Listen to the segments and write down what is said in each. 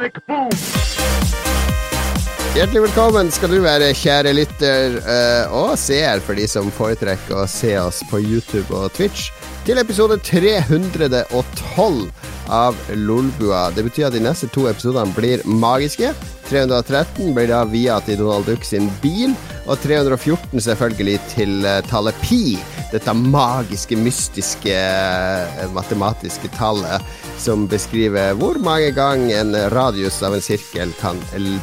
Sonic boom! Hjertelig velkommen skal du være, kjære lytter eh, og seer, for de som foretrekker å se oss på YouTube og Twitch, til episode 312 av Lolbua. Det betyr at de neste to episodene blir magiske. 313 blir da via til Donald Duck sin bil, og 314 selvfølgelig til uh, tallet pi. Dette magiske, mystiske, uh, matematiske tallet som beskriver hvor mange ganger en radius av en sirkel kan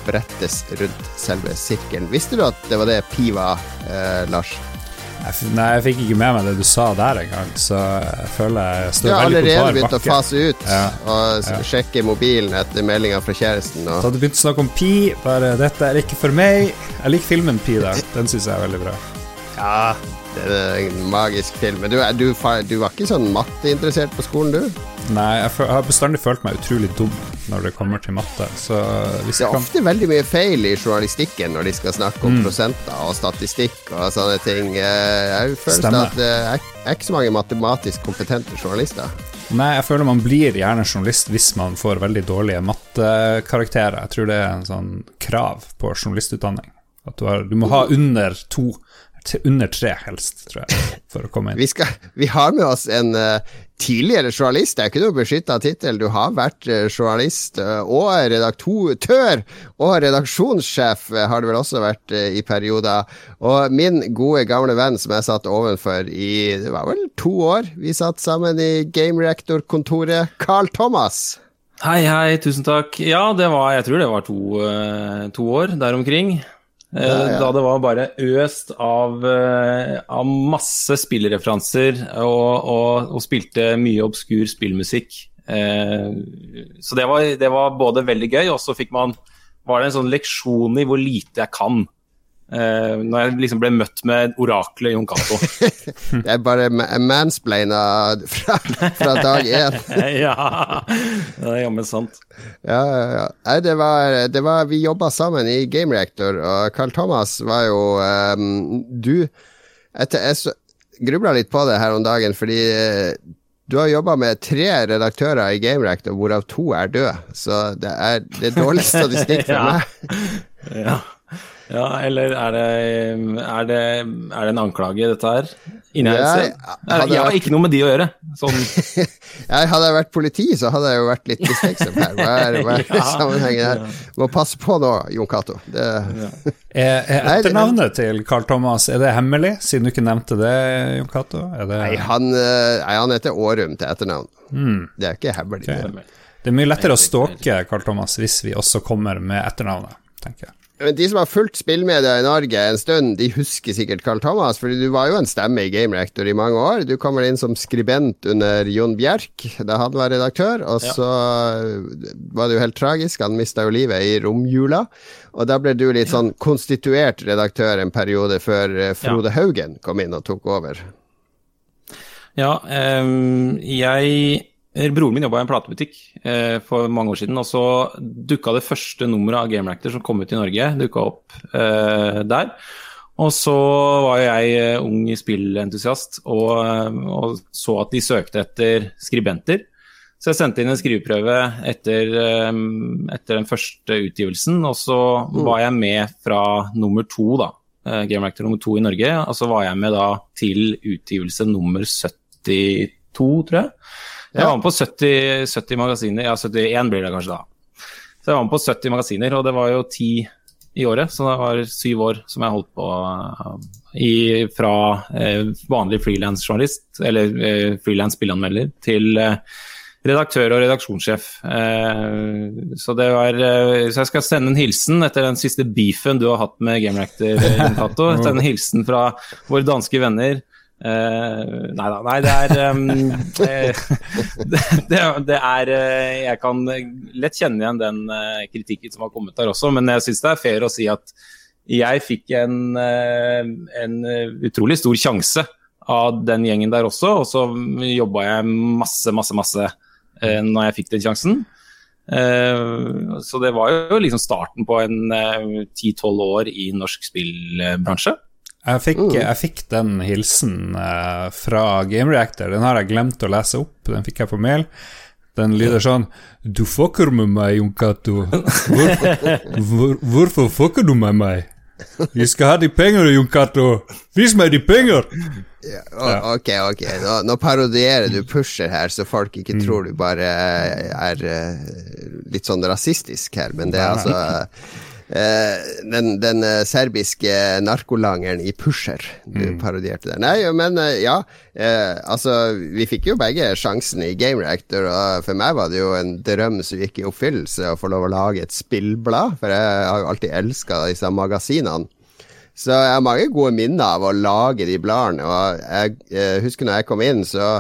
brettes rundt selve sirkelen. Visste du at det var det pi var, eh, Lars? Nei, jeg fikk ikke med meg det du sa der engang, så jeg føler jeg står Du har allerede bar begynt å fase ut Ja, og ja. sjekke mobilen etter meldinga fra kjæresten. Så hadde du begynt å snakke om Pi, bare 'dette er ikke for meg'. Jeg liker filmen Pi da. den syns jeg er veldig bra. ja, en magisk film. Men du, er- du, du var ikke sånn matteinteressert på skolen, du? Nei, jeg, har bestandig følt meg utrolig dum når det kommer til matte, så hvis Det er ofte veldig mye feil i journalistikken når de skal snakke Mm. om prosenter og statistikk og sånne ting. Eh, Jeg føler at det er er ikke så mange matematisk kompetente journalister. Nei, jeg føler man blir gjerne journalist hvis man får veldig dårlige mattekarakterer. Jeg tror det er en sånn krav på journalistutdanning. At du, har, du må ha under to, under tre helst, tror jeg, for å komme inn. Vi, skal, vi har med oss en uh, tidligere journalist. Det er ikke noe beskytta tittel. Du har vært uh, journalist uh, og redaktør og redaksjonssjef har du vel også vært i perioder. Og min gode, gamle venn som jeg satt ovenfor i det var vel to år, vi satt sammen i Game Reactor-kontoret, Carl Thomas. Hei, hei, tusen takk. Ja, det var, jeg tror det var to, to år der omkring. Eh, Ja, ja. Da det var bare øst av, eh, av masse spillereferanser og, og, og spilte mye obskur spillmusikk. Eh, Så det var, det var både veldig gøy, og så fikk man var det en sånn leksjon i hvor lite jeg kan. Eh, når jeg liksom ble møtt med oraklet Jon Cato. Det er bare ma- mansplaina fra, fra dag én. ja, det er jammen sant. Ja, ja, ja. Det var, det var Vi jobba sammen i Game Reactor, og Carl Thomas var jo um, Du etter, Jeg grubla litt på det her om dagen, fordi eh, du har jobba med tre redaktører i Game Reactor, hvorav to er døde. Så det er, det er dårlig statistikk for meg. Ja. Ja, eller er det, er det, er det en anklage, dette her? Innhelse? Jeg, jeg har ikke noe med de å gjøre. Sånn, Jeg hadde jeg vært politi, så hadde jeg jo vært litt mistenksom her. Hva er, hva er Ja. sammenhengen her? Må passe på nå, Jon Cato. Det er etternavnet til Carl Thomas er det hemmelig, siden du ikke nevnte det, Jon Cato? Det, Nei, han, eh, nei, han heter Årum til etternavn. Mm, Det er ikke hemmelig. Okay. det. det er mye lettere å stalke Carl Thomas hvis vi også kommer med etternavnet, tenker jeg. Men de som har fulgt spillmedia i Norge en stund, de husker sikkert Carl Thomas, for du var jo en stemme i Game Reactor i mange år. Du kom vel inn som skribent under Jon Bjerk da han var redaktør, og Ja. så var det jo helt tragisk, han mista jo livet i romjula. Og da ble du litt sånn konstituert redaktør en periode før Frode Frode Haugen kom inn og tok over. ja, um, jeg Broren min jobba i en platebutikk eh, for mange år siden, og så dukka det første nummeret av Game Reactor som kom ut i Norge, dukka opp eh, der. Og så var jo jeg eh, ung spillentusiast og, eh, og så at de søkte etter skribenter. Så jeg sendte inn en skriveprøve etter, eh, etter den første utgivelsen, og så var jeg med fra nummer to, da. eh, Game Reactor nummer to i Norge. Og så var jeg med da til utgivelse nummer 72, tror jeg. Jeg var med på 70, 70 magasiner, ja 71 blir det kanskje da. Så jeg var med på 70 magasiner, og det var jo ti i året, så det var syv år som jeg holdt på uh, i, fra eh, vanlig frilansjournalist, eller eh, frilans spilleanmelder, til eh, redaktør og redaksjonssjef. Eh, så, det var, eh, så jeg skal sende en hilsen etter den siste beefen du har hatt med Game Reactor, Jon Sende en hilsen fra våre danske venner. Eh, nei da, nei det er um, eh, det, det, det er eh, Jeg kan lett kjenne igjen den kritikken som har kommet der også, men jeg syns det er fair å si at jeg fikk en, en utrolig stor sjanse av den gjengen der også, og så jobba jeg masse, masse, masse når jeg fikk den sjansen. Så det var jo liksom starten på en ti-tolv år i norsk spillbransje. Jeg fikk, Mm. jeg fikk den hilsen uh, fra Game Reactor. Den har jeg glemt å lese opp, den fikk jeg på mail. Den lyder sånn Du fucker med meg, Jon Cato. Hvor, hvor, hvorfor fucker du med meg? Vi skal ha de penger, Jon Cato. Vis meg de penger! Ja, ok, ok. Nå, nå parodierer du Pusher her, så folk ikke tror du bare er eh, litt sånn rasistisk her, men det er altså den, den eh, serbiske narkolangeren i Pusher du parodierte der. Nei, men eh, ja. eh, altså, vi fikk jo begge sjansen i Game Reactor, og for meg var det jo en drøm som gikk i oppfyllelse å få lov å lage et spillblad, for jeg har jo alltid elska disse magasinene. Så jeg har mange gode minner av å lage de bladene. Og jeg, eh, husker når jeg kom inn, så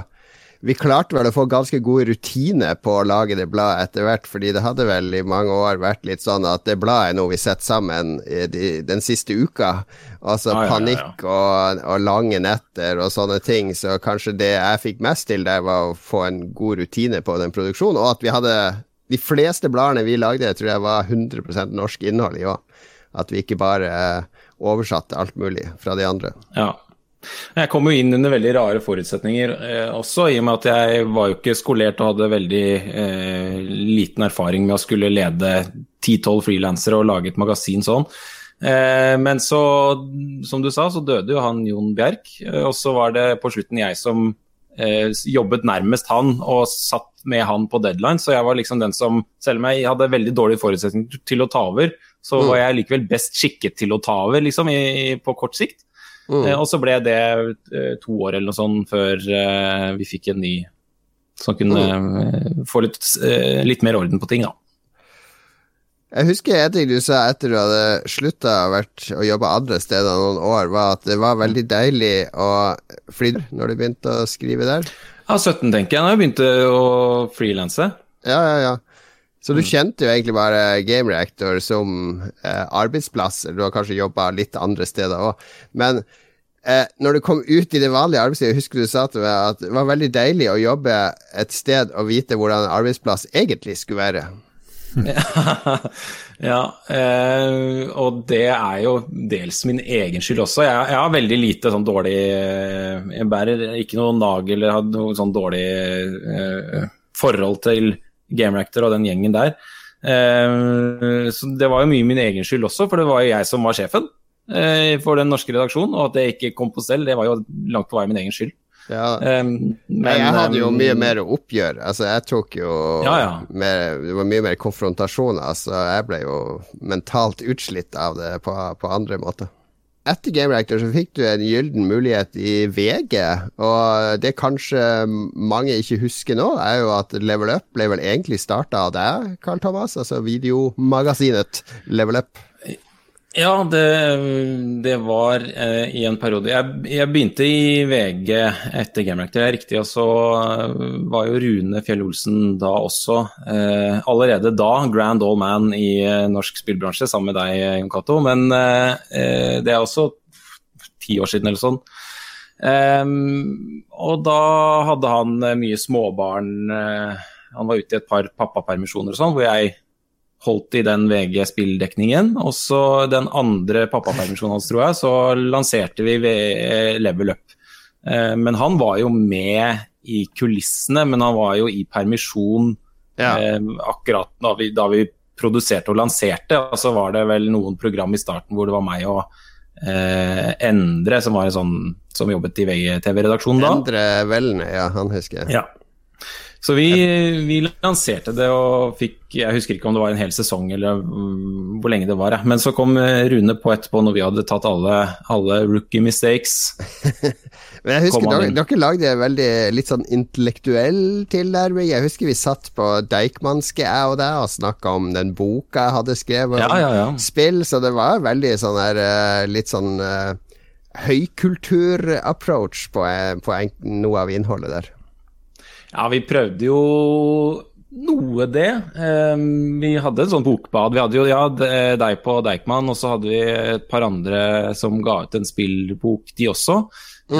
vi klarte vel å få ganske god rutine på å lage det bladet etter hvert, fordi det hadde vel i mange år vært litt sånn at det bladet er noe vi setter sammen i de, den siste uka. Altså Ja, ja, ja, ja. panikk og, og lange netter og sånne ting. Så kanskje det jeg fikk mest til der, var å få en god rutine på den produksjonen, og at vi hadde de fleste bladene vi lagde, tror jeg var 100% norsk innhold i òg. At vi ikke bare eh, oversatte alt mulig fra de andre. Ja. Jeg kom jo inn under veldig rare forutsetninger eh, også, i og med at jeg var jo ikke skolert og hadde veldig eh, liten erfaring med å skulle lede 10-12 frilansere og lage et magasin sånn. Eh, men så, som du sa, så døde jo han Jon Bjerk, eh, og så var det på slutten jeg som eh, jobbet nærmest han og satt med han på deadline, så jeg var liksom den som, selv om jeg hadde veldig dårlige forutsetninger til å ta over, så Mm. var jeg likevel best skikket til å ta over, liksom, i, i, på kort sikt. Mm. Eh, og så ble det eh, to år eller noe sånt før eh, vi fikk en ny som kunne mm. få litt, litt mer orden på ting, da. Jeg husker en ting du sa etter du hadde slutta å jobbe andre steder noen år, var at det var veldig deilig å fly når du begynte å skrive der. Ja, 17 tenker jeg, da jeg begynte å frilanse. Ja, ja, ja. Så du kjente jo egentlig bare Game Reactor som eh, arbeidsplass. Du har kanskje jobba litt andre steder òg. Men eh, når du kom ut i det vanlige arbeidslivet, husker du sa til meg at det var veldig deilig å jobbe et sted og vite hvordan en arbeidsplass egentlig skulle være. ja, eh, og det er jo dels min egen skyld også. Jeg, jeg har veldig lite sånn dårlig eh, Jeg bærer ikke noe nagel eller har noe sånn dårlig eh, forhold til Game Reactor og den gjengen der. Eh, så det var jo mye min egen skyld også, for det var jo jeg som var sjefen eh, for den norske redaksjonen. Og at det ikke kom på stell, det var jo langt på vei min egen skyld. Ja, Um, men, jeg hadde jo eh, mye mer oppgjør. Altså, jeg tok jo Ja, ja. Mer, Det var mye mer konfrontasjoner. Altså, jeg ble jo mentalt utslitt av det på, på andre måter. Etter Game Reactor så fikk du en gyllen mulighet i VG, og det kanskje mange ikke husker nå, er jo at Level Up ble vel egentlig starta av deg, Carl Thomas, altså videomagasinet Level Up. Ja, det, det var eh, i en periode. Jeg, jeg begynte i VG etter Game Reactor, det er riktig. Og så eh, var jo Rune Fjell Olsen da også, eh, allerede da, grand old man i eh, norsk spillbransje, sammen med deg, Jon Cato. Men eh, eh, det er også ti år siden eller sånn. Ehm, og da hadde han mye småbarn. han var ute i et par pappapermisjoner og sånn, hvor jeg holdt i den VG-spilldekningen. Og så den andre pappapermisjonen hans, tror jeg, så lanserte vi Level Up. Eh, Men han var jo med i kulissene, men han var jo i permisjon Ja. eh, akkurat da vi, da vi produserte og lanserte. Og så var det vel noen program i starten hvor det var meg og eh, Endre, som var en sånn som jobbet i VGTV-redaksjonen da. Endre Velne, ja, han husker jeg. Ja. Så vi, vi lanserte det og fikk Jeg husker ikke om det var en hel sesong eller mm, hvor lenge det var. Men så kom eh, Rune på etterpå når vi hadde tatt alle, alle rookie mistakes. Men jeg husker dere, dere lagde veldig litt sånn intellektuell tilnærming. Jeg husker vi satt på Deichmanske, jeg og deg, og snakka om den boka jeg hadde skrevet Ja, ja, ja. spill, så det var veldig sånn her eh, litt sånn uh, høykultur-approach på, eh, på en, noe av innholdet der. Ja, vi prøvde jo noe det. Eh, vi hadde en sånn bokbad. Vi hadde jo ja, deg på Deichman, og så hadde vi et par andre som ga ut en spillbok, de også.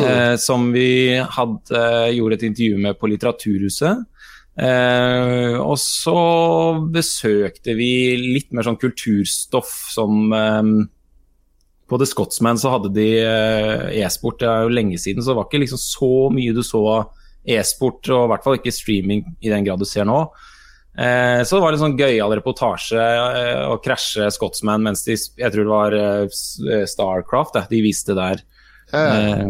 eh, som vi hadde, gjorde et intervju med på Litteraturhuset. Eh, og så besøkte vi litt mer sånn kulturstoff som eh, På The Scotsman så hadde de eh, e-sport, det er jo lenge siden, så det var ikke liksom så mye du så av e-sport, og i hvert fall ikke streaming i den grad du ser nå. Eh, så det var en sånn gøyal reportasje eh, å krasje Scotsman mens de Jeg tror det var eh, Starcraft de viste der. Eh,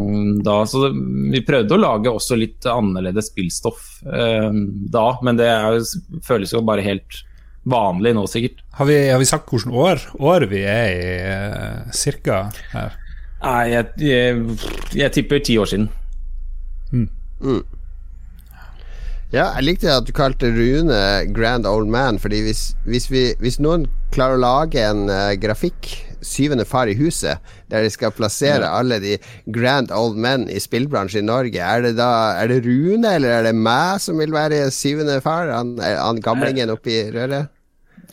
da, så det, vi prøvde å lage også litt annerledes spillstoff eh, da, men det er, føles jo bare helt vanlig nå, sikkert. Har vi, har vi sagt hvilket år, år, vi er i, uh, cirka her? Nei, jeg, jeg, jeg tipper ti år siden. Mm. Mm. Ja, jeg likte at du kalte Rune Grand Old Man, fordi hvis, hvis, vi, hvis noen klarer å lage en uh, grafikk, Syvende far i huset, der de skal plassere ja. alle de grand old men i spillbransjen i Norge, er det da Er det Rune, eller er det meg som vil være syvende far? Han, han gamlingen oppi røret?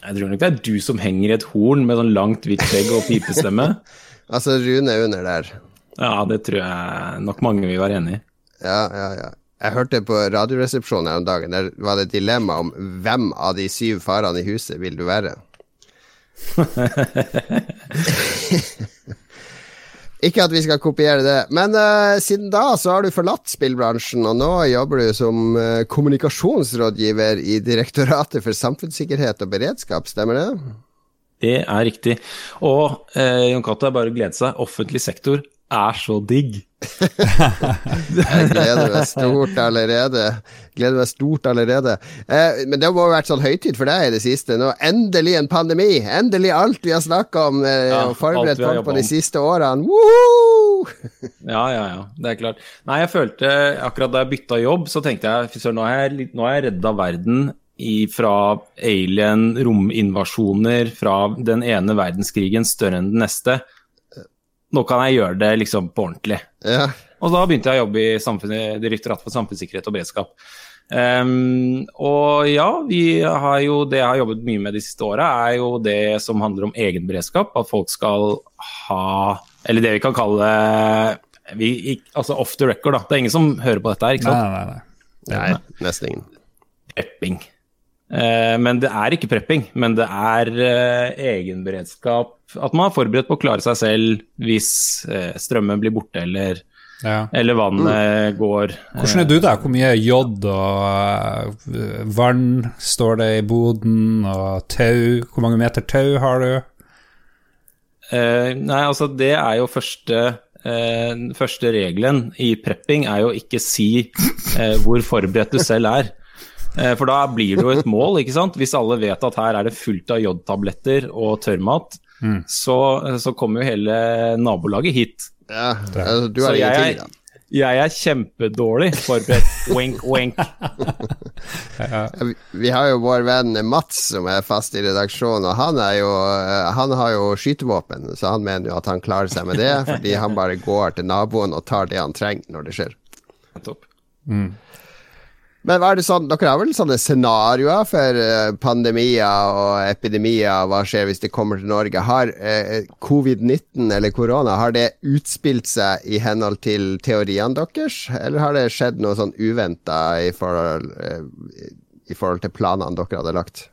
Jeg tror nok det er du som henger i et horn med sånn langt, hvitt skjegg og pipestemme. altså Rune under der. Ja, det tror jeg nok mange vil være enig i. Ja, ja, ja. Jeg hørte på Radioresepsjonen her om dagen, der var det et dilemma om hvem av de syv farene i huset vil du være. Ikke at vi skal kopiere det, men uh, siden da så har du forlatt spillbransjen, og nå jobber du som uh, kommunikasjonsrådgiver i Direktoratet for samfunnssikkerhet og beredskap, stemmer det? Det er riktig. Og uh, Jon Cato, bare å glede seg. Offentlig sektor er så digg. Jeg gleder meg stort allerede. Gleder meg stort allerede. Eh, men det må ha vært sånn høytid for deg i det siste. Nå endelig en pandemi. Endelig alt vi har snakka om eh, ja, og forberedt folk på de siste årene. ja, ja, ja. Det er klart. Nei, jeg følte akkurat da jeg bytta jobb, så tenkte jeg nå har jeg, nå har jeg redda verden i, fra alien, rominvasjoner, fra den ene verdenskrigen større enn den neste nå kan jeg gjøre det liksom på ordentlig. Ja. Og da begynte jeg å jobbe i Direktoratet for samfunnssikkerhet og beredskap. Um, og ja, har jo, det jeg har jobbet mye med de siste åra, er jo det som handler om egenberedskap. At folk skal ha Eller det vi kan kalle vi, altså off the record, da. Det er ingen som hører på dette her, ikke sant? Nei, nei, nei. nei nesten ingen. Prepping. Uh, men det er ikke prepping, men det er uh, egenberedskap at man er forberedt på å klare seg selv hvis eh, strømmen blir borte eller, ja. eller vannet mm. går. Hvordan er du der? Hvor mye jod og vann står det i boden, og tau? Hvor mange meter tau har du? Nei, altså det er jo første uh, første regelen i prepping er jo ikke si hvor forberedt du selv er. For da blir det jo et mål, ikke sant. Hvis alle vet at her er det fullt av jodtabletter og tørrmat, mm. så, så kommer jo hele nabolaget hit. Ja, altså, du har ingenting, da. Jeg er kjempedårlig forberedt. wink, wink. ja. Vi har jo vår venn Mats som er fast i redaksjonen, og han, jo, eh, han har jo skytevåpen, så han mener jo at han klarer seg med det, fordi han bare går til naboen og tar det han trenger når det skjer. Topp. Mm. Men hva er det sånn, dere har vel sånne scenarioer for uh, pandemier og epidemier? Hva skjer hvis det kommer til Norge? Har eh, covid-19 eller korona har det utspilt seg i henhold til teoriene deres, eller har det skjedd noe sånn uventa i, uh, i forhold til planene dere hadde lagt?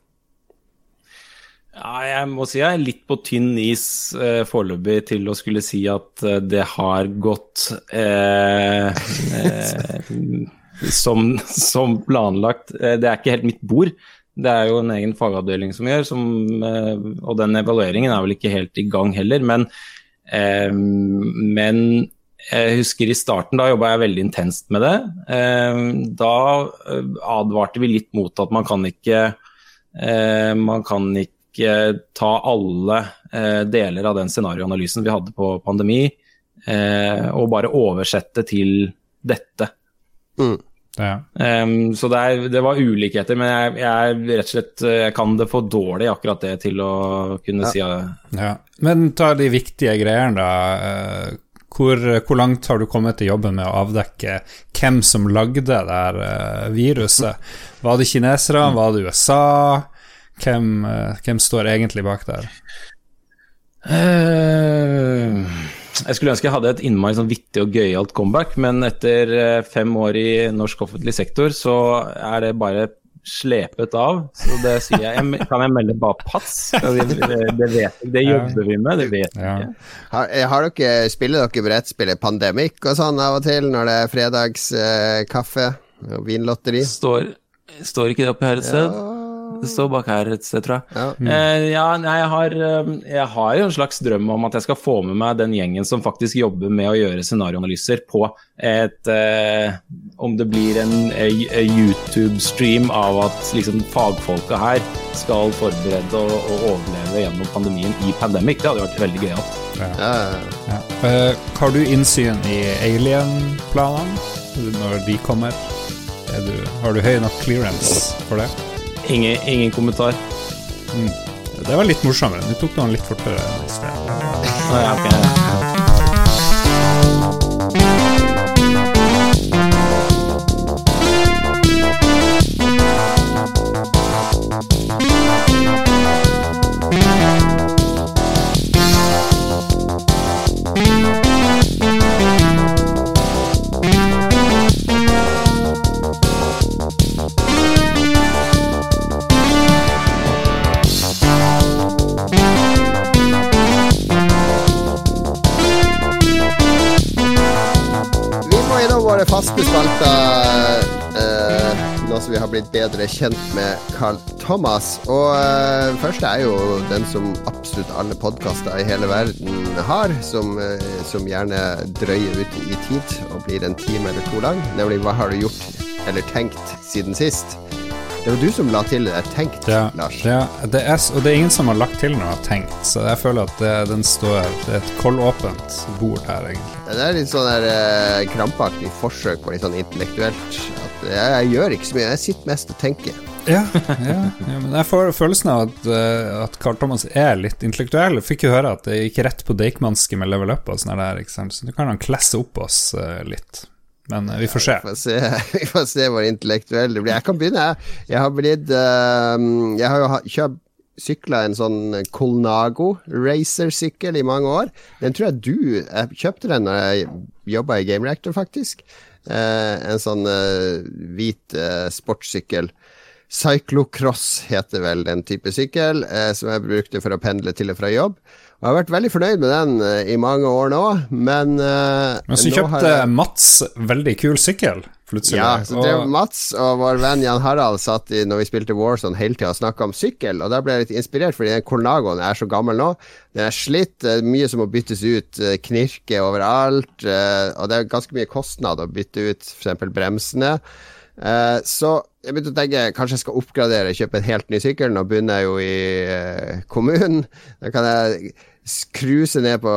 Ja, jeg må si jeg er litt på tynn is eh, foreløpig til å skulle si at det har gått eh, eh, som, som, planlagt. Eh, det er ikke helt mitt bord. Det er jo en egen fagavdeling som gjør, som, eh, og den evalueringen er vel ikke helt i gang heller. Men, eh, men jeg husker i starten, da jobba jeg veldig intenst med det. Da advarte vi litt mot at man kan ikke Man kan ikke ta alle deler av den scenarioanalysen vi hadde på pandemi, og bare oversette til dette. Mm. Ja. Um, så det, er, det, var ulikheter, men jeg, jeg, rett og slett jeg kan det for dårlig, akkurat det, til å kunne ja. si det. Ja. Men ta de viktige greiene, da. Eh, hvor, hvor, langt har du kommet i jobben med å avdekke hvem som lagde det der uh, viruset? Var det kinesere, mm. var det USA? Hvem, hvem står egentlig bak der? Uh, jeg skulle ønske jeg hadde et innmari sånn vittig og gøyalt comeback, men etter eh, fem år i norsk offentlig sektor, så er det bare slepet av. Så det sier jeg. jeg kan jeg melde bare pass? Det, det, vet jeg. Det jobber vi med, det vet jeg ikke. Har, eh, har, dere, spiller dere brettspillet Pandemic og sånn av og til, når det er fredagskaffe? Og Vinlotteri. Står, står ikke det oppe her et sted? Det står bak her et sted, tror jeg. Ja. Eh, ja, jeg har, eh, jeg har jo en slags drøm om at jeg skal få med meg den gjengen som faktisk jobber med å gjøre scenarioanalyser på et eh, Om det blir en eh, YouTube-stream av at liksom fagfolka her skal forberede og, og overleve gjennom pandemien i Pandemic. Det hadde vært veldig gøyalt. Ja, ja, Ja. Eh, har du innsyn i alien-planene når de kommer? Er du, har du høy nok clearance for det? Ingen, ingen kommentar. Det var litt morsommere. Du tok den litt fortere i sted. Nei, ok. Vi våre faste eh, nå som vi har blitt bedre kjent med Carl Thomas. Og eh, første er jo den som absolutt alle podkaster i hele verden har, som, eh, som gjerne drøyer ut i tid og blir en time eller to lang, nemlig Hva har du gjort eller tenkt siden sist? Det var du som la til det 'tenkt', Ja, Lars. ja det er, og det er ingen som har lagt til noe tenkt, så jeg føler at det, den står Det er et koldåpent bord her, egentlig. Det er litt sånn der eh, krampaktig forsøk på litt sånn intellektuelt. At jeg, jeg gjør ikke så mye, jeg sitter mest og tenker. Ja, ja, ja men jeg får følelsen av at, eh, at Carl Thomas er litt intellektuell. Jeg fikk jo høre at det gikk rett på Deichmanske med level up og sånn der, så nå kan han klesse opp oss eh, litt. Men eh, vi får se. Vi får se, vi får se hvor intellektuell det blir. Jeg kan begynne, jeg. Jeg har blitt eh, Jeg har jo kjøpt sykla en sånn Colnago racersykkel i mange år. Den tror jeg du Jeg kjøpte den når jeg jobba i Game Reactor, faktisk. Eh, en sånn hvit sportssykkel. Cyclocross heter vel den type sykkel, som jeg brukte for å pendle til og fra jobb. Jeg har vært veldig fornøyd med den eh, i mange år nå, men eh, Men så kjøpte jeg- Mats veldig kul sykkel, plutselig. ja, så det og, Mats og vår venn Jan Harald satt i, når vi spilte Warzone hele tida og snakka om sykkel, og da ble jeg litt inspirert, fordi den Colnagoen er så gammel nå. Den er slitt, det er mye som må byttes ut, knirke knirker overalt, eh, og det er ganske mye kostnad å bytte ut f.eks. bremsene. Eh, Så jeg begynte å tenke kanskje jeg skal oppgradere, kjøpe en helt ny sykkel. Nå begynner jeg jo i eh, kommunen. Da kan jeg cruise ned på,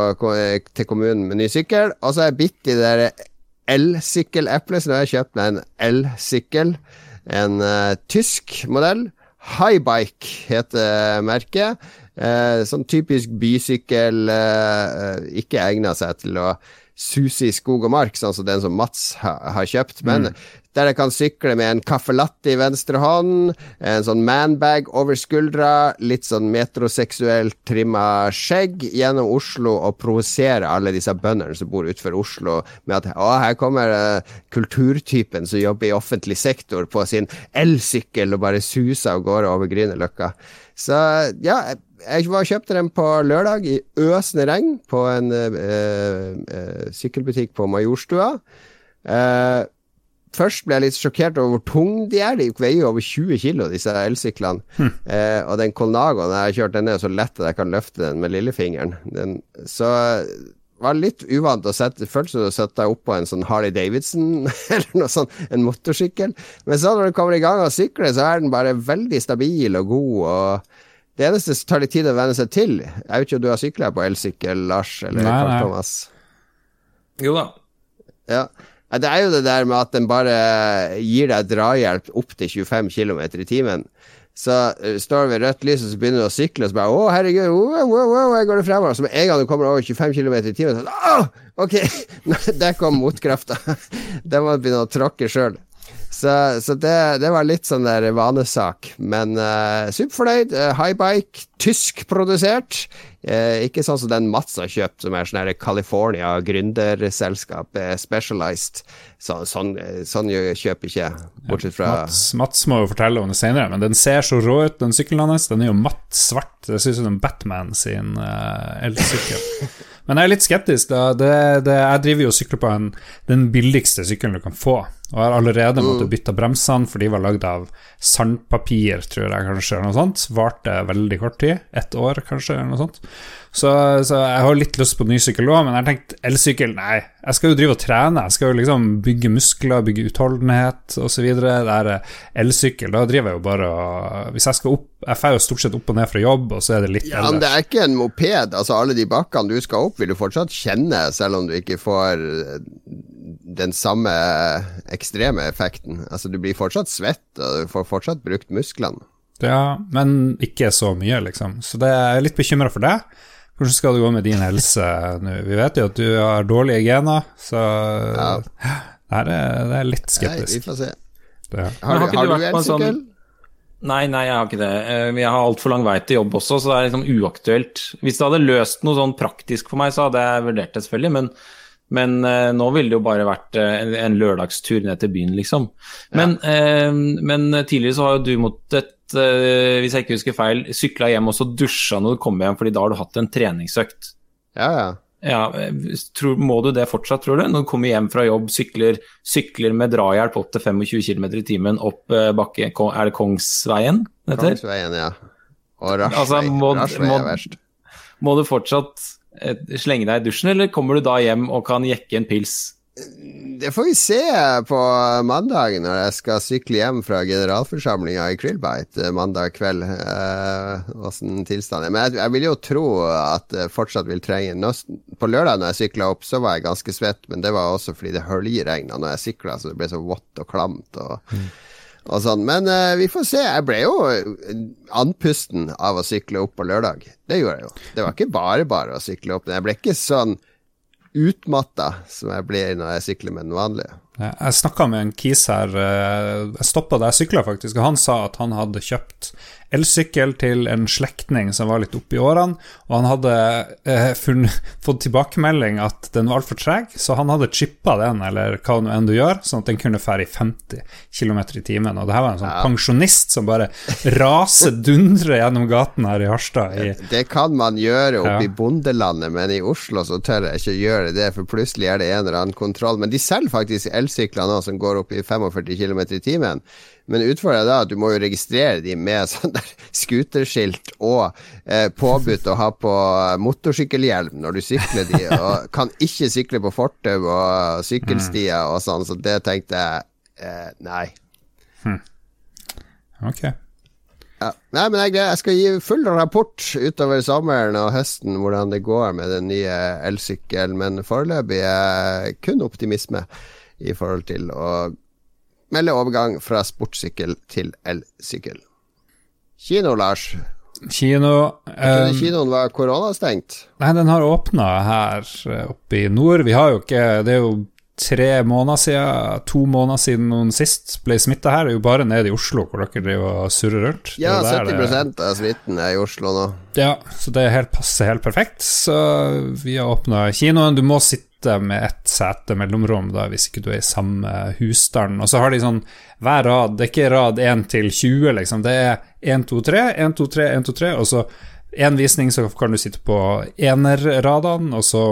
til kommunen med ny sykkel. Og så er jeg bitt i det der elsykkeleplet, så nå har jeg kjøpt meg en elsykkel. En uh, tysk modell. Highbike heter merket. Eh, sånn typisk bysykkel, eh, eh, ikke egna seg til å suse i skog og mark, sånn som den som Mats ha, har kjøpt. Men der jeg kan sykle med en caffelatte i venstre hånd, en sånn manbag over skuldra, litt sånn metroseksuelt trimma skjegg gjennom Oslo og provosere alle disse bøndene som bor utenfor Oslo med at å, her kommer uh, kulturtypen som jobber i offentlig sektor på sin elsykkel og bare suser av gårde over Grünerløkka. Så ja, jeg- var kjøpte den på lørdag i øsende regn på en uh, uh, sykkelbutikk på Majorstua. Eh, Først ble jeg litt sjokkert over hvor tung de er. De veier jo over 20 kilo, disse elsyklene. Eh, og den Colnagoen jeg har kjørt, den er så lett at jeg kan løfte den med lillefingeren. Den, så det var litt uvant å sette Føltes som å sette deg oppå en sånn Harley Davidson eller noe sånt, en motorsykkel. Men så når du kommer i gang og sykler, så er den bare veldig stabil og god. og det eneste som tar litt tid å venne seg til Jeg vet ikke om du har sykla på elsykkel, Lars eller Nei, Carl nei. Thomas? Jo da. Ja. Det er jo det der med at den bare gir deg drahjelp opp til 25 km i timen. Så uh, står du ved rødt lys, og så begynner du å sykle, og så bare Å, herregud, wow, wow, wow, jeg går det fremover. Så med en gang du kommer over 25 km i timen, så Å, ok, der kom motkrafta. Der må du begynne å tråkke sjøl. Så, så det, det var litt sånn der vanesak. Men uh, superfornøyd. Uh, Highbike, tyskprodusert. Uh, ikke sånn som den Mats har kjøpt, som er sånn California gründerselskap, uh, Specialized. Så, sånn, uh, sånn kjøper ikke jeg, bortsett fra Mats, Mats må jo fortelle om det senere, men den ser så rå ut, den sykkelen hans. Den er jo matt svart. Det ser ut som en Batman sin eh, elsykkel. Men jeg er litt skeptisk. det, det, Jeg driver jo og sykler på en, den billigste sykkelen du kan få. Og har allerede måttet bytte bremsene, for de var lagd av sandpapir, tror jeg kanskje, eller noe sånt. Varte veldig kort tid. Ett år, kanskje, eller noe sånt. Så, så jeg har litt lyst på ny sykkel òg, men jeg har tenkt elsykkel, nei. Jeg skal jo drive og trene, jeg skal jo liksom bygge muskler, bygge utholdenhet osv. Er elsykkel, da driver jeg jo bare og Hvis jeg skal opp Jeg drar jo stort sett opp og ned fra jobb, og så er det litt ja, Men det er ikke en moped. Altså Alle de bakkene du skal opp, vil du fortsatt kjenne, selv om du ikke får den samme ekstreme effekten. Altså Du blir fortsatt svett, og du får fortsatt brukt musklene. Ja, men ikke så mye, liksom. Så det er jeg litt bekymra for det. Hvordan skal det gå med din helse nå? Vi vet jo at du har dårlige gener, så ja. det, er, det er litt skeptisk. Nei, vi får se. Det. Har, du, har du elsykkel? Sånn... Nei, nei, jeg har ikke det. Eh, jeg har altfor lang vei til jobb også, så det er liksom uaktuelt. Hvis det hadde løst noe sånn praktisk for meg, så hadde jeg vurdert det selvfølgelig, men, men uh, nå ville det jo bare vært uh, en, lørdagstur ned til byen, liksom. Men, ja. men tidligere så har jo du måttet hvis jeg ikke husker feil, sykla hjem og så dusja når du kom hjem, fordi da har du hatt en treningsøkt. Ja, ja. ja tror, må du det fortsatt, tror du? Når du kommer hjem fra jobb, sykler, sykler med drahjelp opp til 25 km i timen opp uh, bakke Er det Kongsveien? Kongsveien, ja. Og Rarsvei. Altså, må, må, er verst. Må du fortsatt slenge deg i dusjen, eller kommer du da hjem og kan jekke en pils? Det får vi se på mandag når jeg skal sykle hjem fra generalforsamlinga i Krillbite eh, mandag kveld. Åssen eh, tilstanden er. Men jeg, jeg, vil jo tro at det fortsatt vil trenge Nå, På lørdag når jeg sykla opp, så var jeg ganske svett, men det var også fordi det høljeregna når jeg sykla, så det ble så vått og klamt. og mm. Og sånn. Men uh, vi får se. Jeg ble jo andpusten av å sykle opp på lørdag. Det gjorde jeg jo. Det var ikke bare bare å sykle opp. Men jeg ble ikke sånn utmatta som jeg blir når jeg sykler med den vanlige. Jeg snakka med en kis her, eh, jeg stoppa da jeg sykla faktisk, og han sa at han hadde kjøpt elsykkel til en slektning som var litt oppe i årene, og han hadde eh, funnet, fått tilbakemelding at den var altfor treg, så han hadde chippa den, eller hva nå enn du gjør, sånn at den kunne fære i 50 km i timen. Og det her var en sånn ja. pensjonist som bare raser, dundrer gjennom gaten her i Harstad. I, det kan man gjøre oppe ja. i bondelandet, men i Oslo så tør jeg ikke gjøre det, for plutselig er det en eller annen kontroll. Men de selger faktisk elsykler nå som går opp i 45 km i timen. Men utfordringen er da at du må jo registrere de med sånn der scooterskilt og eh, påbudt å ha på motorsykkelhjelm når du sykler de, og kan ikke sykle på fortau og sykkelstier og sånn, så det tenkte jeg eh, nei. Hmm. Ok. Ja. Nei, men jeg, jeg, skal gi full rapport utover sommeren og høsten hvordan det går med den nye elsykkelen, men foreløpig er kun optimisme i forhold til å melder overgang fra sportssykkel til elsykkel. Kino, Lars. Kino um, Kinoen var koronastengt? Nei, den har åpna her eh, oppe i nord. Vi har jo ikke Det er jo tre måneder siden, to måneder siden noen sist ble smitta her. Det er jo bare nede i Oslo hvor dere driver og surrer rundt. Ja, 70 av smitten er i Oslo nå. Ja, så det helt, passer helt perfekt. Så vi har åpna kinoen. Du må sitte sitte med ett sete mellomrom da, hvis ikke du er i samme husstand. Og så har de sånn hver rad, det er ikke rad 1 til 20, liksom. Det er 1, 2, 3, 1, 2, 3, 1, 2, 3, og så én visning så kan du sitte på enerradene, og så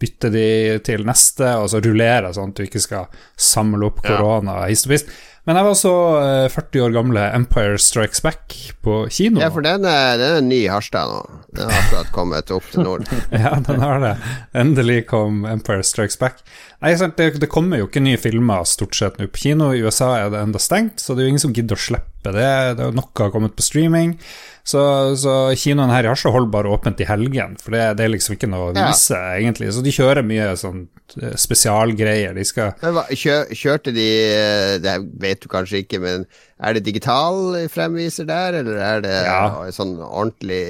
bytte de til neste, og så rullere sånn at du ikke skal samle opp korona ja. hist og pist. Men jeg var så 40 eh, år gamle Empire Strikes Back på kino. Ja, for den er, den er ny i Harstad nå. Den har akkurat kommet opp til nord. ja, den har det. Endelig kom Empire Strikes Back. Nei, det, det, kommer jo ikke nye filmer stort sett nå på kino. I USA er det enda stengt, så det er jo ingen som gidder å slippe det. Det er Noe har kommet på streaming. Så, så kinoen her i Harstad holder bare åpent i helgen, for det, det, er liksom ikke noe å vise, ja. egentlig. Så de kjører mye sånn eh, spesialgreier. De skal hva, Kjørte de eh, Det vet du kanskje ikke, men er det digital fremviser der, eller er det ja. sånn ordentlig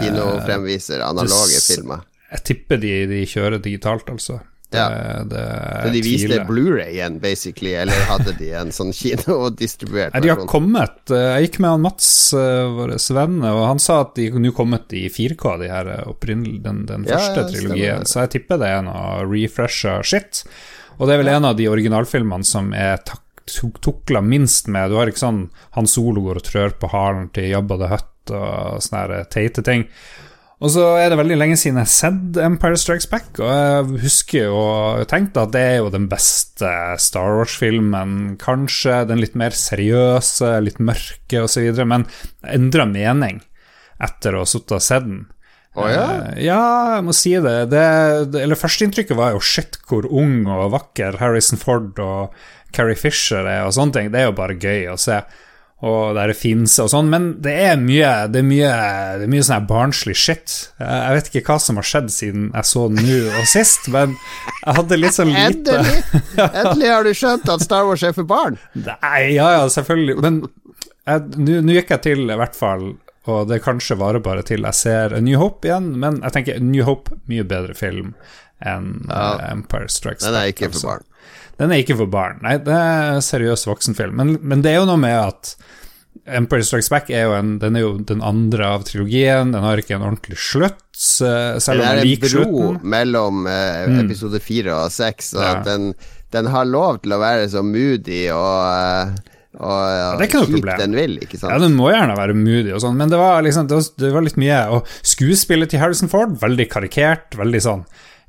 kinofremviser, analoge filmer? Jeg tipper de, de kjører digitalt, altså. Ja. Det, så de viste Blu-ray igjen, basically, eller hadde de en sånn kino versjon? de har kommet. Eh, jeg gikk med han Mats, eh, vår venn, og han sa at de nå kommet i 4K, de her eh, den, den første ja, trilogien. Så jeg tipper det er noe refresha shit. Og det er vel en av de originalfilmene som er tukla minst med. Du har ikke sånn Han Solo går og trør på halen til Jabba the Hutt og sånne teite ting. Og så er det veldig lenge siden jeg har sett Empire Strikes Back, og jeg husker jo tenkte at det er jo den beste Star Wars-filmen. Kanskje den litt mer seriøse, litt mørke osv., men endra mening etter å ha sittet og sett den. Ja? Eh, ja, jeg må si det. det, det eller Førsteinntrykket var jo shit hvor ung og vakker Harrison Ford og Carrie Fisher er, og sånne ting. Det er jo bare gøy å se og der det fins og sånn, men det er mye Det er mye, det er mye sånn barnslig shit. Jeg vet ikke hva som har skjedd siden jeg så den nå og sist, men jeg hadde litt sånn lite Endelig! Endelig har du skjønt at Star Wars er for barn. Nei, ja ja, selvfølgelig, men nå gikk jeg til, i hvert fall, og det kanskje varer bare til jeg ser A New Hope igjen, men jeg tenker A New Hope, mye bedre film enn Ja. eh, Empire Strikes Den er ikke for altså. barn. Den er ikke for barn. Nei, det er en seriøs voksenfilm. Men, men det er jo noe med at Empire Strikes Back er jo, en, den er jo den andre av trilogien. Den har ikke en ordentlig slutt, selv om den liker slutten. Det er en bro mellom eh, episode fire og seks, og Ja. den, den har lov til å være så moody og, eh, og det er ikke noe problem. den vil, ikke sant? Ja, den må gjerne være moody og sånn, men det var liksom det var, det var litt mye. Og skuespillet til Harrison Ford, veldig karikert, veldig sånn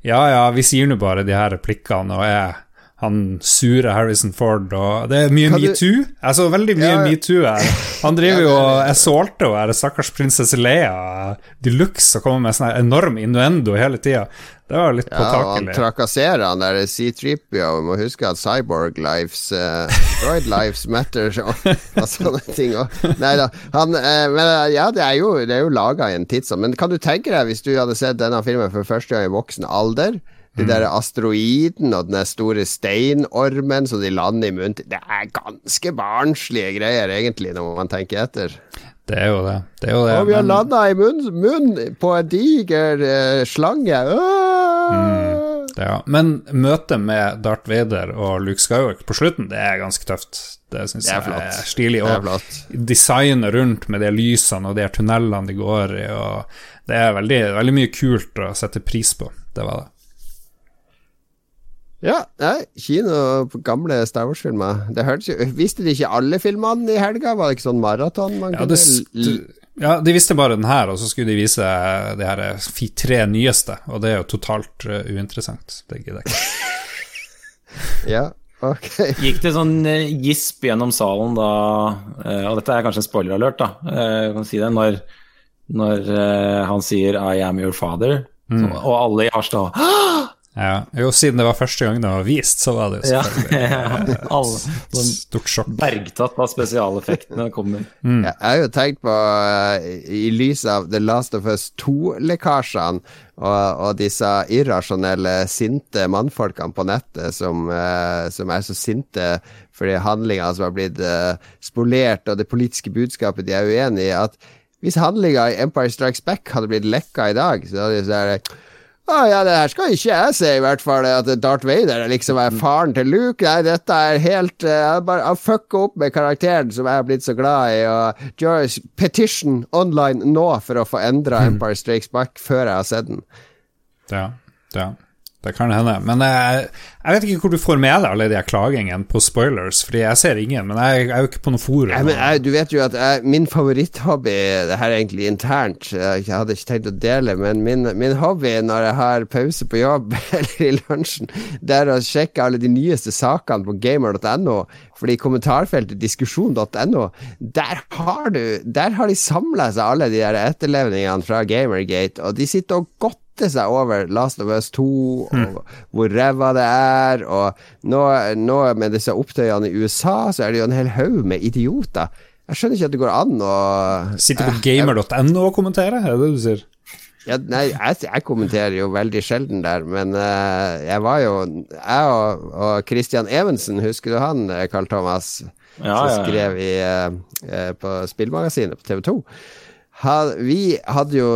Ja ja, vi sier nå bare de her replikkene og er han sure Harrison Ford, og det er mye metoo. Jeg så veldig mye Ja, ja. metoo her. Han driver jo og er- assaulter og er stakkars prinsesse Leia de luxe og kommer med sånn enorm innuendo hele tida. Det var litt Ja, og han trakasserer han der C-Tripio. Må huske at Cyborg Lives uh, Droid Lives Matter og, og sånne ting. Og, nei da. Han, eh, men eh, ja, det er jo, det er jo laga i en tidsånd. Men kan du tenke deg, hvis du hadde sett denne filmen for første gang i voksen alder de der asteroiden og den store steinormen som de lander i munnen til Det er ganske barnslige greier, egentlig, når man tenker etter. Det er jo det. det, er jo det Og vi har men- landa i munnen munn på en diger eh, slange. Mm, Det, ja. Men møtet med Darth Vader og Luke Skywalker på slutten, det er ganske tøft. Det syns jeg er stilig. Og designet rundt med de lysene og de tunnelene de går i, og det er veldig, veldig mye kult å sette pris på. Det var det. Ja, nei, kino på gamle Star Wars-filmer. Det hørtes jo Visste de ikke alle filmene i helga? Var det ikke sånn maraton Ja, ja, de visste bare den her, og så skulle de vise de her tre nyeste, og det er jo totalt uh, uinteressant. Det gidder jeg ikke. Ja, ok. Gikk det sånn eh, gisp gjennom salen da eh, Og dette er kanskje en spoiler-alert, da. eh, Jeg kan si det. Når, når eh, han sier 'I am your father', så, og alle i Harstad Ja, jo, siden det var første gang det var vist, så var det jo selvfølgelig ja. sånn stort sjokk. Bergtatt av spesialeffektene kommer. Jeg har jo tenkt på, eh, i lys av The Last of Us 2-lekkasjene og, og disse irrasjonelle, sinte mannfolkene på nettet som, eh, som er så sinte fordi handlinga som har blitt eh, spolert, og det politiske budskapet de er uenig i, at hvis handlinga i Empire Strikes Back hadde blitt lekka i dag, så hadde de sånn å ja, det her skal ikke jeg se, i hvert fall. At Darth Vader liksom er faren til Luke. Nei, dette er helt uh, bare, Han fucka opp med karakteren som jeg har blitt så glad i. Og Joyce, petition online nå for å få endra Empire Strikes Back før jeg har sett den. Ja, ja, det kan hende. Men jeg, jeg vet ikke hvor du får med deg alle de klagingene på spoilers, fordi jeg ser ingen, men jeg, jeg er jo ikke på noe forum. Du vet jo at jeg, min favoritthobby Det her er egentlig internt, jeg hadde ikke tenkt å dele, men min, min hobby når jeg har pause på jobb eller i lunsjen, det er å sjekke alle de nyeste sakene på gamer.no. Fordi kommentarfeltet diskusjon.no, der har du Der har de samla seg alle de der etterlevningene fra Gamergate, og de sitter og godter seg over Last of Us 2, og hvor ræva det er, og nå, nå med disse opptøyene i USA, så er det jo en hel haug med idioter. Jeg skjønner ikke at det går an å Sitter på gamer.no og kommenterer, er det det du sier? ja, Nei, jeg, jeg kommenterer jo veldig sjelden der, men uh, jeg var jo Jeg og, og Christian Evensen, husker du han, eh, Carl Thomas? Ja, som ja, ja. skrev i, uh, på spillmagasinet på TV2. Han, vi hadde jo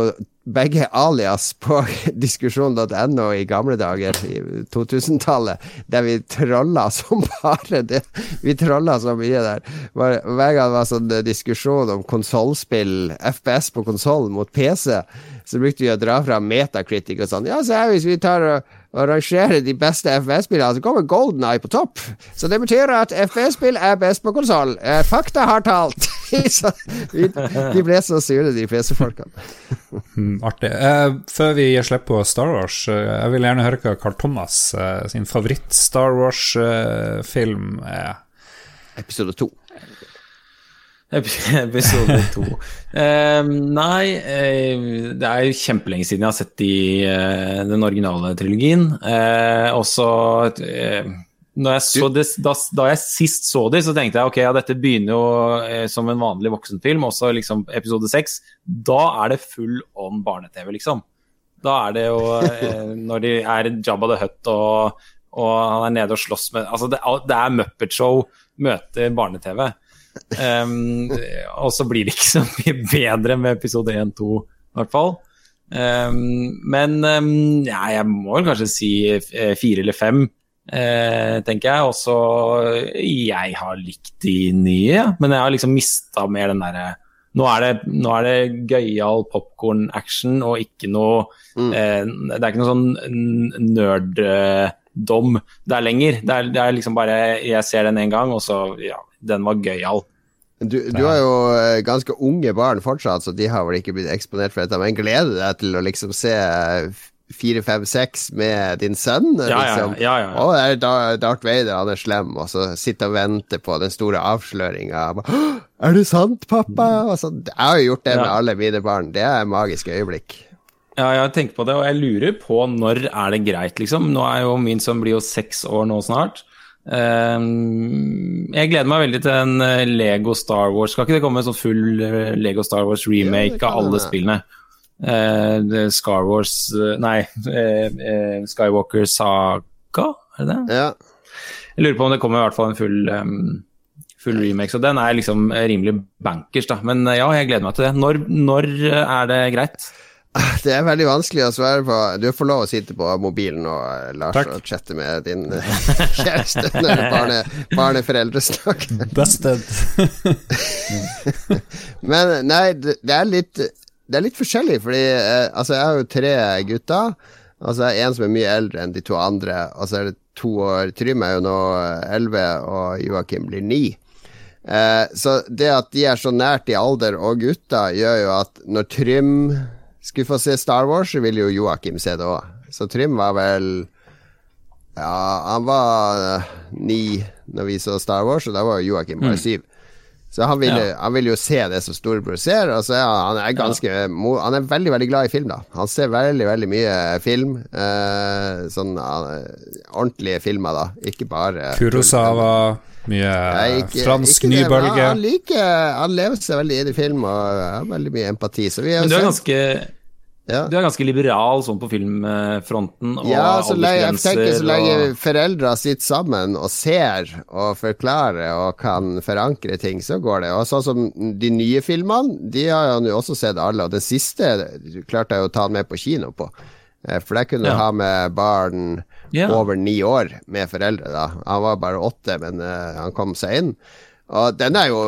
begge alias på diskusjon.no i gamle dager, i 2000-tallet, der vi trolla som bare det. Vi trolla så mye der. Hver gang det var sånn diskusjon om konsollspill, FPS på konsoll mot PC, så brukte vi å dra fra Metacritic og sånn. Ja, så her, hvis vi tar og, og rangere de beste FPS-spillene, så kommer Golden Eye på topp. Så det betyr at FPS-spill er best på konsoll. Eh, fakta har talt. så, vi, de ble så sure, de PC-folkene. Mm, artig. Eh, før vi gir slipp på Star Wars, eh, jeg vil gjerne høre hva Carl Thomas eh, sin favoritt-Star Wars-film er. Episode to. Episode to. Eh, nei, eh, det er jo kjempelenge siden jeg har sett de, eh, den originale trilogien. Eh, også eh, det, da, da, jeg sist så de, så tenkte jeg ok, ja, dette begynner jo eh, som en vanlig voksenfilm, også liksom episode seks. Da er det full on barne-TV, liksom. Da er det jo når de er Jabba the Hutt og, og han er nede og slåss med Altså, det, det er Muppet Show møter barne-TV. Um, og så blir det ikke så mye bedre med episode 1-2, i hvert fall. Um, men um, ja, jeg må vel kanskje si fire eller fem, uh, tenker jeg. Også jeg har likt de nye, men jeg har liksom mista mer den derre nå er det, nå er det gøyal popkorn-action og ikke noe mm. eh, Det er ikke noe sånn nerddom der lenger. Det er, det er, liksom bare Jeg ser den én gang, og så Ja, den var gøyal. Du, du har jo eh, ganske unge barn fortsatt, så de har vel ikke blitt eksponert for dette. Men gleder du deg til å liksom se fire, fem, seks med din sønn? Liksom? Ja, ja, ja, Å, det er Darth Vader, han er slem, og så sitter og venter på den store avsløringa. Er det sant, pappa? Så, jeg har jo gjort det med alle mine barn. Det er magiske øyeblikk. Ja, jeg tenkt på det, og jeg lurer på når er det greit, liksom. Nå er jo min sønn blir jo seks år nå snart. Ehm, jeg gleder meg veldig til en eh, Lego Star Wars. Skal ikke det komme en sånn full eh, Lego Star Wars remake av alle spillene? Star Wars Nei, uh, Skywalker Saga, er det det? Ja. Jeg lurer på om det kommer i hvert fall en full, um, full remake. Så den er liksom rimelig bankers, da. Men ja, jeg gleder meg til det. Når, når er det greit? Det er veldig vanskelig å svare på. Du får lov å sitte på mobilen og Lars, Takk. og chatte med din kjæreste når barne, barneforeldre snakker. Busted. Men nei, det er litt Det er litt forskjellig, fordi eh, altså, jeg har jo tre gutter. Altså En som er mye eldre enn de to andre, og så er det to år Trym er jo nå elleve, og Joakim blir ni. Eh, så det at de er så nært i alder og gutter, gjør jo at når Trym skulle få se Star Wars, så ville jo Joakim se det òg. Så Trym var vel Ja, han var uh, ni når vi så Star Wars, og da var Joakim bare mm. syv. Så han vil, ja. han vil, jo se det som storebror ser. Og så er han, er ganske ja. Han er veldig veldig glad i film, da. Han ser veldig veldig mye film. Eh, sånn uh, ordentlige filmer, da. Ikke bare Kurosawa. Mye ikke, fransk ikke nybølge. Han, liker Han lever seg veldig inn i film og har veldig mye empati. Men du er ganske ja. Du er ganske liberal sånn på filmfronten. ja, så lenge, jeg tenker så lenge og... foreldra sitter sammen og ser og forklarer og kan forankre ting, så går det. Og sånn som de nye filmene, de har han jo også sett alle. Og den siste klarte jeg å ta med på kino på. Eh, for der kunne du ja. ha med barn yeah. over ni år med foreldre. da Han var bare åtte, men uh, han kom seg inn. Og den er jo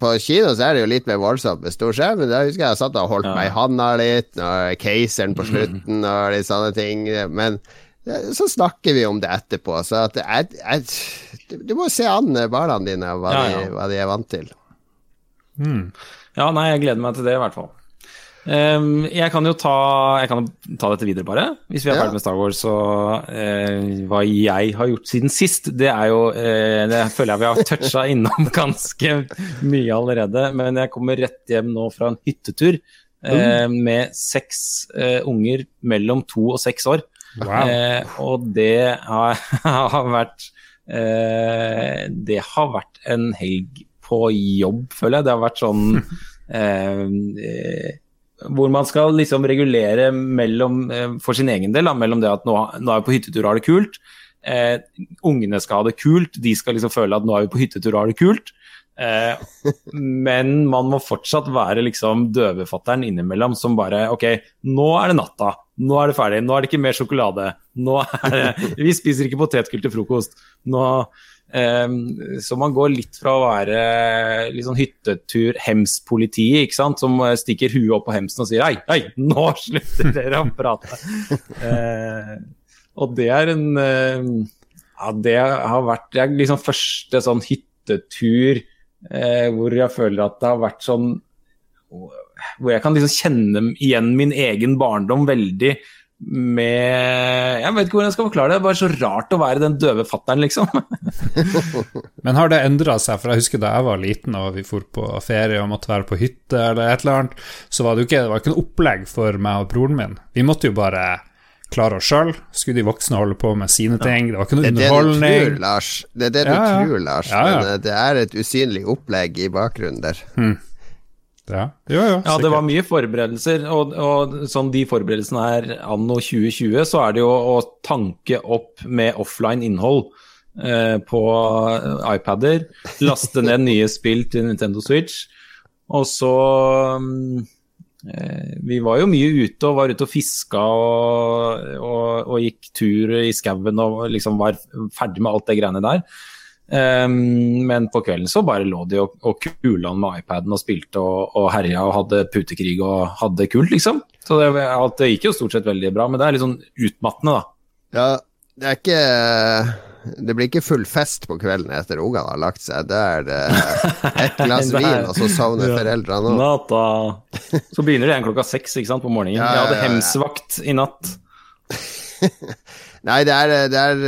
På kino så er det jo litt mer voldsomt med stor skjerm, men da husker jeg jeg satt og holdt ja. meg i handa litt, og Keiseren på slutten mm. og litt sånne ting. Men så snakker vi om det etterpå. Så at jeg, jeg, du må se an barna dine hva, ja, ja. De, hva de er vant til. Mm. Ja, nei, jeg gleder meg til det, i hvert fall. Um, jeg kan jo ta, jeg kan ta dette videre, bare. Hvis vi er ja. ferdig med Star Wars. Så uh, hva jeg har gjort siden sist, det er jo uh, Det føler jeg vi har toucha innom ganske mye allerede. Men jeg kommer rett hjem nå fra en hyttetur uh, med seks unger mellom to og seks år. Wow. og det har, har vært Det har vært en helg på jobb, føler jeg. Det har vært sånn hvor man skal liksom regulere mellom, eh, for sin egen del, da, mellom det at nå, nå er vi på hyttetur og har det kult. Eh, ungene skal ha det kult, de skal liksom føle at nå er vi på hyttetur og har det kult. Eh, men man må fortsatt være liksom døvefatteren innimellom som bare OK, nå er det natta. Nå er det ferdig. Nå er det ikke mer sjokolade. Nå er det, vi spiser ikke potetgull til frokost. Nå så man går litt fra å være litt sånn hyttetur, hemspolitiet, ikke sant, som stikker huet opp på hemsen og sier hei, hei, nå slutter dere å prate. eh, og det er en uh, Ja, det har vært det er liksom første sånn hyttetur eh, hvor jeg føler at det har vært sånn Hvor jeg kan liksom kjenne igjen min egen barndom veldig med Jeg vet ikke hvordan jeg skal forklare det. Det er bare så rart å være den døve fattern, liksom. Men har det endra seg? For jeg husker da jeg var liten og vi for på ferie og måtte være på hytte eller et eller annet, så var det jo ikke, det var ikke noe opplegg for meg og broren min. Vi måtte jo bare klare oss sjøl. Skulle de voksne holde på med sine ting. Det var ikke noe Det er det du tror, Lars. Det er det du Ja, ja. tror, Lars. Ja, ja. Men eh, det er et usynlig opplegg i bakgrunnen der. Ja, jo, jo, Ja, det var mye forberedelser, og, og sånn de forberedelsene er anno 2020, så er det jo å tanke opp med offline innhold eh, på iPader, laste ned nye spill til Nintendo Switch, og så eh, Vi var jo mye ute og var ute og fiska og, og, og gikk tur i skauen og liksom var ferdig med alt det greiene der. Um, men på kvelden så bare lå de og, og kula med iPaden og spilte og, og herja og hadde putekrig og hadde det kult, liksom. Så det, det gikk jo stort sett veldig bra, men det er litt sånn utmattende, da. Ja, det er ikke Det blir ikke full fest på kvelden etter ungene har lagt seg. Da er det ett glass Det er- vin, og så sovner Ja. foreldrene òg. Natta. Så begynner det igjen klokka seks ikke sant, på morgenen. Ja, Jeg ja, hadde ja, ja. hemsvakt i natt. Nei, det er, det, er,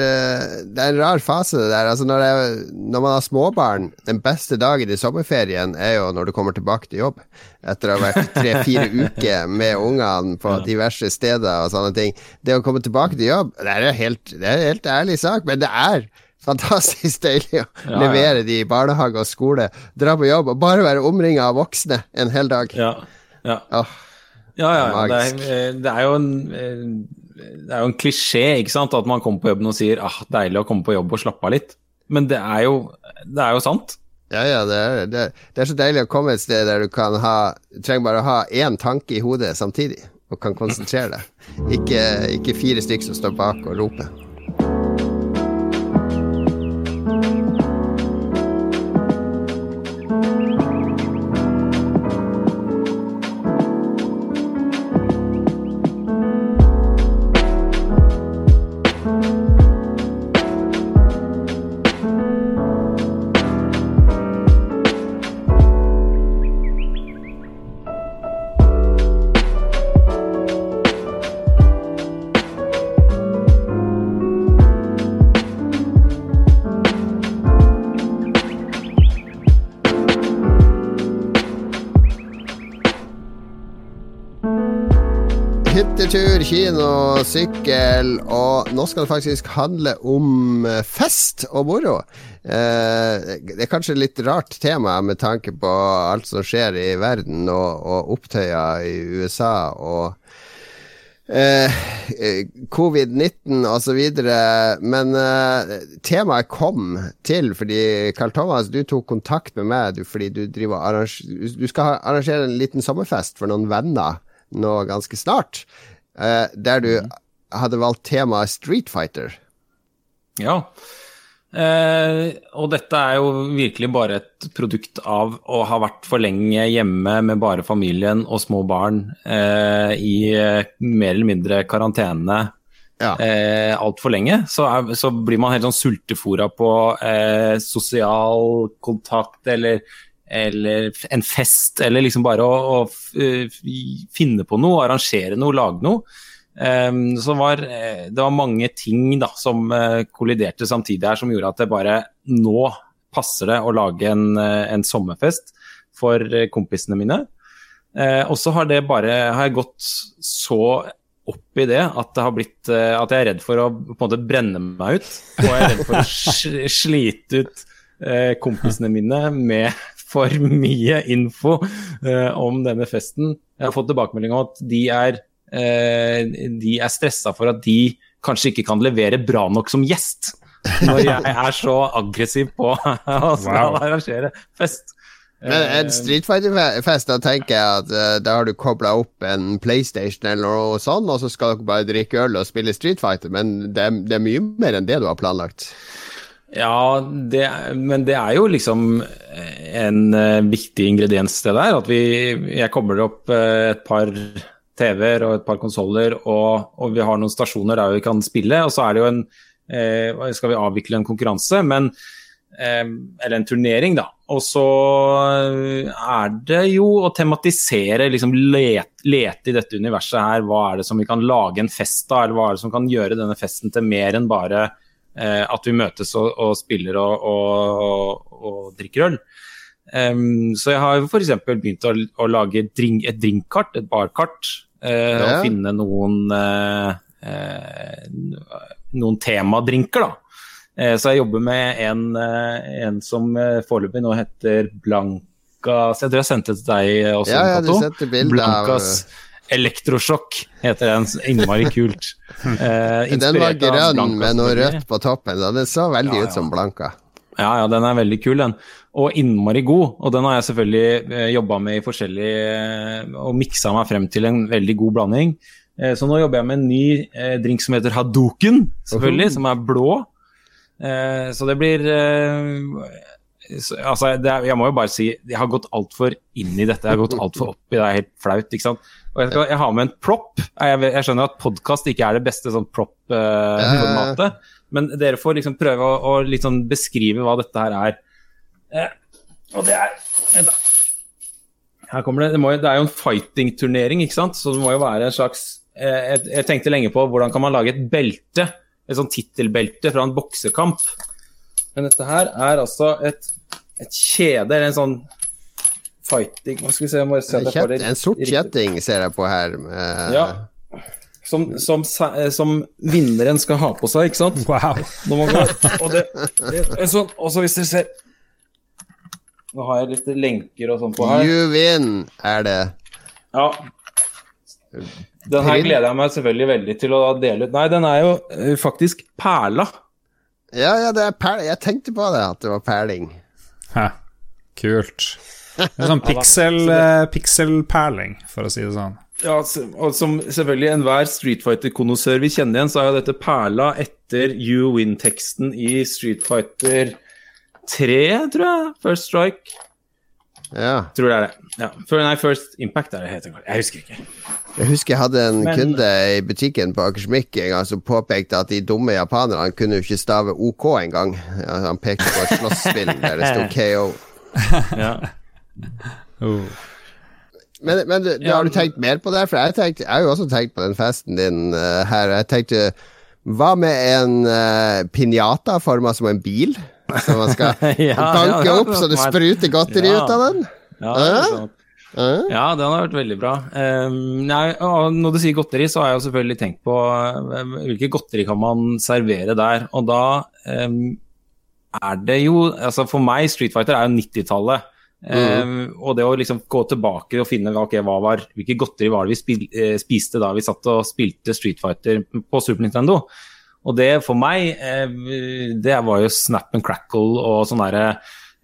det er en rar fase, det der. Altså, når, jeg, når man har småbarn, den beste dagen i sommerferien er jo når du kommer tilbake til jobb. Etter å ha vært tre-fire uker med ungene på diverse steder og sånne ting. Det å komme tilbake til jobb, det er en helt, er en helt ærlig sak, men det er fantastisk deilig å ja. levere de i barnehage og skole, dra på jobb og bare være omringa av voksne en hel dag. Ja, ja. Ja, ja, ja. Det, er, det er jo en det er jo en klisjé ikke sant? at man kommer på jobben og sier ah, deilig å komme på jobb og slappe av litt. Men det er jo, det er jo sant. Ja, ja, det er, det, det er så deilig å komme et sted der du kan ha Du trenger bare å ha én tanke i hodet samtidig, og kan konsentrere deg. Ikke, ikke fire stykker som står bak og roper. Kino, sykkel, og nå skal det faktisk handle om eh, fest og moro. Eh, det er kanskje litt rart tema med tanke på alt som skjer i verden, og, og opptøyer i USA og eh, eh, covid-19 osv. Men eh, temaet kom til fordi Carl Thomas, du tok kontakt med meg du, fordi du, du skal arrangere en liten sommerfest for noen venner nå ganske snart, eh, der du hadde valgt temaet Street Fighter. Ja. Uh, og dette er jo virkelig bare et produkt av å ha vært for lenge hjemme med bare familien og små barn uh, i mer eller mindre karantene Ja. eh, altfor lenge. Så, er, så blir man helt sånn sultefora på eh, sosial kontakt eller, eller en fest, eller liksom bare å, å eh, finne på noe, arrangere noe, lage noe. Um, så var, eh, det var mange ting da, som eh, kolliderte samtidig her, som gjorde at det bare nå passer det å lage en, en sommerfest for kompisene mine. Uh, og så har det bare har jeg gått så opp i det at, det har blitt, uh, at jeg er redd for å på en måte brenne meg ut. Og jeg er redd for å slite ut kompisene mine med for mye info uh, om denne festen. Jeg har fått tilbakemelding om at de er, uh, de er stressa for at de kanskje ikke kan levere bra nok som gjest. Når jeg er så aggressiv på å skal Wow. arrangere fest. Men en Eh, Street Fighter-fest, da tenker jeg at uh, da har du kobla opp en PlayStation eller noe sånt, og så skal dere bare drikke øl og spille Street Fighter, men det er, det er mye mer enn det du har planlagt. Ja, det, men det er jo liksom en eh, viktig ingrediens det der. At vi, jeg kobler opp eh, et par TV-er og et par konsoller, og, og vi har noen stasjoner der vi kan spille. Og så er det jo en eh, Skal vi avvikle en konkurranse? Men eller en turnering, da. Og så er det jo å tematisere, liksom lete, lete, i dette universet her. Hva er det som vi kan lage en fest av, eller hva er det som kan gjøre denne festen til mer enn bare eh, at vi møtes og, og spiller og, og, og, drikker øl. Um, så jeg har f.eks. begynt å, å lage drink, et drinkkart, et barkart, eh, ja. og finne noen eh, eh noen temadrinker, da. Eh, så jeg jobber med en, eh, en som eh, foreløpig nå heter Blankas Jeg tror jeg sendte det til deg også, ja, ja, du sendte Blankas av... Elektrosjokk heter den. Innmari kult. Eh, den var grønn med noe rødt på toppen, og den så veldig ja, ja. ut som Blanka. Ja, ja, den er veldig kul, den. Og innmari god. Og den har jeg selvfølgelig eh, jobba med i forskjellig Og miksa meg frem til en veldig god blanding. Eh, så nå jobber jeg med en ny eh, drink som heter Hadoken, selvfølgelig, som er blå. Eh, så det blir eh, altså, er, jeg må jo bare si jeg har gått altfor inn i dette. Jeg har gått altfor opp i det. er helt flaut. ikke sant? Og jeg, skal, jeg har med en prop. Jeg, jeg skjønner at podkast ikke er det beste sånn prop-formatet. Eh, men dere får liksom prøve å, å liksom beskrive hva dette her er. Eh, og det er. Her kommer det, det, må, det er jo en fighting-turnering, ikke sant? så det må jo være en slags eh, jeg, jeg tenkte lenge på hvordan kan man lage et belte et sånn tittelbelte fra en boksekamp. Men dette her er altså et, et kjede, eller en sånn fighting Hva skal vi se, jeg må se det for. En sort kjetting ser jeg på her. Med... Ja. Som, som, som, vinneren skal ha på seg, ikke sant? Wow. Og, det, det sånn, også hvis dere ser Nå har jeg litt lenker og sånn på her. You win, er det. Ja. Den her gleder jeg meg selvfølgelig veldig til å dele ut. Nei, den er jo uh, faktisk perla. Ja, ja, det er perla. Jeg tenkte på det, at det var perling. Hæ. Kult. Det er sånn pixel, uh, pixelperling, for å si det sånn. Ja, og som selvfølgelig enhver Street Fighter-konnoissør vil kjenne igjen, så er jo dette perla etter You Win-teksten i Street Fighter 3, tror jeg. First Strike. Ja. Tror det er det. Ja. Nei, First Impact er det heter. Jeg husker ikke. Jeg husker jeg hadde en Men, kunde i butikken på Akersmik en gang som påpekte at de dumme japanerne kunne jo ikke stave OK engang. Ja, han pekte på et slåsspill der det sto KO. ja. oh. Men, men du, ja, har du tenkt mer på det? For jeg, tenkte, jeg har jo også tenkt på den festen din uh, her. Jeg tenkte Hva med en uh, pinjata forma som en bil? Som man skal ja, banke opp så det spruter godteri ut av den? Ja, uh? Uh? Ja, den har vært veldig bra. Um, nei, når du sier godteri, så har jeg jo selvfølgelig tenkt på um, hvilke godteri kan man servere der. Og da um, er det jo altså For meg, Street Fighter er jo 90-tallet. Mm. og det å liksom gå tilbake og finne okay, var, hvilke godteri var det vi spil, uh, spiste da vi satt og spilte Street Fighter på Super Nintendo. Og det for meg, det var jo snap and crackle og sånn derre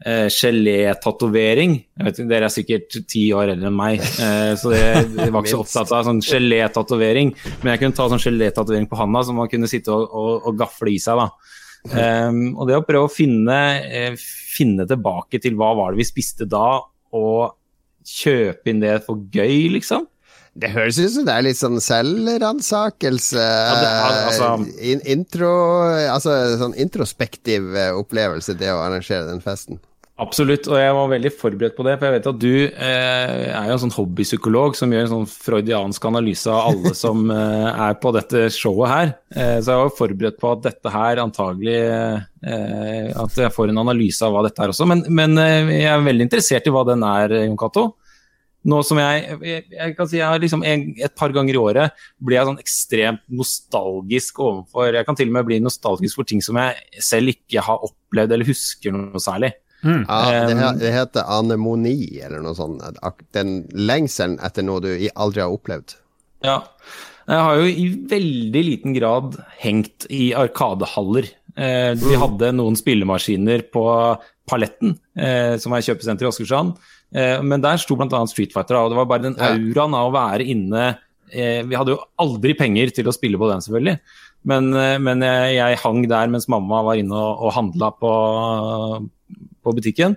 eh, gelétatovering. Dere er sikkert ti år eldre enn meg, eh, så det var ikke så opptatt av sånn gelétatovering. Men jeg kunne ta sånn gelétatovering på handa som man kunne sitte og, og, og gafle i seg. da. Um, og det å prøve å finne, eh, finne tilbake til hva var det vi spiste da, og kjøpe inn det for gøy, liksom. Det høres ut som det er litt sånn selvransakelse ja, altså, in, intro, altså, sånn introspektiv eh, opplevelse, det å arrangere den festen. Absolutt, og jeg var veldig forberedt på det. For jeg vet at du eh, er jo en sånn hobbypsykolog som gjør en sånn freudiansk analyse av alle som eh, er på dette showet her. Eh, så jeg var forberedt på at dette her antagelig eh, At jeg får en analyse av hva dette er også. Men, men eh, jeg er veldig interessert i hva den er, Jon Cato. Nå som jeg, jeg, jeg kan si jeg har liksom en, Et par ganger i året blir jeg sånn ekstremt nostalgisk overfor Jeg kan til og med bli nostalgisk for ting som jeg selv ikke har opplevd eller husker noe særlig. Mm. Ja, det, det, heter anemoni, eller noe sånt. Den lengselen etter noe du aldri har opplevd. Ja. Jeg har jo i veldig liten grad hengt i arkadehaller. Eh, vi mm. hadde noen spillemaskiner på Paletten, eh, som er kjøpesenter i Åsgårdstrand. Eh, men der sto bl.a. Street Fighter, og det var bare den auraen av å være inne eh, Vi hadde jo aldri penger til å spille på den, selvfølgelig. Men, eh, men jeg, jeg, hang der mens mamma var inne og, og handla på på butikken.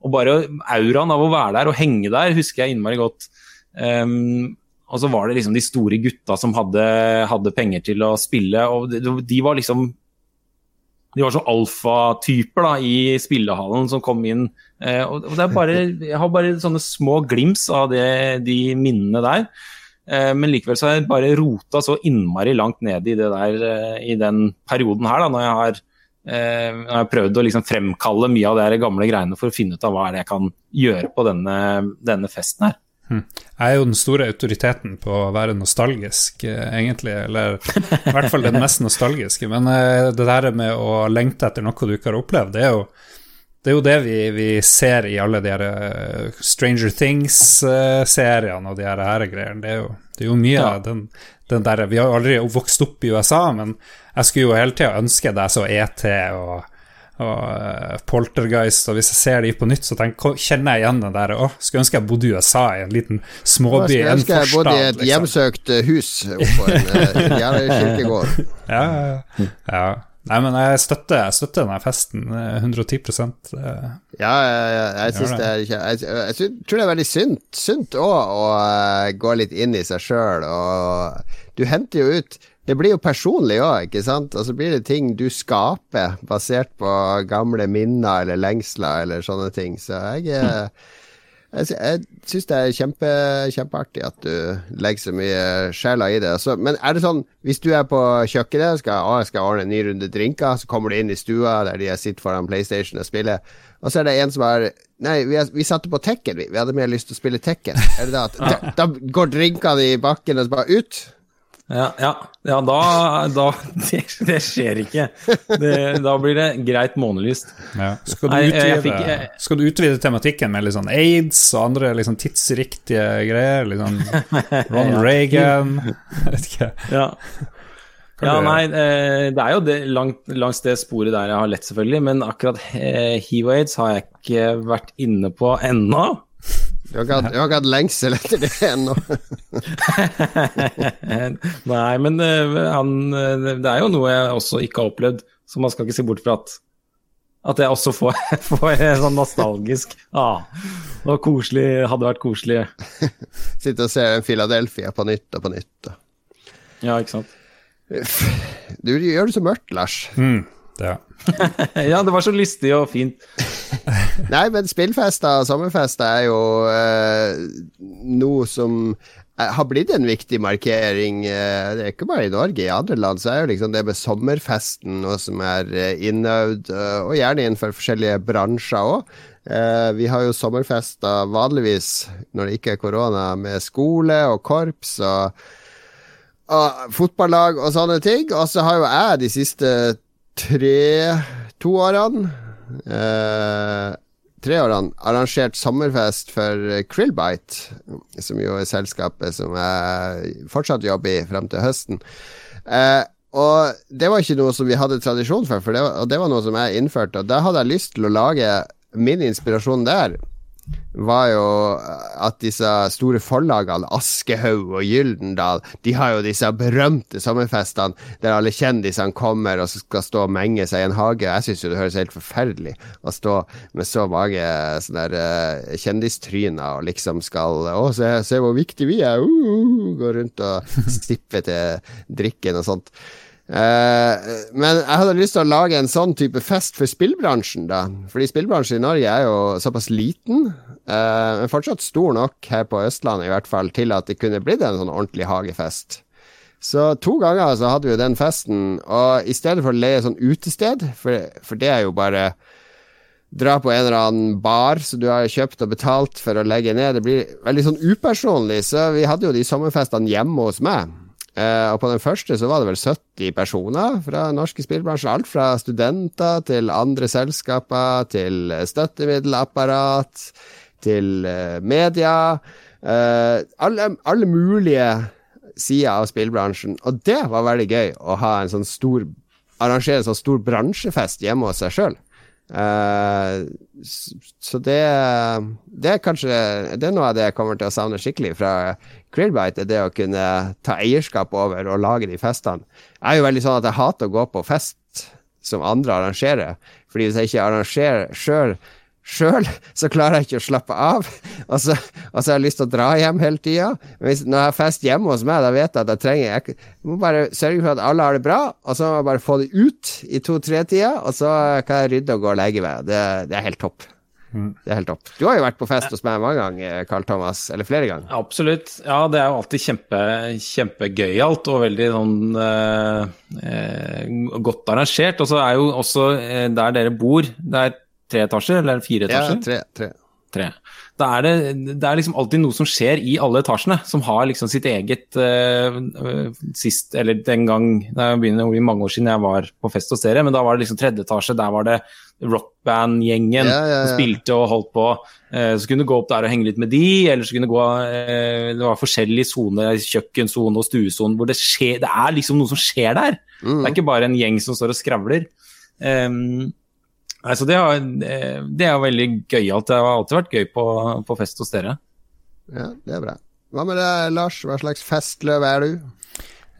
Og bare auraen av å være der og henge der husker jeg innmari godt. Um, og så var det liksom de store gutta som hadde, hadde penger til å spille, og de, de var liksom de var så alfatyper da, i spillehallen som kom inn. Eh, og det er bare, Jeg har bare sånne små glims av det, de minnene der. Eh, men likevel så har jeg bare rota så innmari langt ned i det der eh, i den perioden her, da, når jeg har, jeg har prøvd å liksom fremkalle mye av de gamle greiene for å finne ut av hva er det jeg kan gjøre på denne, denne festen her. Hm. Jeg er jo den store autoriteten på å være nostalgisk, egentlig. Eller i hvert fall den mest nostalgiske. Men det der med å lengte etter noe du ikke har opplevd, det er jo det er jo det vi, vi ser i alle de her Stranger Things-seriene og de her, her greiene. Det er jo, det er jo mye av ja. den, den der Vi har aldri vokst opp i USA, men jeg skulle jo hele tida ønske deg så ET og, og uh, Poltergeist, og hvis jeg ser de på nytt, så tenker, kjenner jeg igjen den der òg. skulle ønske jeg bodde i USA, i en liten småby, en forstad. Skulle ønske jeg bodde i et liksom. hjemsøkt hus oppå en uh, kirkegård. ja, ja, ja. Nei, men jeg støtter, jeg støtter denne festen 110 eh. Ja, jeg, jeg, syns det er Jeg, jeg, tror det er veldig sunt, sunt også, å gå litt inn i seg sjøl, og du henter jo ut det blir jo personlig òg, ikke sant? Og så blir det ting du skaper basert på gamle minner eller lengsler eller sånne ting. Så jeg er jeg, jeg syns det er kjempe, kjempeartig at du legger så mye sjela i det. Så, men er det sånn, hvis du er på kjøkkenet og skal, å, skal ordne en ny runde drinker, så kommer du inn i stua der de sitter foran PlayStation og spiller, og så er det en som har Nei, vi, vi satte på Tekken, vi. Vi hadde mer lyst til å spille Tekken. Det da da, da går drinkene i bakken og så bare ut? Ja, ja, ja da, da det, det, skjer ikke. Det, da blir det greit månelyst. Ja. Skal, du utvide, fikk, jeg, skal, du utvide, tematikken med sånn aids og andre liksom tidsriktige greier? Liksom Ron Ronald Reagan Vet ikke. Ja. ja, nei, eh, det er jo det, langt, langs det sporet der jeg har lett, selvfølgelig. Men akkurat eh, hiv og aids har jeg ikke vært inne på ennå. Du har ikke hatt, hatt lengsel etter det ennå? Nei, men uh, han, uh, det er jo noe jeg også ikke har opplevd, så man skal ikke se bort fra at at jeg også får, får sånn nostalgisk ah, Det koselig, hadde vært koselig. Sitte og se Philadelphia på nytt og på nytt. Ja, ikke sant. Du gjør det så mørkt, Lars. Mm. Ja. ja, det var så lystig og fint. Nei, men spillfester og sommerfester er jo eh, noe som eh, har blitt en viktig markering. Uh, det er ikke bare i Norge, i andre land så er jo liksom det med sommerfesten noe som er uh, innøvd, og gjerne innenfor forskjellige bransjer òg. vi har jo sommerfester vanligvis når det ikke er korona, med skole og korps og, og fotballag og sånne ting. Og så har jo jeg de siste tre to årene eh, tre årene arrangert sommerfest for Krillbite, som jo er selskapet som jeg fortsatt jobber i frem til høsten. Eh, og det var ikke noe som vi hadde tradisjon for, for det var, og det var noe som jeg innførte. Og da hadde jeg lyst til å lage min inspirasjon der var jo at disse store forlagene, Aschehoug og Gyldendal, de har jo disse berømte sommerfestene der alle kjendisene kommer og skal stå og menge seg i en hage. Jeg syns jo det høres helt forferdelig å stå med så mange sånne der, uh, kjendistryner og liksom skal Å, se, se hvor viktig vi er! Uh, uh, gå rundt og stippe til drikken og sånt. Uh, men jeg hadde lyst til å lage en sånn type fest for spillbransjen, da. Fordi spillbransjen i Norge er jo såpass liten, uh, men fortsatt stor nok her på Østlandet i hvert fall, til at det kunne blitt en sånn ordentlig hagefest. Så to ganger så hadde vi jo den festen, og i stedet for å leie sånn utested, for, for det er jo bare dra på en eller annen bar som du har kjøpt og betalt for å legge ned. Det blir veldig sånn upersonlig, så vi hadde jo de sommerfestene hjemme hos meg. Uh, og på den første så var det vel 70 personer fra norske spillbransjer. Alt fra studenter til andre selskaper, til støttemiddelapparat, til uh, media. Uh, alle, alle, mulige sider av spillbransjen. Og det var veldig gøy å ha en sånn stor arrangere en sånn stor bransjefest hjemme hos seg sjøl. Uh, så det, det er kanskje Det er noe av det jeg kommer til å savne skikkelig fra Krillbite, er det å kunne ta eierskap over og lage de festene. Jeg er jo veldig sånn at jeg hater å gå på fest som andre arrangerer, fordi hvis jeg ikke arrangerer sjøl Sjøl så klarer jeg ikke å slappe av, og så, og så har jeg lyst til å dra hjem hele tida. Når jeg har fest hjemme hos meg, da vet jeg at jeg trenger Jeg må bare sørge for at alle har det bra, og så må jeg bare få det ut i to-tre-tida, og så kan jeg rydde og gå og legge meg. Det, det er helt topp. Det er helt topp. Du har jo vært på fest hos meg mange ganger, Carl Thomas. Eller flere ganger. Absolutt. Ja, det er jo alltid kjempe, kjempegøyalt og veldig sånn eh, eh, godt arrangert. Og så er jo også eh, der dere bor, det er tre etasjer, eller fire Ja, etasjer? tre. tre. tre. Da er det, det er liksom alltid noe som skjer i alle etasjene, som har liksom sitt eget eh, Sist, eller den gang Det begynner å mange år siden jeg var på fest hos dere, men da var det liksom tredje etasje. Der var det rockband-gjengen Ja, ja, ja. som spilte og holdt på. Uh, så kunne du gå opp der og henge litt med de, eller så kunne du gå uh, Det var forskjellige soner, kjøkkensone og stuesone, hvor det skjer Det er liksom noe som skjer der. Det er ikke bare en gjeng som står og skravler. Um, altså det, har, eh, det er veldig gøyalt. Det har alltid vært gøy på, på fest hos dere. Ja, det er bra. Hva med deg, Lars? Hva slags festløv er du?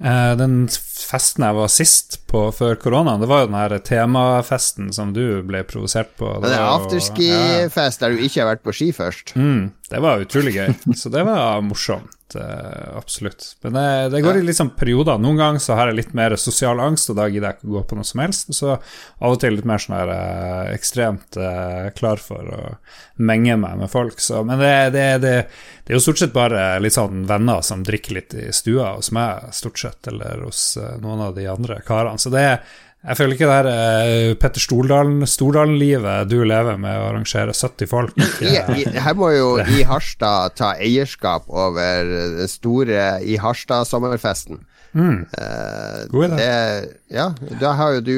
Eh, den festen jeg var sist på før koronaen, det var jo den her temafesten som du ble provosert på. Det er afterski-fest ja. der du ikke har vært på ski først. Mm, det var utrolig gøy. Så det var morsomt. eh, absolutt. Men det, det går i litt sånn perioder. Noen ganger så har jeg litt mer sosial angst, og da gidder jeg ikke å gå på noe som helst. Så av og til litt mer sånn her eh, ekstremt eh, klar for å menge meg med folk. Så, men det, det, det, er jo stort sett bare litt sånn venner som drikker litt i stua hos meg, stort sett, eller hos eh, noen av de andre karene. Så det er jeg føler ikke det her eh, Petter Stordalen- Stordalen-livet du lever med å arrangere 70 folk. I, i, her må jo I Harstad ta eierskap over den store I Harstad-sommerfesten. Eh, God idé. det, ja, da har jo du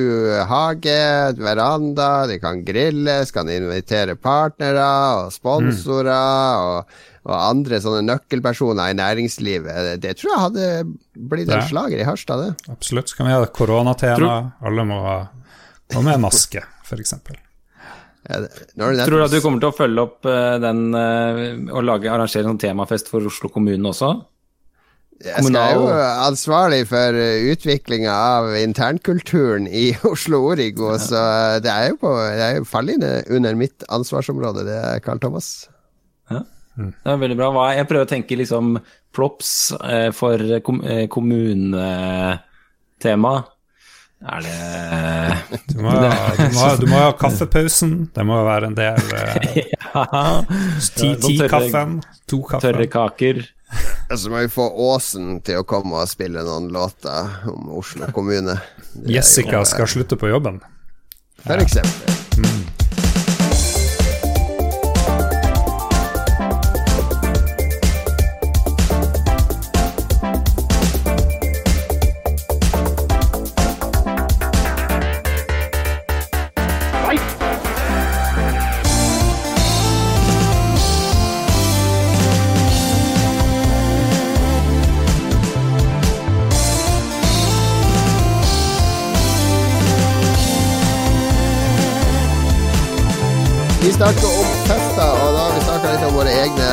hage, veranda, de kan grilles, kan invitere partnere og sponsorer og, og andre sånne nøkkelpersoner i næringslivet. Det tror jeg hadde blitt en slager i Harstad, det. Absolutt. Så kan vi ha koronatema. Alle må ha og med maske, f.eks. Ja, det- Tror du at du kommer til å følge opp eh, den eh, og lage, arrangere en temafest for Oslo kommune også? Jeg skal jo ansvarlig for utviklinga av internkulturen i Oslo Origo, så det er jo på Det er jo fallende under mitt ansvarsområde, det er Carl Thomas. Det er veldig bra. Hva, jeg prøver å tenke liksom plops eh, for kom, eh, kommunetema. Er det Du må, ha, du, må du må ha kaffepausen. Det må være en del eh, ja, ti, noen ti tørre- kaffen, to kaffer. tørre kaker? Så må vi få Åsen til å komme og spille noen låter om Oslo kommune. Jessica jo- skal slutte på jobben. For eksempel. Vi snakker om fester, og da har vi snakka litt om våre egne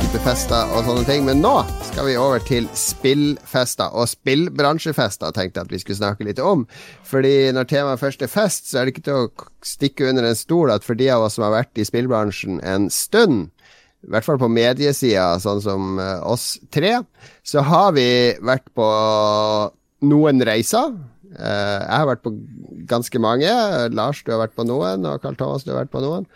type fester og sånne ting. Men nå skal vi over til spillfester og spillbransjefester, tenkte jeg at vi skulle snakke litt om. Fordi når temaet først er fest, så er det ikke til å stikke under en stol at for de av oss som har vært i spillbransjen en stund, i hvert fall på mediesida, sånn som eh, oss tre, så har vi vært på noen reiser. Eh, jeg har vært på ganske mange. Lars, du har vært på noen, og Carl Thomas, du har vært på noen.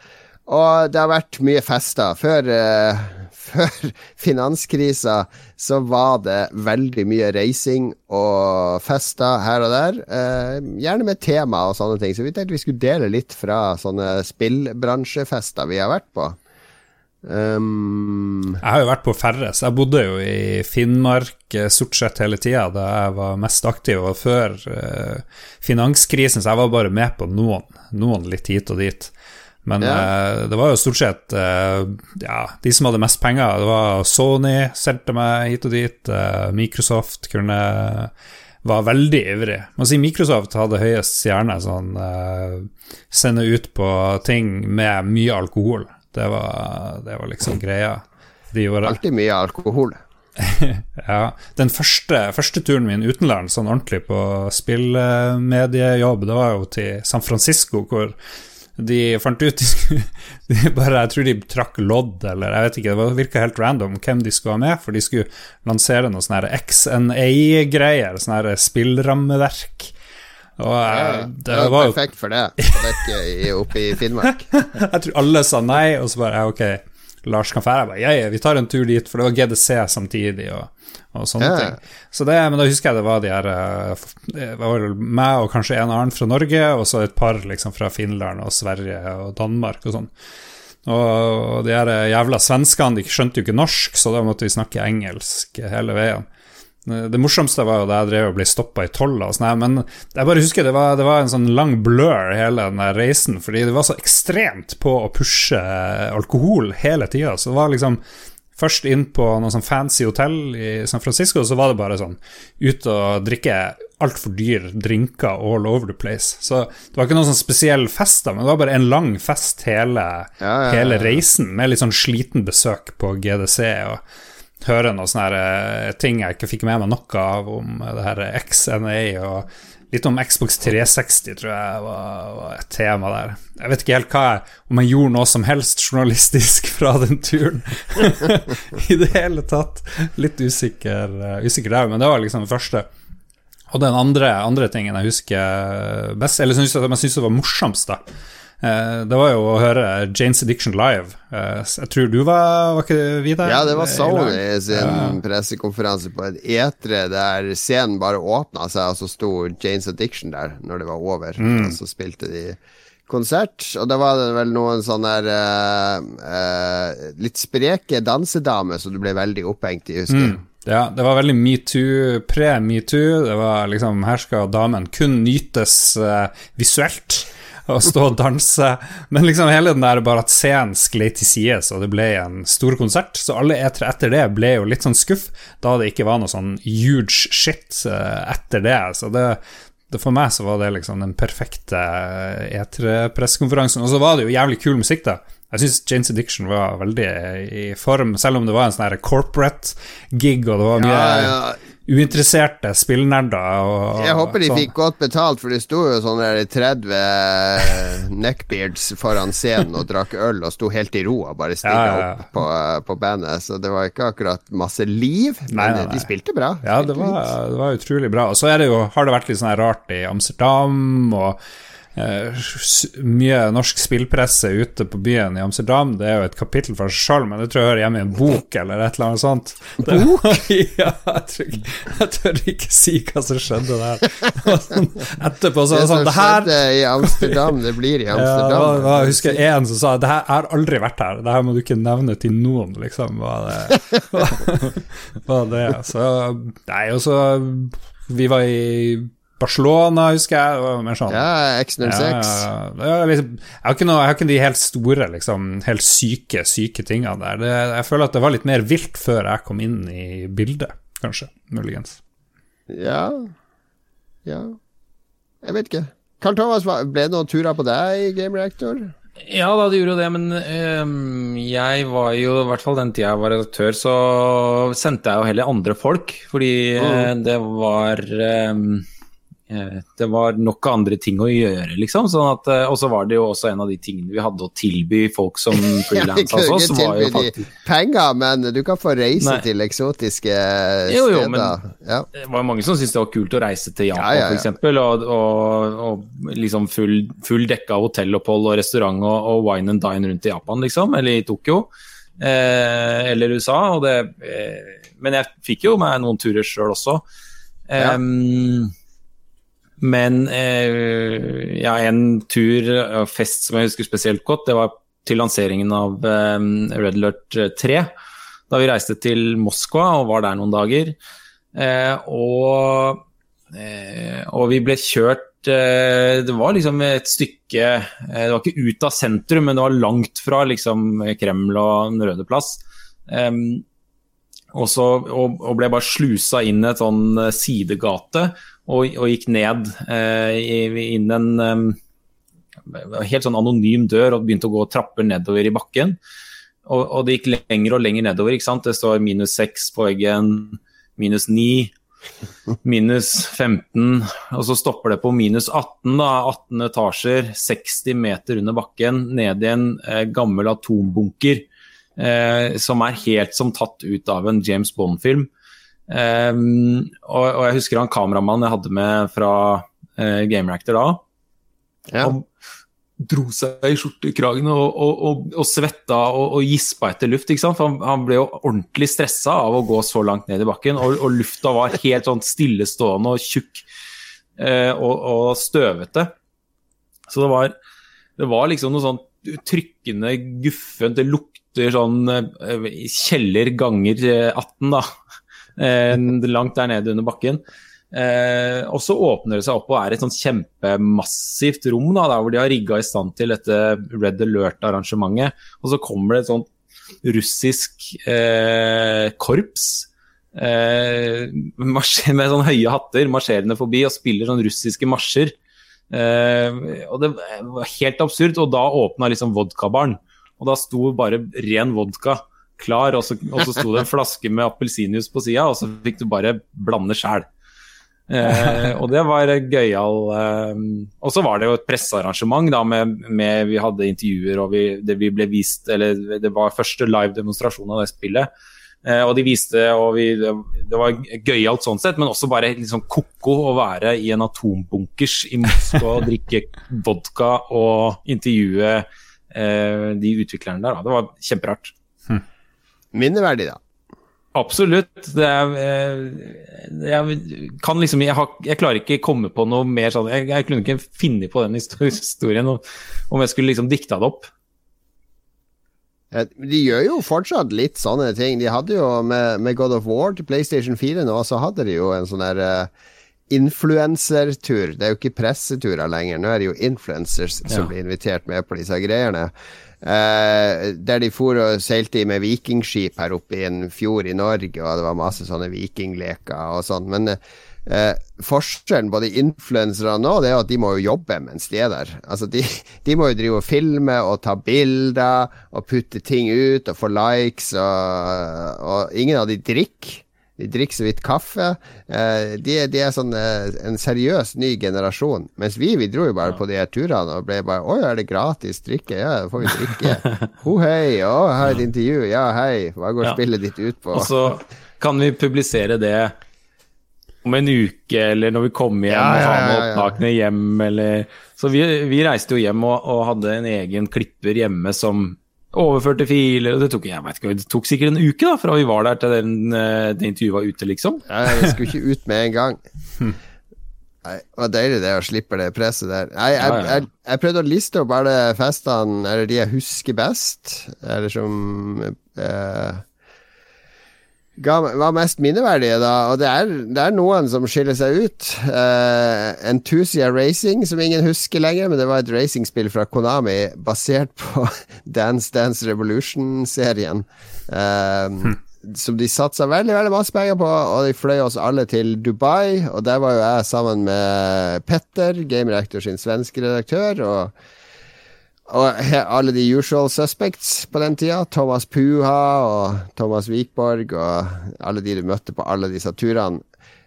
Og det har vært mye fester. Før, uh, før finanskrisa så var det veldig mye reising og fester her og der. Uh, gjerne med tema og sånne ting. Så vi tenkte vi skulle dele litt fra sånne spillbransjefester vi har vært på. Um, Jeg har jo vært på færre, så jeg bodde jo i Finnmark eh, stort sett hele tida da jeg var mest aktiv, og før uh, finanskrisen, så jeg var bare med på noen, noen litt hit og dit. Men Ja. uh, det var jo stort sett uh, ja, de som hadde mest penger. Det var Sony, solgte meg hit og dit. Microsoft kunne var veldig ivrig. Må si Microsoft hadde høyest stjerne, sånn sende ut på ting med mye alkohol. Det var, det var liksom greia. De gjorde alltid mye alkohol. ja, Den første, første turen min utenlands, sånn ordentlig på spillmediejobb, det var jo til San Francisco, hvor de fant ut de skulle, de bare, Jeg tror de trakk lodd, eller jeg vet ikke, det virka helt random hvem de skulle ha med, for de skulle lansere noen sånne XNA-greier, sånne spillrammeverk. Og, ja, det, det var, perfekt for det, oppe i Finnmark. jeg tror alle sa nei, og så bare ok, Lars kan fære. Jeg bare ja, ja, vi tar en tur dit, for det var GDC samtidig. og og sånne ja. ting. Så det, men da husker jeg det var de her eh, Det var meg og kanskje en annen fra Norge, og så et par liksom fra Finland og Sverige og Danmark og sånn. Og de her jævla svenskene de skjønte jo ikke norsk, så da måtte vi snakke engelsk hele veien. Det morsomste var jo da jeg drev og ble stoppa i tolla og sånn, men jeg bare husker det var, det var en sånn lang blur hele den reisen, fordi det var så ekstremt på å pushe alkohol hele tida. Så det var liksom først inn på noe sånn fancy hotell i San Francisco, så var det bare sånn ut og drikke altfor dyr drinker all over the place. Så det var ikke noen sånn spesiell fest, da, men det var bare en lang fest hele, ja, ja, ja. hele reisen, med litt sånn sliten besøk på GDC. og høre noen sånne eh, ting jeg ikke fikk med meg noe av om det her XNA og litt om Xbox 360, tror jeg var, var, et tema der. Jeg vet ikke helt hva jeg, om jeg gjorde noe som helst journalistisk fra den turen i det hele tatt. Litt usikker, uh, usikker der, men det var liksom det første. Og den andre, andre tingen jeg husker best, eller som jeg syntes var morsomst, da, Eh, det var jo å høre Janes Addiction live. Eh, jeg tror du var Var ikke vi der? Ja, det var Sony sin ja. pressekonferanse på et etre der scenen bare åpna seg, og så sto Janes Addiction der når det var over. Mm. Og så spilte de konsert, og da var det vel noen sånne uh, uh, litt spreke dansedamer som du ble veldig opphengt i, husker jeg. Mm. Ja, det var veldig metoo, pre-metoo. Det var liksom Her skal damen kun nytes uh, visuelt og stå og danse. Men liksom hele den der bare at scenen sklei til sides, og det ble en stor konsert. Så alle etere etter det ble jo litt sånn skuff, da det ikke var noe sånn huge shit eh, etter det. Så det, det for meg så var det liksom den perfekte E3-pressekonferansen. Og så var det jo jævlig kul musikk, da. Jeg syns Janes Addiction var veldig i form, selv om det var en sånn corporate gig, og det var mye ja, ja uinteresserte spillnerder. Og, jeg håper de sånn. fikk godt betalt, for det sto jo sånne 30 neckbeards foran scenen og drakk øl og sto helt i ro og bare stilla ja, ja, ja. opp på, på, bandet. Så det var ikke akkurat masse liv, men nei, nei, nei. de spilte bra. Ja, det var, det var, utrolig bra. Og så har det vært litt sånn rart i Amsterdam. og mye norsk spillpresse ute på byen i Amsterdam. Det er jo et kapittel for seg selv, men det tror jeg hører hjemme i en bok eller et eller annet sånt. Bok? ja, jeg, tror, jeg, tør ikke si hva som skjedde der. Etterpå så Det sånn, det her skjedde i Amsterdam, det blir i Amsterdam. Ja, jeg husker en som sa det her har aldri vært her, det her må du ikke nevne til noen, liksom. Var det, var det. Så Nei, og så Vi var i Barcelona, husker jeg. Sånn. Ja, X06. Ja, liksom, jeg, har ikke noe, jeg har ikke de helt store, liksom, helt syke, syke tingene der. Det, jeg føler at det var litt mer vilt før jeg kom inn i bildet, kanskje. Muligens. Ja Ja. Jeg vet ikke. Karl Thomas, ble det noen turer på deg i Game Reactor? Ja da, det gjorde jo det, men øh, jeg var jo, i hvert fall den tida jeg var redaktør, så sendte jeg jo heller andre folk. Fordi mm. det var øh, Eh, det var nok andre ting å gjøre, liksom. Sånn at, eh, og så var det jo også en av de tingene vi hadde å tilby folk som frilansa ja, også. Som var jo faktisk... Penger, men du kan få reise Nei. til eksotiske steder. Jo, jo, men ja. det var jo mange som syntes det var kult å reise til Japan, ja, ja, f.eks. Og, og, og, liksom full, full dekka hotellopphold og restaurant og, og, wine and dine rundt i Japan, liksom. Eller i Tokyo. Eh, eller USA. Og det, eh, men jeg fikk jo meg noen turer sjøl også. Um, men eh, ja, en tur og fest som jeg husker spesielt godt, det var til lanseringen av eh, Red Alert 3. Da vi reiste til Moskva og var der noen dager. Eh, og, eh, og, vi ble kjørt eh, Det var liksom et stykke eh, Det var ikke ut av sentrum, men det var langt fra liksom, Kreml og Den røde plass. og, så, og, og ble bare slusa inn et sånn sidegate og, og gikk ned eh, inn en um, helt sånn anonym dør og begynte å gå trapper nedover i bakken. Og, og, det gikk lenger og lenger nedover. ikke sant? Det står minus seks på veggen, minus ni. minus 15, og så stopper det på minus 18, da, 18 etasjer, 60 meter under bakken, ned i en eh, gammel atombunker eh, som er helt som tatt ut av en James Bond-film. Eh, og, og, jeg husker han kameramannen jeg hadde med fra uh, Game Reactor da. Ja. Han dro seg i skjortekragen og, og, og, og svetta og, gispa etter luft. ikke sant? For han, han ble jo ordentlig stressa av å gå så langt ned i bakken, og, og lufta var helt sånn stillestående og tjukk uh, og, støvete. Så det var, det var liksom noe sånn trykkende, guffent, det lukter sånn uh, kjeller ganger 18, da. Eh, langt der nede under bakken. Eh, og så åpner det seg opp og er et sånt kjempemassivt rom da, der hvor de har rigga i stand til dette Red Alert-arrangementet. Og så kommer det et sånt russisk eh, korps eh, med sånne høye hatter marsjerende forbi og spiller sånn russiske marsjer. Eh, og det var helt absurd. Og da åpna liksom vodkabaren. Og da sto bare ren vodka klar, og så, og så sto det en flaske med appelsinjuice på sida, og så fikk du bare blande sjæl. Eh, og det var gøyal. Eh, og så var det jo et pressearrangement da med, med, Vi hadde intervjuer, og vi, det, vi ble vist Eller det var første live demonstrasjon av det spillet. Eh, og de viste, og vi, det, det var gøyalt sånn sett, men også bare liksom ko-ko å være i en atombunkers i Moskva og drikke vodka og intervjue eh, de utviklerne der. Da. Det var kjemperart. Minneverdig, da. Absolutt. Det er, eh, jeg, kan liksom, jeg, har, jeg, klarer ikke komme på noe mer sånn Jeg, jeg kunne ikke finne på den historien om jeg skulle liksom dikta det opp. De gjør jo fortsatt litt sånne ting. De hadde jo med, med God of War til PlayStation 4 nå, så hadde de jo en sånn der uh, influensertur. Det er jo ikke presseturer lenger. Nå er det jo influencers ja. som blir invitert med på disse greiene. Uh, der de for og seilte med vikingskip her oppe i en fjord i Norge, og det var masse sånne vikingleker og sånn. Men Eh, forskjellen på de influenserne nå, det er at de må jo jobbe mens de er der. Altså, de, de må jo drive og filme og ta bilder og putte ting ut og få likes, og, og ingen av de drikker. De drikker så vidt kaffe. Eh, de, de, er sånn eh, en seriøs ny generasjon. Mens vi, vi dro jo bare på de her turene og ble bare Å, er det gratis drikke? Ja, da får vi drikke. Ho, hei. Å, her er et intervju. Ja, hei. Hva går ja. spillet ditt ut på? Og så kan vi publisere det om en uke, eller når vi kommer hjem ja, ja, ja, og har med opptakene hjem, eller Så vi, vi reiste jo hjem og, og hadde en egen klipper hjemme som Overførte filer, og det tok, jeg ikke, det tok sikkert en uke da, fra vi var der til den, eh, det intervjuet var ute, liksom. Ja, det skulle ikke ut med en gang. Nei, det var deilig det å slippe det presset der. Nei, jeg, jeg, jeg, jeg, prøvde å liste opp alle festene, eller de jeg husker best, eller som eh, var mest minneverdige, da. Og det er, det er, noen som skiller seg ut. Uh, Enthusia Racing, som ingen husker lenger, men det var et racingspill fra Konami basert på Dance Dance Revolution-serien. Uh, hm. Som de satsa veldig veldig masse penger på, og de fløy oss alle til Dubai. Og der var jo jeg sammen med Petter, gamereactor sin svenske redaktør. og alle de usual suspects på den tida. Thomas Puha og Thomas Wikborg og alle de du møtte på alle disse turene.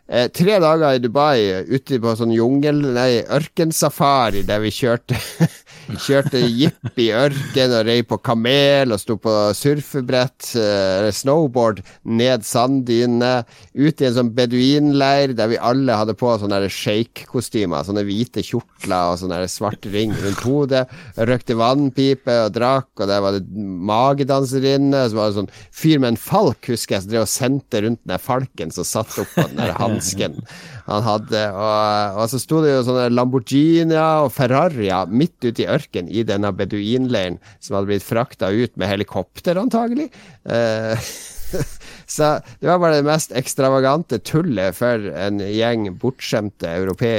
Eh, tre dager i Dubai ute på sånn jungel, nei, ørkensafari der vi kjørte Kjørte jeep i ørken og rei på kamel og sto på surfebrett, eh, eller snowboard, ned sanddynene. Ut i en sånn beduinleir der vi alle hadde på sånne shake-kostymer. Sånne hvite kjortler og sånne svart ring rundt hodet. Røkte vannpipe og drakk, og der var det magedanserinne. Så var det sånn fyr med en falk, husker jeg, som drev og sendte rundt den der falken som satt opp på den der hansken han hadde. Og, og så sto det jo sånne Lamborghinier og Ferrarier midt ute i ørkenen i denne beduinleiren som hadde blitt frakta ut med helikopter, antagelig. Eh, så det var bare det mest ekstravagante tullet for en gjeng bortskjemte, europe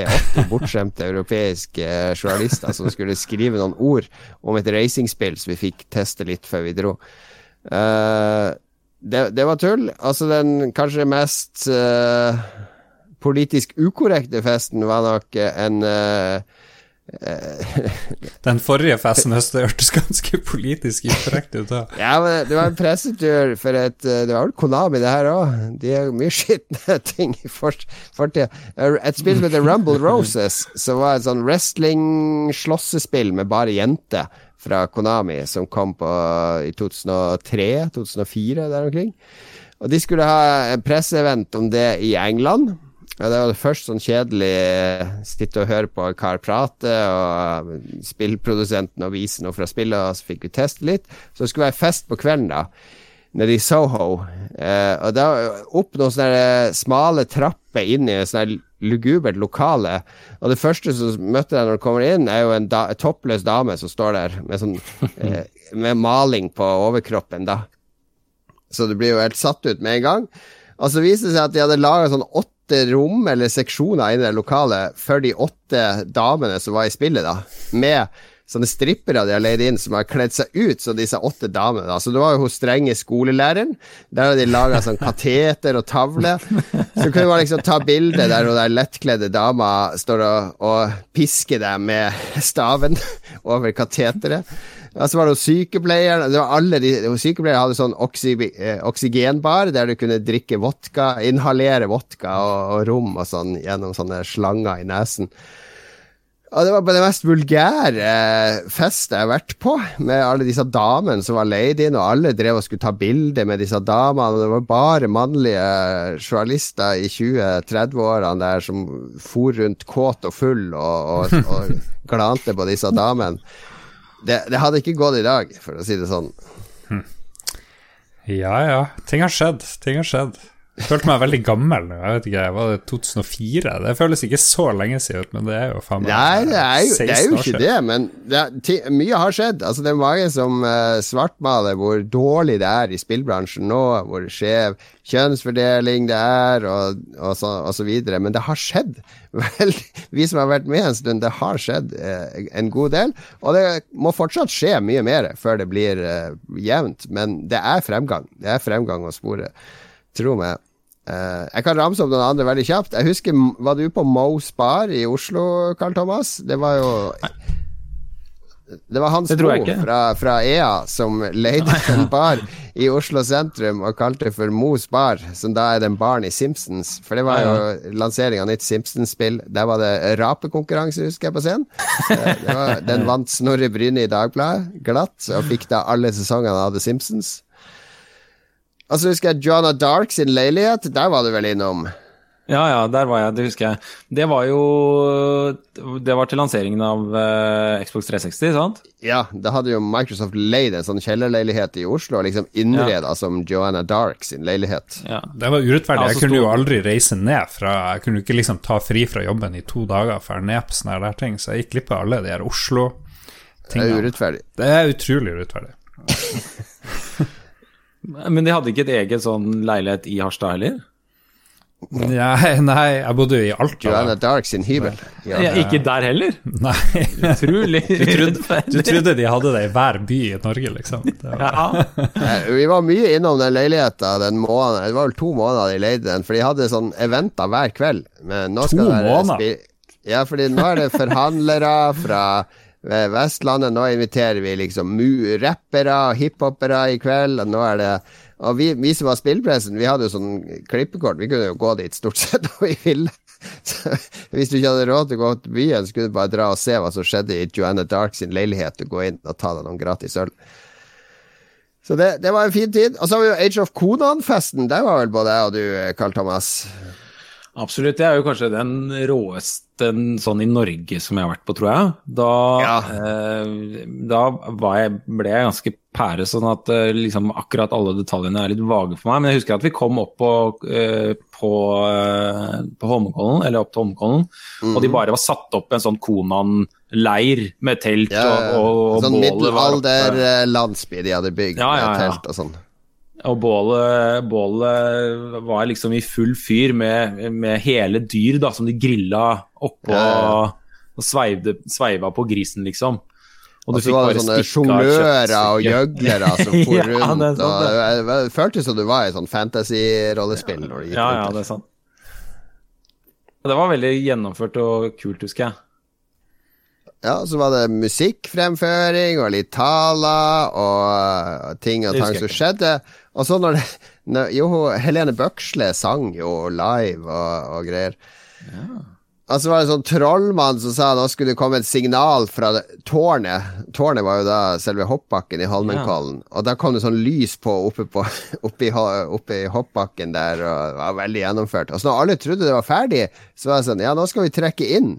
bortskjemte europeiske journalister som skulle skrive noen ord om et racingspill som vi fikk teste litt før vi dro. Uh, det, det, var tull. Altså den kanskje mest uh, politisk ukorrekte festen var nok en uh, Den forrige festen hørtes ganske politisk inkorrekt ut. da. Ja, men det var en pressetur for et eh, Det var vel Konami, det her òg. De jo mye skitne ting i fortida. Et spill som heter Rumble Roses, som var et sånn wrestling-slåssespill med bare jenter fra Konami, som kom på i 2003-2004, der omkring. Og de skulle ha en presseevent om det i England. Ja, det var det først sånn kjedelig eh, sitte og høre på en kar prate, og spillprodusenten og vise noe fra spillet, og så fikk vi teste litt. Så det skulle være fest på kvelden, da, nede i Soho. Eh, og da opp noen sånne smale trapper inn i et sånt lugubert lokale. Og det første som møter deg når du kommer inn, er jo en da, toppløs dame som står der med sånn eh, med maling på overkroppen, da. Så du blir jo helt satt ut med en gang. Og så viste det seg at de hadde laga sånn åtte rom eller seksjoner inne i det lokalet for de åtte damene som var i spillet, da. Med sånne strippere de har leid inn, som har kledd seg ut som disse åtte damene. da. Så det var jo hos strenge skolelæreren. Der hadde de laga sånn kateter og tavle. Så kunne man liksom ta bilde der hun der lettkledde dama står og, og pisker deg med staven over kateteret. Og så var det sykepleieren det var de, Sykepleieren hadde sånn oksy, eh, oksygenbar der du kunne drikke vodka, inhalere vodka og, og rom og sånn gjennom sånne slanger i nesen. Og det var på det mest vulgære eh, festet jeg har vært på, med alle disse damene som var leid inn, og alle drev og skulle ta bilde med disse damene, det var bare mannlige journalister i 20-30-årene der som for rundt kåt og full og, og, og glante på disse damene. Det, det, hadde ikke gått i dag, for å si det sånn. Hm. Ja ja, ting har skjedd. Ting har skjedd. Jeg følte meg veldig gammel nå. Jeg vet ikke, Var det 2004? Det føles ikke så lenge siden men det er jo faen meg Nei, det er jo, det er jo ikke det, men det er, mye har skjedd. Altså, det er mange som uh, svartmaler hvor dårlig det er i spillbransjen nå, hvor skjev kjønnsfordeling det er, og, og, så, og så videre. Men det har skjedd. Vel, vi som har vært med en stund, det har skjedd uh, en god del. Og det må fortsatt skje mye mer før det blir uh, jevnt, men det er fremgang. Det er fremgang å spore. Tro meg. Uh, jeg kan ramse opp noen andre veldig kjapt. Jeg husker, Var du på Mo's Bar i Oslo, Carl Thomas? Det var jo Det var Hans Bo fra, fra, EA som leide en bar i Oslo sentrum og kalte det for Mo's Bar, som da er den baren i Simpsons. For det var jo lansering av nytt Simpsons-spill. Der var det rapekonkurranse, husker jeg, på scenen. Uh, var, den vant Snorre Bryne i Dagbladet glatt, og fikk da alle sesongene av The Simpsons. Altså, husker jeg Joanna Dark sin leilighet. Der var du vel innom? Ja, ja, der var jeg. Det husker jeg. Det var jo Det var til lanseringen av uh, Xbox 360, sant? Ja, da hadde jo Microsoft leid en sånn kjellerleilighet i Oslo og liksom innreda ja. som Joanna Dark sin leilighet. Ja. Det var urettferdig. Jeg kunne jo aldri reise ned fra Jeg kunne ikke liksom ta fri fra jobben i to dager for ned på sånne der ting, så jeg gikk glipp av alle de her Oslo-tingene. Det er urettferdig. Det er utrolig urettferdig. Men de hadde ikke et eget sånn leilighet i Harstad heller? Nei, nei, jeg bodde jo i Alta. Joanna Dark sin hybel. Ja. Ja, ikke der heller? Nei. Utrolig. Du trodde, du trodde, de hadde det i hver by i Norge, liksom? Var... Ja. Vi var mye innom den leiligheta den måneden. Det var vel to måneder de leide den, for de hadde sånn eventer hver kveld. to måneder? Ja, fordi nå er det forhandlere fra Vestlandet. Nå inviterer vi liksom rappere og hiphopere i kveld. Og nå er det Og vi, vi som var spillpressen, vi hadde jo sånn klippekort. Vi kunne jo gå dit stort sett når vi ville. Så hvis du ikke hadde råd til å gå til byen, så kunne du bare dra og se hva som skjedde i Joanna Dark sin leilighet, og gå inn og ta deg noen gratis øl. Så det, det, var en fin tid. Og så har vi jo Age of Conan-festen. Der var vel både jeg og du, Carl Thomas. Absolutt. Det er jo kanskje den råeste sånn i Norge som jeg har vært på, tror jeg. Da, ja. eh, da jeg, ble jeg ganske pære, sånn at eh, liksom, akkurat alle detaljene er litt vage for meg. Men jeg husker at vi kom opp på, eh, på, eh, på Holmenkollen, eller opp til Holmenkollen, mm. og de mhm. bare var satt opp en sånn Konan-leir med telt ja, og, og, og Sånn middelalder-landsby de hadde bygd ja, med telt og sånn. Og bålet, bålet, var liksom i full fyr med, med hele dyr da, som de grilla oppå ja. og sveivde, sveiva på grisen, liksom. Og du så var det sånne sjonglører og gjøglere som for ja, rundt. Det, og, det føltes som du var i sånn fantasy-rollespill. Ja, ja, ja, det er sant. Det var veldig gjennomført og kult, husker jeg. Ja, så var det musikkfremføring og litt taler og ting og tang som skjedde. Og så når det når, Jo, Helene Bøksle sang jo live og, og greier. Og så var det en sånn trollmann som sa nå skulle det komme et signal fra tårnet. Tårnet var jo da selve hoppbakken i Holmenkollen. Og da kom det sånn lys på oppe, på, oppe, i, oppe i hoppbakken der, og det var veldig gjennomført. Og så når alle trodde det var ferdig, så var det sånn Ja, nå skal vi trekke inn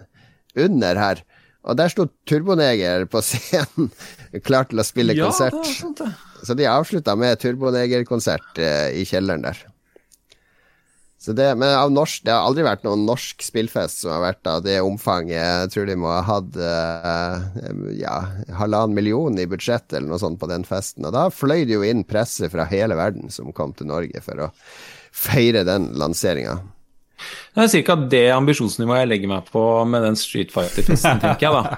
under her. Og der sto Turboneger på scenen, klar til å spille Ja, konsert. det er sant, det. Så de avslutta med Turboneger-konsert eh, i kjelleren der. Så det, men av norsk, det har aldri vært noen norsk spillfest som har vært av det omfanget. Jeg tror de må ha hatt eh, ja, halvannen million i budsjett eller noe sånt på den festen. Og da fløy det jo inn presse fra hele verden som kom til Norge for å feire den lanseringa. Det er ca. det ambisjonsnivået jeg legger meg på med den Street Fighter-festen, tenker jeg da.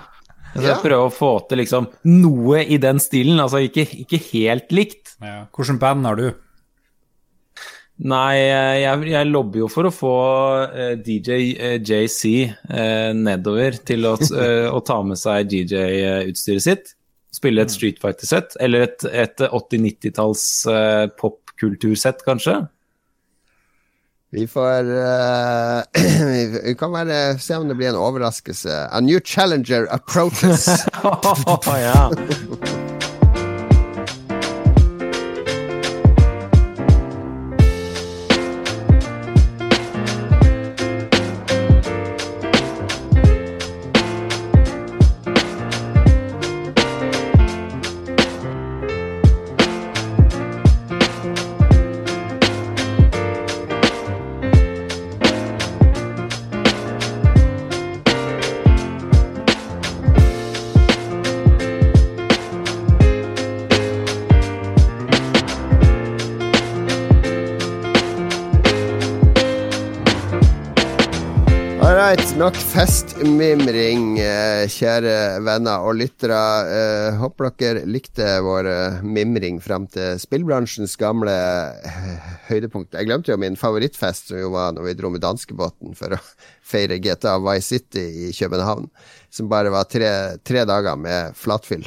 Jeg skal Ja. prøve å få til liksom noe i den stilen, altså ikke, ikke helt likt. Ja. Hvilket band har du? Nei, jeg, jeg lobber jo for å få eh, DJ eh, JC eh, nedover til å, å ta med seg DJ-utstyret sitt. Spille et Street Fighter-sett, eller et, et 80-90-talls eh, popkultursett, kanskje. Vi får uh, Vi kan bare se om det blir en overraskelse. A new challenger approaches. ja. Kjære venner og lyttere. Eh, håper dere likte vår eh, mimring fram til spillbransjens gamle eh, høydepunkt. Jeg glemte jo min favorittfest, som jo var når vi dro med danskebåten for å feire GTA Vice City i København. Som bare var tre, tre dager med flatfyll.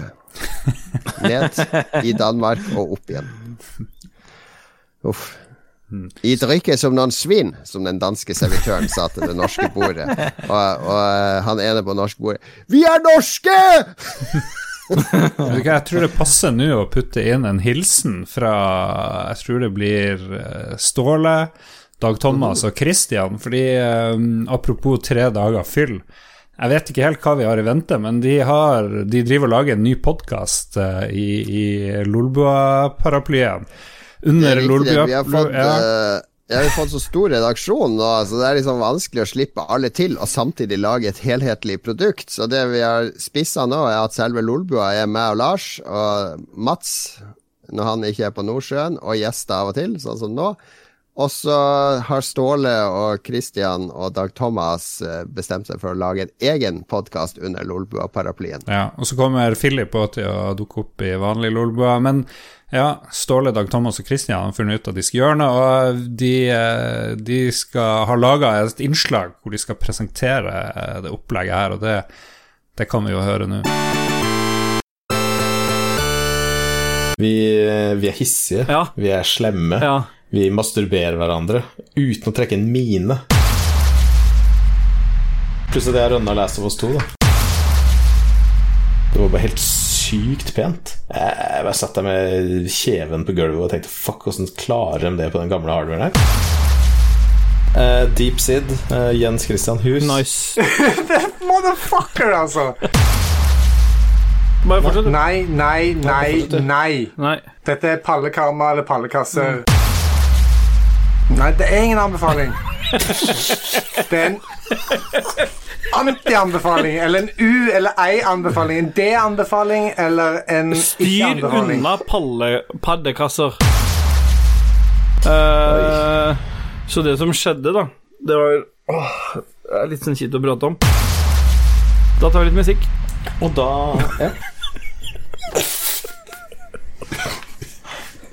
Ned i Danmark og opp igjen. Uff. I drikke som noen svin, som den danske servitøren sa til det norske bordet. Og, og eh, han ene på norsk bordet Vi er norske! Jeg tror det passer nå å putte inn en hilsen fra Jeg tror det blir eh, Ståle, Dag Thomas og Christian. Fordi eh, apropos tre dager fyll Jeg vet ikke helt hva vi har i vente, men de, har, de driver og lager en ny podkast i, i Lolbua-paraplyen. Under er vi har fått, ja. eh, vi har fått så stor redaksjon nå, så det er liksom vanskelig å slippe alle til og samtidig lage et helhetlig produkt. Så det vi har spissa nå, er at selve Lolbua er meg og Lars og Mats når han ikke er på Nordsjøen, og gjester av og til, sånn som nå. Og så har Ståle og Christian og Dag Thomas eh, bestemt seg for å lage en egen podkast under Lolbua-paraplyen. Ja, og så kommer Philip òg til å dukke opp i vanlig Lolbua. Men ja, Ståle, Dag Thomas og Kristian har funnet ut at de skal gjøre noe, og de, eh, de skal ha laga et innslag hvor de skal presentere eh, det opplegget her, og det, det kan vi jo høre nå. Vi, vi er hissige, Ja. vi er slemme, Ja. vi masturberer hverandre uten å trekke en mine. Plutselig det jeg rønna Last of Us 2, da. Det var bare helt sykt pent. Jeg bare satt der med kjeven på gulvet og tenkte fuck, åssen klarer de det på den gamle hardwaren her? Uh, Deep Sid, uh, Jens Christian Hus. Nice. Motherfucker, altså! Bare fortsett. Nei, nei, nei, nei. Nei. Dette er pallekarma eller pallekasse. Nei, det er ingen anbefaling. Det er en anti-anbefaling, eller en U- eller ei-anbefaling. En D-anbefaling eller en Styr ikke-anbefaling. unna palle, paddekasser. Eh, så det som skjedde, da Det var åh, Det er litt sånn kjipt å prate om. Da tar vi litt musikk. Og da ja.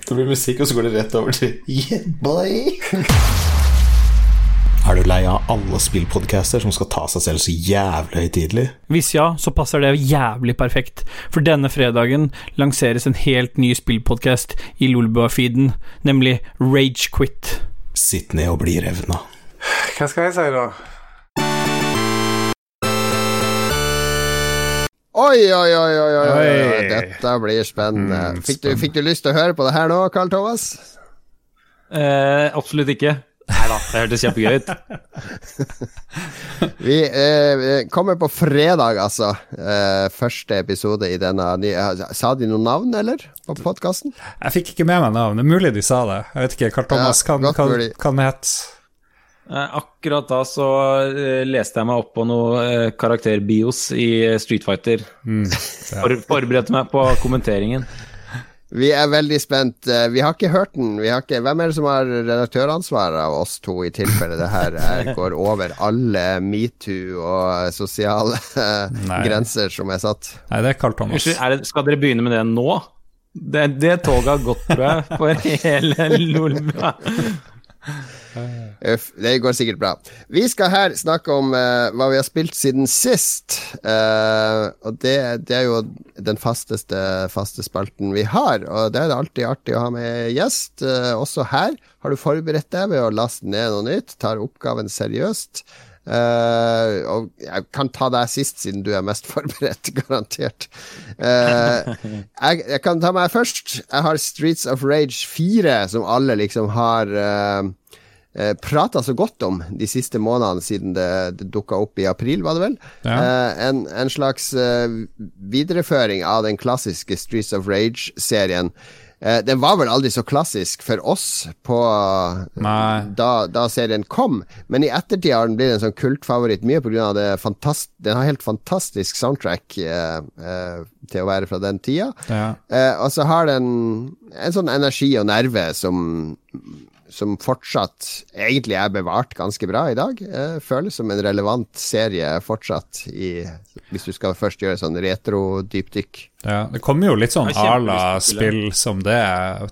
Det blir musikk, og så går det rett over til Yeah, boy. Er du lei av alle spillpodcaster som skal ta seg selv så jævlig høytidelig? Hvis ja, så passer det jævlig perfekt, for denne fredagen lanseres en helt ny spillpodkast i Lolbua-feeden, nemlig Ragequit. Sitt ned og bli revna. Hva skal jeg si, da? Oi, oi, oi, oi, oi. Dette blir spennende. Mm, Fikk, du, fikk du lyst til å høre på det her nå, Carl Thomas? Eh, absolutt ikke. Nei da, det hørtes kjempegøy ut. Vi eh, kommer på fredag, altså. Eh, første episode i denne nye Sa de noe navn, eller? På podkasten? Jeg fikk ikke med meg navn. Det er mulig de sa det. Jeg vet ikke. Karl Thomas, Ja, kan, godt kan, kan het Eh, akkurat da så eh, leste jeg meg opp på noe eh, karakterbios i Street Fighter. For, forberedte meg på kommenteringen. Vi er veldig spent. Eh, Vi har ikke hørt den. Vi har ikke, hvem er det som har redaktøransvaret av oss to, i tilfelle det her er, går over alle metoo og sosiale eh, Nei. grenser som er satt? Nei, det er Karl Thomas. Unnskyld, er det, skal dere begynne med det nå? Det, det toget har gått, tror jeg, for hele Lolbua. Uff, det går sikkert bra. Vi skal her snakke om uh, hva vi har spilt siden sist. Uh, og det, det er jo den fasteste faste spalten vi har. Og det er det alltid artig å ha med gjest. Uh, også her har du forberedt deg ved å laste ned noe nytt. Tar oppgaven seriøst. Uh, og jeg kan ta deg sist, siden du er mest forberedt, garantert. Uh, jeg, jeg kan ta meg først. Jeg har Streets of Rage 4, som alle liksom har uh, prata så godt om de siste månedene siden det, det dukka opp i april, var det vel? Ja. Eh, en, en slags eh, videreføring av den klassiske Streets of Rage-serien. Eh, den var vel aldri så klassisk for oss på da, da serien kom, men i ettertid har den blitt en sånn kultfavoritt, mye pga. det fantast Den har helt fantastisk soundtrack eh, eh, til å være fra den tida. Ja. Eh, og så har den en sånn energi og nerve som som fortsatt egentlig er bevart ganske bra i dag. Eh, føles som en relevant serie fortsatt, i, hvis du skal først gjøre sånn retro-dypdykk. Ja, det kommer jo litt sånn spille. spill som det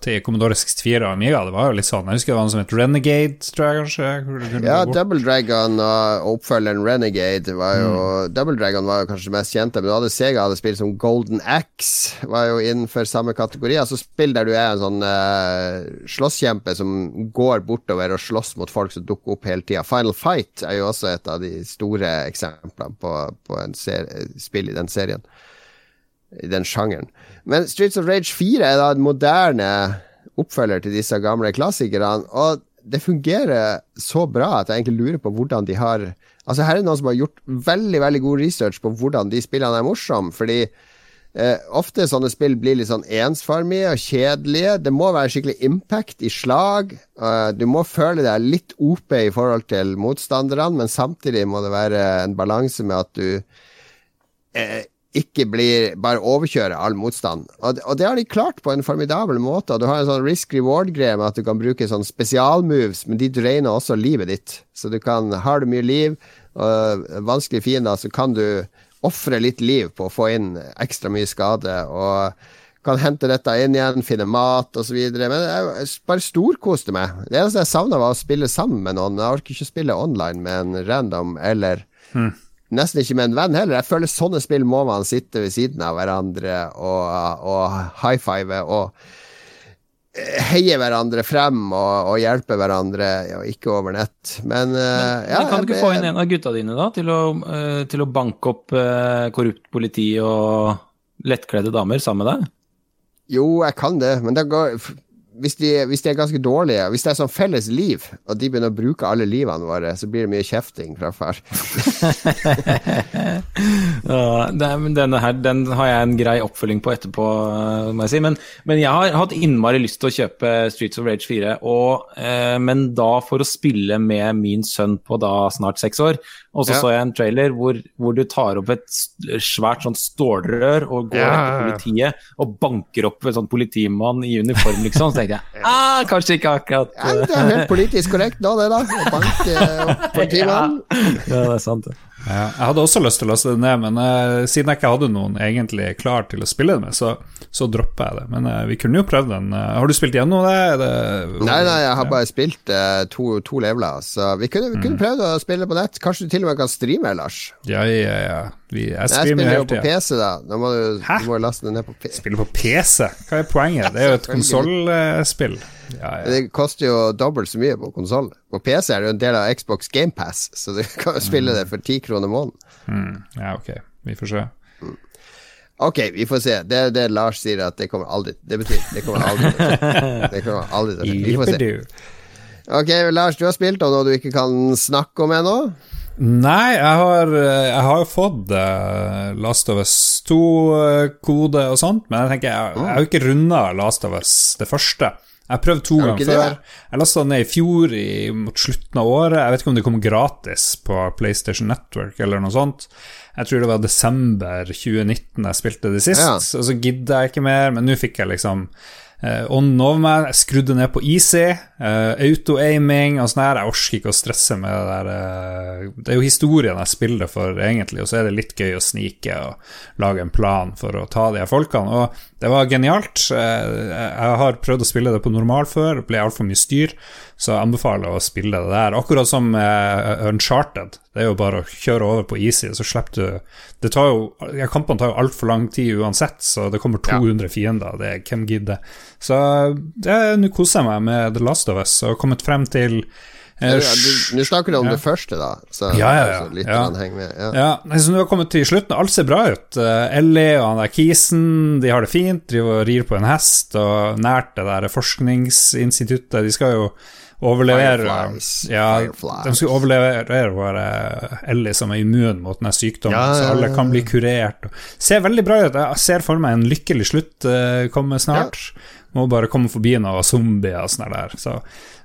til Commodore 64 og Amiga. Det var jo litt sånn. Jeg husker det var noe som het Renegade, tror jeg kanskje. Ja. Double Dragon og oppfølgeren Renegade var jo Mm. Double Dragon var jo kanskje det mest kjente, men du hadde Sega hadde spill som Golden Axe, var jo innenfor samme kategori. Altså spill der du er en sånn uh, slåsskjempe som går bortover og slåss mot folk som dukker opp hele tida. Final Fight er jo også et av de store eksemplene på, på en spill i den serien. I den sjangeren. Men Streets of Rage 4 er da en moderne oppfølger til disse gamle klassikerne. Og det fungerer så bra at jeg egentlig lurer på hvordan de har Altså Her er det noen som har gjort veldig veldig god research på hvordan de spillene er morsomme. Fordi eh, ofte sånne spill blir litt sånn ensformige og kjedelige. Det må være skikkelig impact i slag. Uh, du må føle deg litt OP i forhold til motstanderne, men samtidig må det være en balanse med at du eh, ikke blir bare overkjøre all motstand. Og, og det har de klart på en formidabel måte. Og du har en sånn risk reward-greie med at du kan bruke sånn spesialmoves, men de dreiner også livet ditt. Så du kan, har du mye liv og vanskelige fiender, så kan du ofre litt liv på å få inn ekstra mye skade. Og kan hente dette inn igjen, finne mat osv. Men jeg, bare storkoste meg. Det eneste jeg savna, var å spille sammen med noen. Jeg orker ikke spille online med en random eller Nesten ikke med en venn heller. Jeg føler sånne spill må man sitte ved siden av hverandre og, og high five og eh, heie hverandre frem og, og hjelpe hverandre, og ikke over nett. Men, men, ja, Men kan du ikke jeg- få inn en av gutta dine da, til å, eh, til å banke opp eh, korrupt politi og lettkledde damer sammen med deg? Jo, jeg kan det, men det går hvis de, hvis de er ganske dårlige, hvis det er sånn felles liv, og de begynner å bruke alle livene våre, så blir det mye kjefting fra far. Ja, denne her, den har jeg en grei oppfølging på etterpå, eh, må jeg si. Men, men jeg har hatt innmari lyst til å kjøpe Streets of Rage 4, og, eh, men da for å spille med min sønn på da snart seks år. Og så Ja. så jeg en trailer hvor, hvor du tar opp et svært sånn stålrør og går Ja, etter politiet og banker opp en sånn politimann i uniform, liksom. Så tenkte jeg ah, kanskje ikke akkurat Ja, det er helt politisk korrekt nå, det, da. Å banke opp politimannen. Ja, det er sant. det. Ja, jeg hadde også lyst til å laste det ned, men uh, siden jeg ikke hadde noen egentlig klar til å spille det med, så, så droppa jeg det. Men uh, vi kunne jo prøvd den. Uh, har du spilt gjennom det? Det Nei, nei, jeg har bare spilt to, to leveler, så vi kunne, vi Mm. prøvd å spille på nett. Kanskje du til og med kan streame, Lars? Ja, ja, ja. Vi, jeg Jeg spiller jo på. PC, da. Nå må du, du må laste det ned på PC. Spille på PC? Hva er poenget? Det er jo et konsollspill. Ja, ja. Det koster jo dobbelt så mye på konsoll. På PC er det jo en del av Xbox GamePass, så du kan jo spille det for ti kroner måneden. Mm, ja, ok. Vi får se. Ok, vi får se. Det er det Lars sier at det kommer aldri Det betyr det kommer aldri. Det kommer aldri til å skje. Vi får se. Ok, Lars, du har spilt om noe du ikke kan snakke om ennå? Nei, jeg har, jeg har jo fått eh, Last of Us 2-kode og sånt, men jeg tenker jeg, jeg har jo ikke runda Last of Us det første. Jeg har prøvd to ganger før. Jeg lasta den ned i fjor, i, mot slutten av året. Jeg vet ikke om det kom gratis på PlayStation Network eller noe sånt. Jeg tror det var desember 2019 jeg spilte det sist, Ja. og så gidda jeg ikke mer, men nå fikk jeg liksom uh, ånden over meg. Jeg skrudde ned på easy, uh, auto-aiming og sånn her. Jeg orker ikke å stresse med det der uh, Det er jo historien jeg spiller for, egentlig, og så er det litt gøy å snike og lage en plan for å ta de her folkene. Og det var genialt. Uh, jeg har prøvd å spille det på normal før, ble altfor mye styr, så jeg anbefaler å spille det der. Akkurat som Uncharted. Det er jo bare å kjøre over på easy, så slipper du Det tar jo ja, Kampene tar jo altfor lang tid uansett, så det kommer 200 fiender. Det er hvem gidder? Så nå koser jeg meg med The Last of Us og kommet frem til eh, Ja, Nå snakker du om ja. det første, da. Så, Ja, ja, ja. litt Ja. henger med. Ja. Ja, så nå har kommet til slutten. Alt ser bra ut. Uh, Ellie og han der Kisen de har det fint, driver og rir på en hest og nært det der forskningsinstituttet. De skal jo overlevere Fireflies. Ja, Fireflies. de skal overlevere våre Ellie som er immun mot denne sykdommen, Ja, ja, så alle kan bli kurert. Ser veldig bra ut. Jeg ser for meg en lykkelig slutt uh, komme snart. Må bare komme forbi noen zombier og sånn der. Så.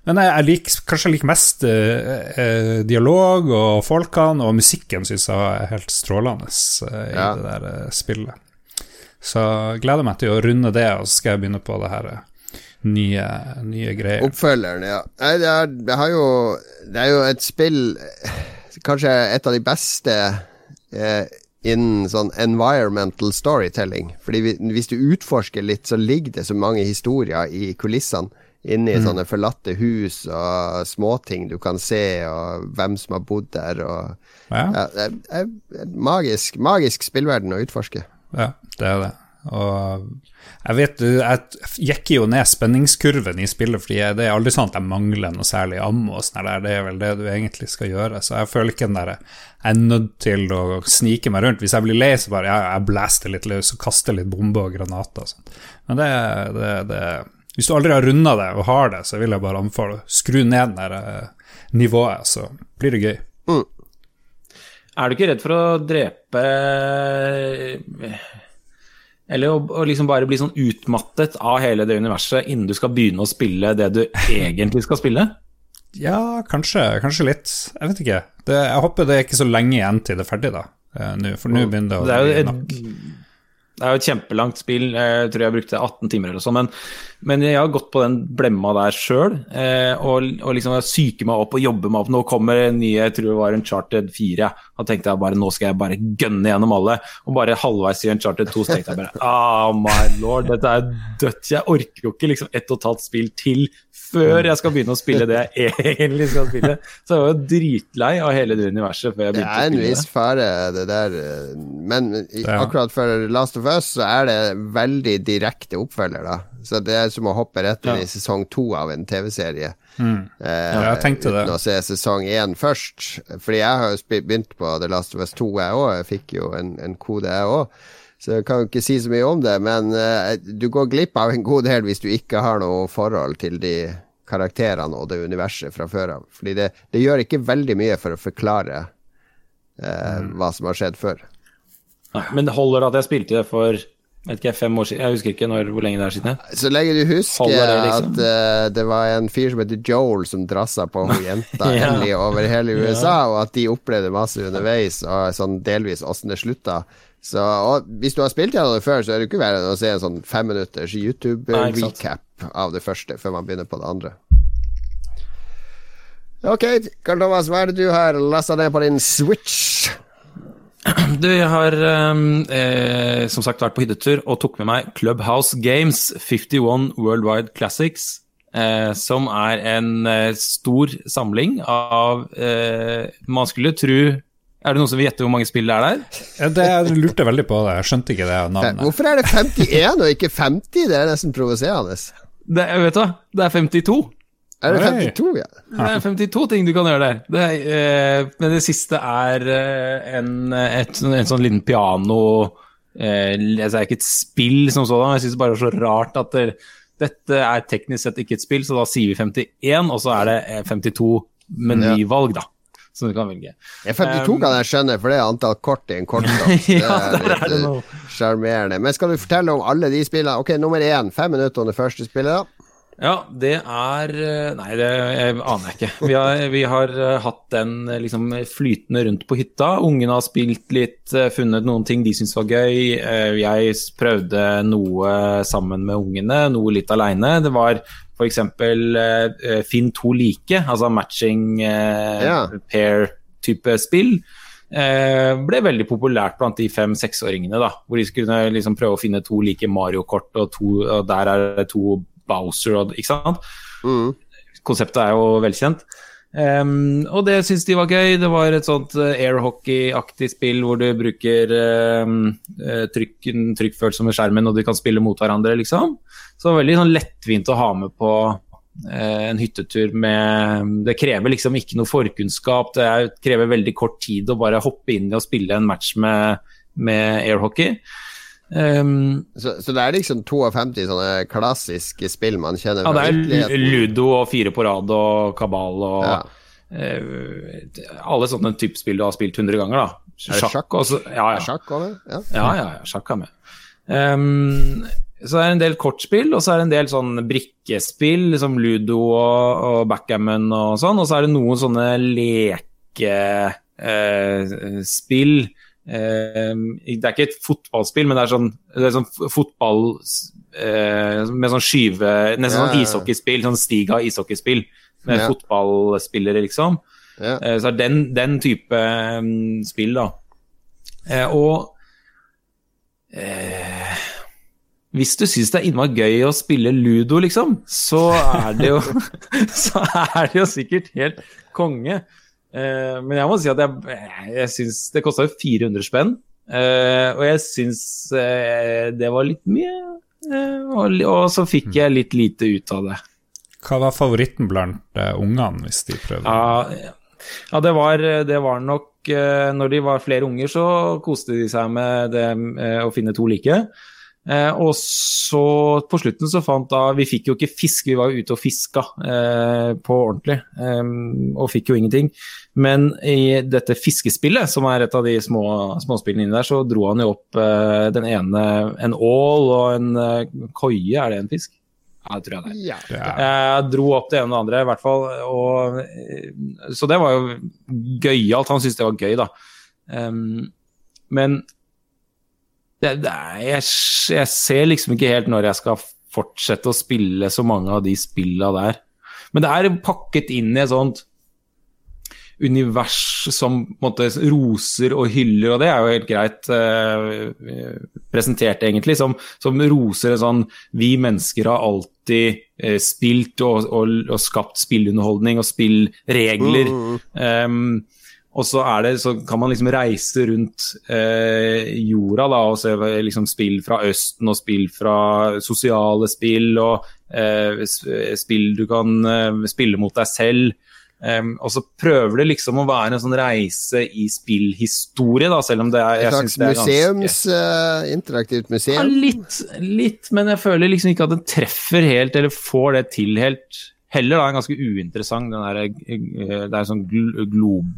Men jeg, jeg liker, kanskje jeg liker mest eh, eh, dialog og folkene, og musikken syns jeg er helt strålende eh, i Ja. det der eh, spillet. Så gleder meg til å runde det, og så skal jeg begynne på det her eh, nye, nye greier. Oppfølgeren, ja. Nei, det er, det har jo Det er jo et spill Kanskje et av de beste eh, innen sånn environmental storytelling. Fordi vi, hvis du utforsker litt, så ligger det så mange historier i kulissene. Inni sånne forlatte hus og småting du kan se, og hvem som har bodd der. Og, Ja, ja, det er, er en magisk, magisk spillverden å utforske. ja, det er det. Og jeg vet Jeg jekker jo ned spenningskurven i spillet, fordi jeg- det er aldri sånn at jeg mangler noe særlig ammo og sånn der. Det er vel det du egentlig skal gjøre. Så jeg føler ikke den der Jeg er nødt til å snike meg rundt. Hvis jeg blir lei, så bare jeg, jeg blaster litt løs og kaster litt bomber og granater og sånt. Men det, det, det Hvis du aldri har runda det og har det, så vil jeg bare anbefale å skru ned det eh, nivået, så blir det gøy. Er du ikke redd for å drepe Eller å, å liksom bare bli sånn utmattet av hele det universet innen du skal begynne å spille det du egentlig skal spille? Ja, kanskje, kanskje litt. Jeg vet ikke. Det, jeg håper det er ikke så lenge igjen til det er ferdig, da. eh, nå, for nå begynner det å bli nok. Det er jo et kjempelangt spill. Jeg tror jeg brukte 18 timer eller sånn. Men, men jeg har gått på den blemma der sjøl. Eh, og, og liksom syke meg opp og jobbe meg opp. Nå kommer en ny, jeg tror det var en Charted 4. Da tenkte jeg bare nå skal jeg bare gønne gjennom alle. Og bare halvveis i en Charted 2 så tenkte jeg bare ah, my lord, dette er dødt. Jeg orker jo ikke liksom ett og et halvt spill til før jeg skal begynne å spille det jeg egentlig skal spille. Så jeg var jo dritlei av hele det universet før jeg Det Det er en viss fare, det der. Men akkurat for Last of Us så er det veldig direkte oppfølger, da. Så det er som å hoppe rett inn Ja. i sesong to av en TV-serie. Mm. Eh, Ja, jeg tenkte det. Uten å se sesong én først. Fordi jeg har jo begynt på The Last of Us 2, jeg òg. Jeg fikk jo en, en kode, jeg òg. Så jeg kan jo ikke si så mye om det. Men uh, du går glipp av en god del hvis du ikke har noe forhold til de karakterene og det universet fra før av. Fordi det, det gjør ikke veldig mye for å forklare uh, Mm. hva som har skjedd før. Nei, Men det holder at jeg spilte det for vet ikke, fem år siden. Jeg husker ikke når, hvor lenge det er siden. jeg. Så lenge du husker det, liksom? at uh, det var en fyr som heter Joel som drassa på hun jenta Ja. endelig over hele USA, og at de opplevde masse underveis, og sånn delvis åssen det slutta. Så hvis du har spilt gjennom det før, så er det ikke verre enn å se en sånn femminutters. YouTube-recap av det første, før man begynner på det andre. Ok, Karl Thomas, hva er det du har lasta ned på din Switch? Du, jeg har ehm, eh, som sagt vært på hyttetur og tok med meg Clubhouse Games 51 Worldwide Classics. Eh, som er en eh, stor samling av eh, Man skulle tro Er det noen som vil gjette hvor mange spill det er der? Det, jeg lurte veldig på det, jeg skjønte ikke det navnet. Hvorfor er det 51 og ikke 50? Det er nesten provoserende. Det, vet du hva? Det er 52. Er det 52, ja? Det er 52 ting du kan gjøre der. Det er, eh, men det siste er eh, en, et, en sånn liten piano eh, Det er ikke et spill som sådan, jeg syns bare det er så rart at det, dette er teknisk sett ikke et spill, så da sier vi 51, og så er det eh, 52 menyvalg, da. Som du kan velge. Ja, 52 kan jeg skjønne, for det er antall kort i en kortstopp. Ja, det er det litt eh, sjarmerende. Men skal du fortelle om alle de spillene? Ok, nummer én. Fem minutter om det første spillet. da Ja, det er eh, Nei, det jeg aner jeg ikke. Vi har, vi har eh, hatt den liksom flytende rundt på hytta. Ungene har spilt litt, funnet noen ting de syns var gøy. Jeg prøvde noe sammen med ungene, noe litt aleine. Det var f.eks. Uh, Finn to like, altså matching uh, Ja. pair-type spill. uh, ble veldig populært blant de fem-seksåringene, da. Hvor de skulle liksom prøve å finne to like Mario-kort, og, to, og der er det to Bowser og Ikke sant? Mm. Konseptet er jo velkjent. Ehm, og det syns de var gøy. Det var et sånt eh, airhockey-aktig spill hvor du bruker um, eh, trykken, trykkfølsomme skjermen og du kan spille mot hverandre, liksom. Så det var veldig sånn lettvint å ha med på uh, en hyttetur med Det krever liksom ikke noe forkunnskap, det er, krever veldig kort tid å bare hoppe inn i og spille en match med, med airhockey. Ehm, Så, så det er liksom 52 sånne klassiske spill man kjenner ja, det er? Ludo og Fire på rad og Kabal og Ja. uh, alle sånne type spill du har spilt 100 ganger, da. Sjakk? også. Ja, ja. Sjakk over? Ja. ja, ja, ja sjakk er med. Um, så er en del kortspill, og så er det en del sånn brikkespill, som Ludo og, og backgammon og sånn, og så er det noen sånne lekespill. Ehm, det er ikke et fotballspill, men det er sånn, det er sånn fotball eh, med sånn skyve Nesten sånn ishockeyspill, sånn Stiga ishockeyspill med Ja. fotballspillere, liksom. Ja. Eh, Så er den, den type mm, spill, da. Eh, og eh, Hvis du syns det er innmari gøy å spille ludo, liksom, så er det jo Så er det jo sikkert helt konge. Eh, men jeg må si at jeg, jeg syns Det kosta jo 400 spenn, eh, og jeg syns eh, det var litt mye. Eh, og, og så fikk jeg litt lite ut av det. Hva var favoritten blant eh, ungene, hvis de prøvde? Ja, ja det, var, det var nok Når de var flere unger, så koste de seg med det å finne to like. Eh, og så på slutten så fant da Vi fikk jo ikke fisk, vi var jo ute og fiska eh, på ordentlig. eh, og fikk jo ingenting. Men i dette fiskespillet, som er et av de små småspillene inni der, så dro han jo opp eh, den ene en ål og en eh, koie. Er det en fisk? Ja, det tror jeg det er. Ja. Er- Jeg dro opp det ene og det andre, i hvert fall. Og, eh, så det var jo gøyalt. Han syntes det var gøy, da. Em, men det, det jeg, jeg ser liksom ikke helt når jeg skal fortsette å spille så mange av de spilla der. Men det er pakket inn i et sånt univers som måte roser og hyller, og det er jo helt greit eh, presentert, egentlig, som, som roser en sånn Vi mennesker har alltid eh, spilt og, og, og skapt spillunderholdning og spillregler. Em, og så, er det, så kan man liksom reise rundt eh, jorda da, og se liksom spill fra Østen og spill fra sosiale spill og eh, spill du kan eh, spille mot deg selv. Um, og så prøver det liksom å være en sånn reise i spillhistorie, da, selv om det er Et slags synes det er ganske- museums... interaktivt interaktivt ja, litt, litt, men jeg føler liksom ikke at den treffer helt, eller får det til helt. Heller da en ganske uinteressant, den der, eh, det er sånn gl glob,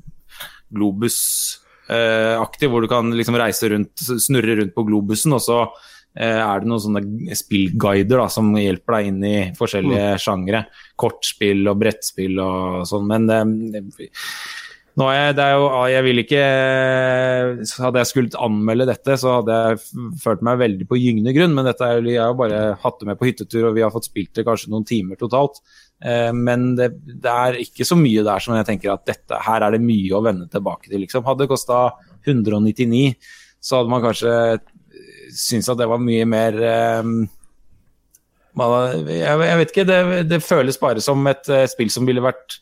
globus-aktig, hvor du kan liksom reise rundt, snurre rundt på globusen, og så eh, er det noen sånne spillguider da, som hjelper deg inn i forskjellige sjangre. Kortspill og brettspill og sånn, men det, nå er jeg, det er jo, jeg vil ikke Hadde jeg skulle anmelde dette, så hadde jeg følt meg veldig på gyngende grunn. Men dette er, jeg har jo bare hatt det med på hyttetur, og vi har fått spilt det kanskje noen timer totalt. Eh, men det, det er ikke så mye der som jeg tenker at dette, her er det mye å vende tilbake til. Liksom. Hadde det kosta 199, så hadde man kanskje syntes at det var mye mer eh, man- jeg, jeg vet ikke, det, det føles bare som et eh, spill som ville vært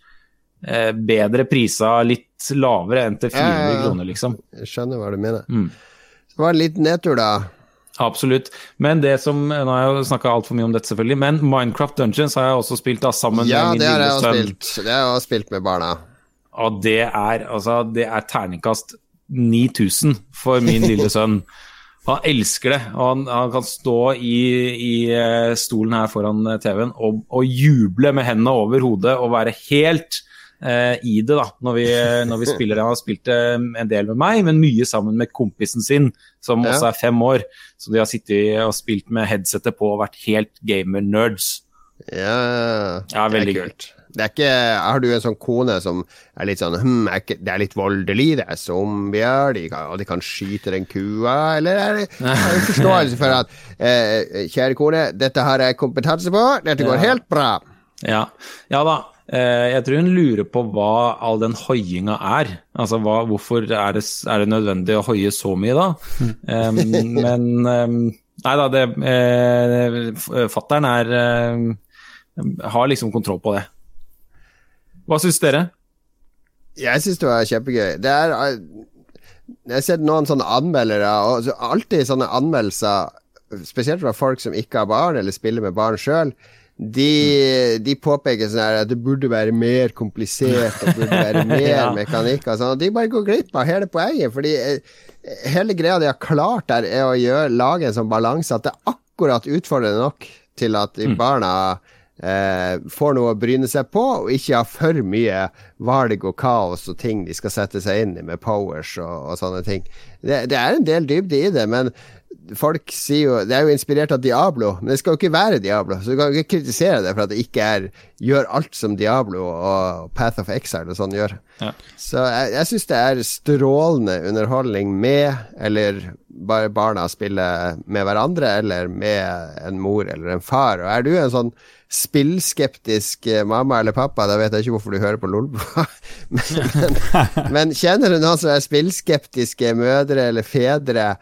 eh, bedre prisa litt lavere enn til 400 Ja, ja, ja. kroner, liksom. Jeg skjønner hva du mener. Mm. Så det var en liten nedtur, da. Absolutt. Men det som Nå har jeg jo snakka altfor mye om dette, selvfølgelig, men Minecraft Dungeons har jeg også spilt da, sammen Ja, med min det har lille sønn. Det har jeg også spilt med barna. Og det er altså Det er terningkast 9000 for min lille sønn. Han elsker det. og Han, han kan stå i, i eh, stolen her foran eh, TV-en og, og juble med hendene over hodet og være helt i det da, når vi, når vi spiller. Han har spilt en del med meg, men mye sammen med kompisen sin, som også er fem år. Så de har sittet og spilt med headsetet på og vært helt gamer-nerds. Ja, Ja, veldig kult. Det ikke, har du en sånn kone som er litt sånn hm, er ikke, Det er litt voldelig, det er zombier, de kan, og de kan skyte den kua, eller er det du forståelse for at eh, Kjære kone, dette har jeg kompetanse på, dette går Ja. helt bra. Ja, ja da. Eh, jeg tror hun lurer på hva all den hoiinga er. Altså hva, hvorfor er det, er det nødvendig å hoie så mye da? um, men um, Nei da, det eh, Fattern er eh, Har liksom kontroll på det. Hva syns dere? Jeg syns det var kjempegøy. Det er eh, Jeg har sett noen sånne anmeldere, og alltid sånne anmeldelser, spesielt fra folk som ikke har barn, eller spiller med barn sjøl, de, de påpeker sånn at det burde være mer komplisert, og burde være mer Ja. mekanikk og sånn, og de bare går glipp av hele poenget, fordi eh, hele greia de har klart der, er å gjøre, lage en sånn balanse at det er akkurat utfordrende nok til at de barna eh, får noe å bryne seg på, og ikke har for mye valg og kaos og ting de skal sette seg inn i med powers og, og sånne ting. Det, det er en del dybde i det, men folk sier jo Det er jo inspirert av Diablo, men det skal jo ikke være Diablo, så du kan ikke kritisere det for at det ikke er gjør alt som Diablo og Path of Exile og sånn gjør. Ja. Så jeg, jeg syns det er strålende underholdning med, eller bare barna spiller med hverandre, eller med en mor eller en far. Og er du en sånn spillskeptisk eh, mamma eller pappa, da vet jeg ikke hvorfor du hører på Lolbua, men, men, men kjenner du noen som er spillskeptiske mødre eller fedre?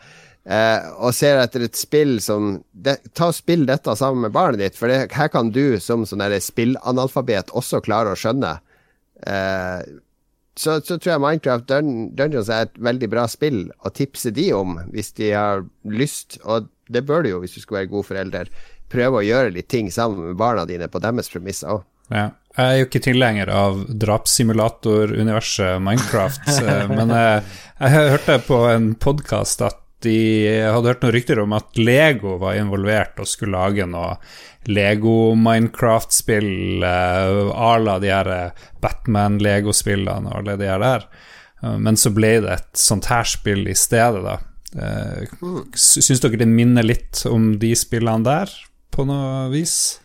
Eh, og ser etter et spill som det, Ta og Spill dette sammen med barnet ditt, for det, her kan du som sånn spillanalfabet også klare å skjønne. Eh, så, så tror jeg Minecraft Dun Dungeons er et veldig bra spill å tipse de om hvis de har lyst, og det bør du jo hvis du skal være god forelder. Prøve å gjøre litt ting sammen med barna dine på deres premisser òg. Jeg er jo ikke tilhenger av drapssimulator-universet Minecraft, eh, men jeg, jeg hørte på en podkast at de hadde hørt noen rykter om at Lego var involvert og skulle lage noe Lego-Minecraft-spill eh, à la de her eh, Batman-Lego-spillene og alle de her der. Eh, Men så ble det et sånt her spill i stedet, da. Eh, Syns dere det minner litt om de spillene der, på noe vis?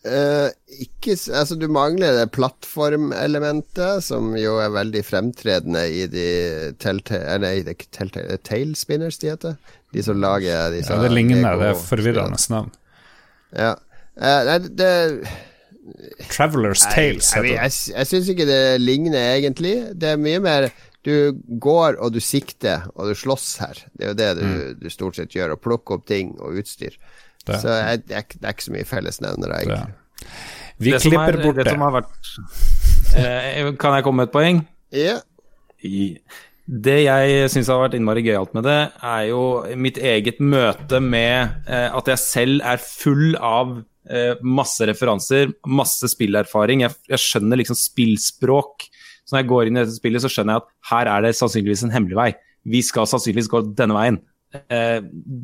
Eh, ikke Altså, du mangler det plattformelementet, som jo er veldig fremtredende i de Tailspinners de heter. De som lager disse Ja, det ligner, det er forvirrende navn. Ja. Uh, nei, det Travelers Nei, Tales jeg, heter det. jeg, jeg syns ikke det ligner, egentlig. Det er mye mer Du går og du sikter, og du slåss her. Det er jo det du, du stort sett gjør. Å plukke opp ting og utstyr. Det. Så jeg, det, er, ikke- det er ikke så mye fellesnevnere, Det. egentlig. Vi Det klipper er- bort det. det. Som har vært, eh, kan jeg komme med et poeng? Ja. I- Det jeg syns har vært innmari gøyalt med det, er jo mitt eget møte med eh, at jeg selv er full av eh, masse referanser, masse spillerfaring. Jeg, jeg skjønner liksom spillspråk. Så når jeg går inn i dette spillet, så skjønner jeg at her er det sannsynligvis en hemmelig vei. Vi skal sannsynligvis gå denne veien. Eh,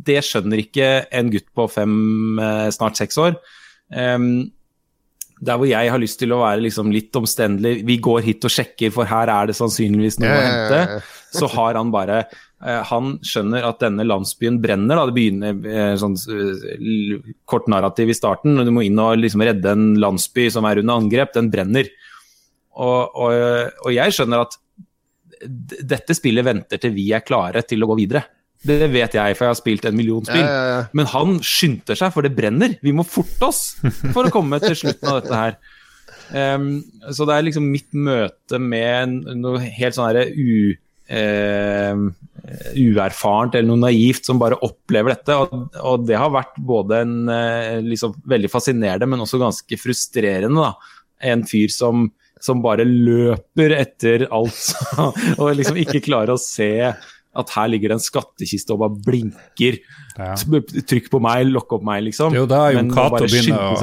det skjønner ikke en gutt på fem, eh, snart seks år. Der hvor jeg har lyst til å være liksom litt omstendelig, vi går hit og sjekker, for her er det sannsynligvis noe å hente, så har han bare eh, Han skjønner at denne landsbyen brenner. Da. Det begynner sånn kort narrativ i starten, du må inn og liksom redde en landsby som er under angrep. Den brenner. Og, og, og jeg skjønner at dette spillet venter til vi er klare til å gå videre. Det vet jeg, for jeg har spilt en million spill. Ja, ja, ja. Men han skynder seg, for det brenner. Vi må forte oss for å komme til slutten av dette her. Um, så det er liksom mitt møte med noe helt sånn herre u... Uh, uerfarent eller noe naivt som bare opplever dette. Og, og det har vært både en uh, liksom veldig fascinerende, men også ganske frustrerende. da. En fyr som, som bare løper etter alt og liksom ikke klarer å se at her ligger det en skattkiste og bare blinker. Ja. Trykk på meg, lokk opp meg, liksom. Det er jo da Jon Cato begynner,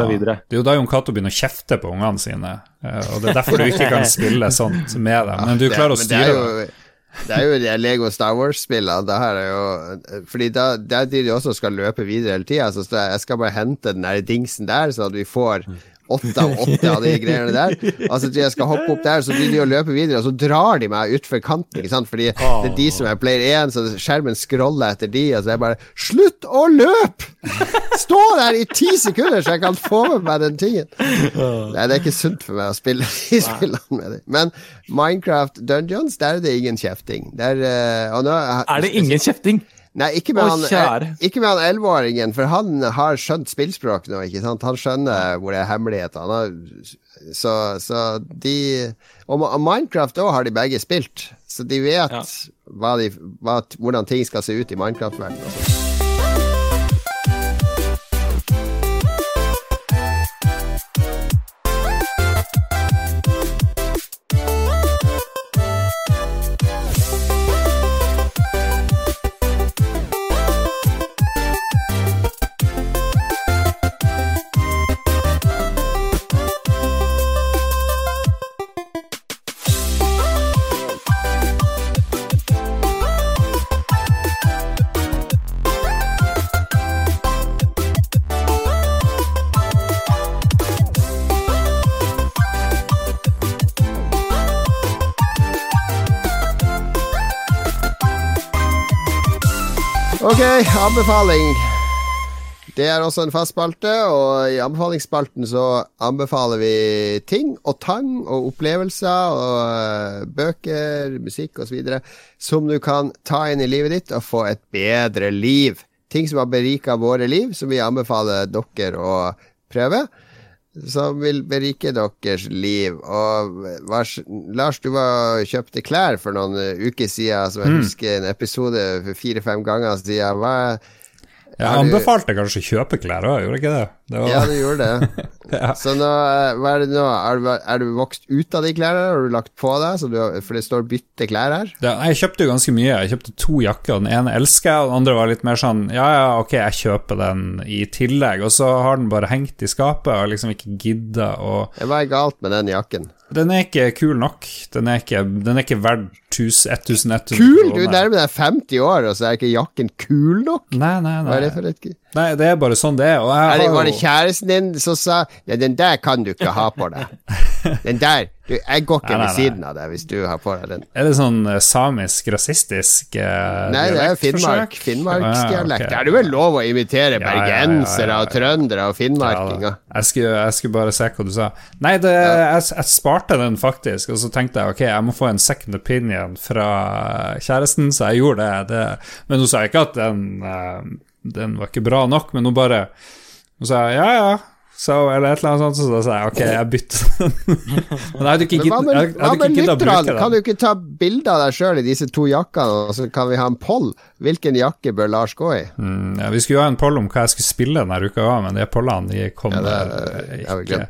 det er begynner å kjefte på ungene sine. eh, Og det er derfor du ikke kan spille sånt med dem. Men du klarer å styre det. det. Er jo, det er de Lego Star Wars-spillene. Det her er jo Fordi da, der de også skal løpe videre hele tida. Så jeg skal bare hente den der dingsen der, sånn at vi får åtte av åtte av de greiene der. Altså jeg skal hoppe opp der, så begynner de å løpe videre, og så drar de meg utfor kanten. Ikke sant? Fordi det er de som er player 1, så skjermen scroller etter de, og så er jeg bare Slutt å løpe! Stå der i ti sekunder, så jeg kan få med meg den tingen. Nei, det er ikke sunt for meg å spille de spillene med dem. Men Minecraft Dungeons, der er det ingen kjefting. Der, eh, og nå, Er det ingen kjefting? Nei, ikke med, han, eh, ikke med han elleveåringen, for han har skjønt spillspråk nå, ikke sant? Han skjønner hvor det er hemmeligheter. Så, så de Og Minecraft òg har de begge spilt, så de vet Ja. hva de, hva, hvordan ting skal se ut i Minecraft-verdenen. Ok, anbefaling. Det er også en fast spalte, og i anbefalingsspalten så anbefaler vi ting og tang og opplevelser og eh, bøker, musikk osv. som du kan ta inn i livet ditt og få et bedre liv. Ting som har berika våre liv, som vi anbefaler dere å prøve. Som vil berike deres liv. Og vars, Lars, du var kjøpte klær for noen eh, uker siden, som jeg husker en episode for fire-fem ganger siden. Hva, Jeg anbefalte kanskje å kjøpe klær òg, gjorde jeg ikke det? det var, Ja, du gjorde det. Ja. Så nå, eh, er det nå? Er du, er du vokst ut av de klærne? Har du lagt på deg? Så du, for det står 'bytte klær' her. Ja, jeg kjøpte jo ganske mye. Jeg kjøpte to jakker. Den ene elsker jeg, den andre var litt mer sånn Ja, ja, ok, jeg kjøper den i tillegg. Og så har den bare hengt i skapet og liksom ikke gidda å Hva er galt med den jakken? Den er ikke kul nok. Den er ikke, den er ikke verdt 1100 Kul! Du nærmer deg 50 år, og så er ikke jakken kul nok? Nei, nei, er det nei. nei. Det er bare sånn det er. Er det, Var det kjæresten din som sa den der kan du ikke ha på deg. Den der du, Jeg går ikke Nei, nei, ved siden av deg hvis du har på deg den. Er det sånn eh, samisk, rasistisk uh, Nei, det er Finnmark. Finnmarksdialekt. Ah, okay. Er det vel lov å imitere Ja, bergensere ja, ja. og trøndere og finnmarkinger? jeg, skulle, jeg skulle bare se hva du sa. Nei, det, jeg, jeg sparte den faktisk, og så tenkte jeg ok, jeg må få en second opinion fra kjæresten, så jeg gjorde det. det. Men hun sa ikke at den, eh, den var ikke bra nok, men hun bare Hun sa ja, ja. Så, eller et eller annet sånt, så da sa jeg ok, jeg bytter den. Men jeg hadde ikke giddet å bruke lytterne? Kan du ikke ta bilde av deg sjøl i disse to jakkene, og så kan vi ha en poll? Hvilken jakke bør Lars gå i? Mm, ja, vi skulle jo ha en poll om hva jeg skulle spille denne uka òg, men de pollene de kom Ja, det det ikke.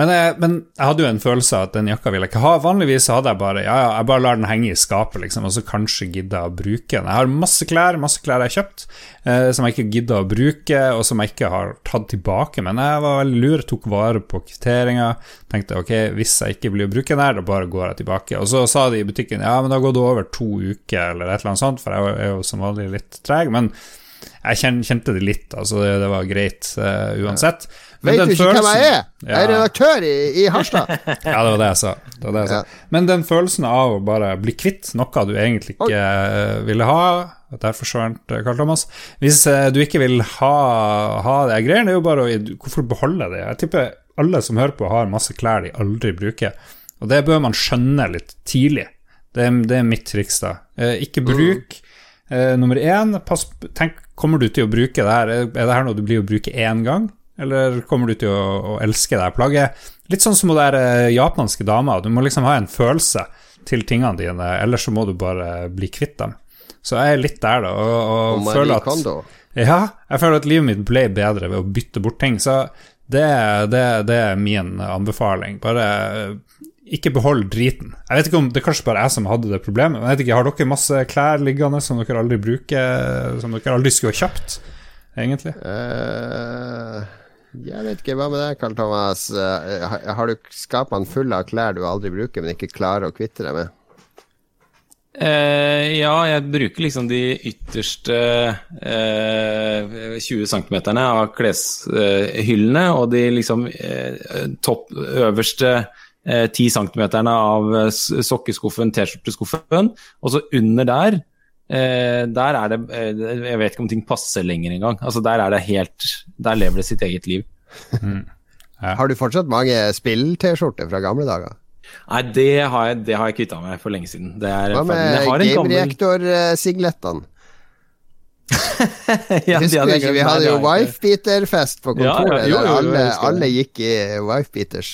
Men, jeg- men jeg hadde jo en følelse av at den jakka ville jeg ikke ha. Vanligvis hadde jeg bare Ja, ja, jeg bare lar den henge i skapet, liksom, og så kanskje gidder jeg å bruke den. Jeg har masse klær, masse klær jeg har kjøpt, eh, som jeg ikke gidder å bruke, og som jeg ikke har tatt tilbake. Men jeg var veldig lur, tok vare på kvitteringa. Tenkte ok, hvis jeg ikke blir å bruke den her, da bare går jeg tilbake. Og så sa de i butikken ja, men da går det over to uker, eller et eller annet sånt, for jeg er jo som vanlig litt treg. Men jeg kjente det litt, altså det, det var greit uh, uansett. Men Vet du ikke hvem jeg er? Jeg er redaktør i, i Harstad. Ja, det var det jeg sa. Det var det jeg sa. Ja. Men den følelsen av å bare bli kvitt noe du egentlig ikke Oi. ville ha Derfor eh, Karl Thomas. Hvis eh, du ikke vil ha, ha de greiene, det er jo bare å Hvorfor beholde det? Jeg tipper alle som hører på, har masse klær de aldri bruker. Og det bør man skjønne litt tidlig. Det er, det er mitt triks, da. Eh, ikke bruk. Eh, nummer én, pass, tenk, kommer du til å bruke det her? Er det her noe du blir å bruke én gang, eller kommer du til å, å elske det plagget? Litt sånn som hun der japanske dama, du må liksom ha en følelse til tingene dine, ellers så må du bare bli kvitt dem. Så jeg er litt der, da, og, og, Og føler at ja, jeg føler at livet mitt ble bedre ved å bytte bort ting, så det, det, det er min anbefaling. Bare eh, ikke behold driten. Jeg vet ikke om Det er kanskje bare jeg som hadde det problemet. Men jeg vet ikke, Har dere masse klær liggende som dere aldri bruker, som dere aldri skulle ha kjøpt, egentlig? Eh, jeg vet ikke, hva med deg, Karl Thomas? Eh, har- du skapene fulle av klær du aldri bruker, men ikke klarer å kvitte deg med? Eh, ja, jeg bruker liksom de ytterste eh, 20 cm av kleshyllene, og de liksom eh, topp øverste eh, 10 cm av eh, sokkeskuffen, T-skjorteskuffen, og så under der eh, der er det eh, Jeg vet ikke om ting passer lenger engang. Altså, der er det helt Der lever det sitt eget liv. Har du fortsatt mange spill-T-skjorter fra gamle dager? Nei, det har jeg, det har jeg kvitta meg for lenge siden. Det er Hva med har en gammel- Game-reaktor-siglettene? Ja, Husker du ikke, vi hadde jo wife-beater-fest på Ja, ja, kontoret, jo, jo, jo, alle, alle gikk i wife-beaters.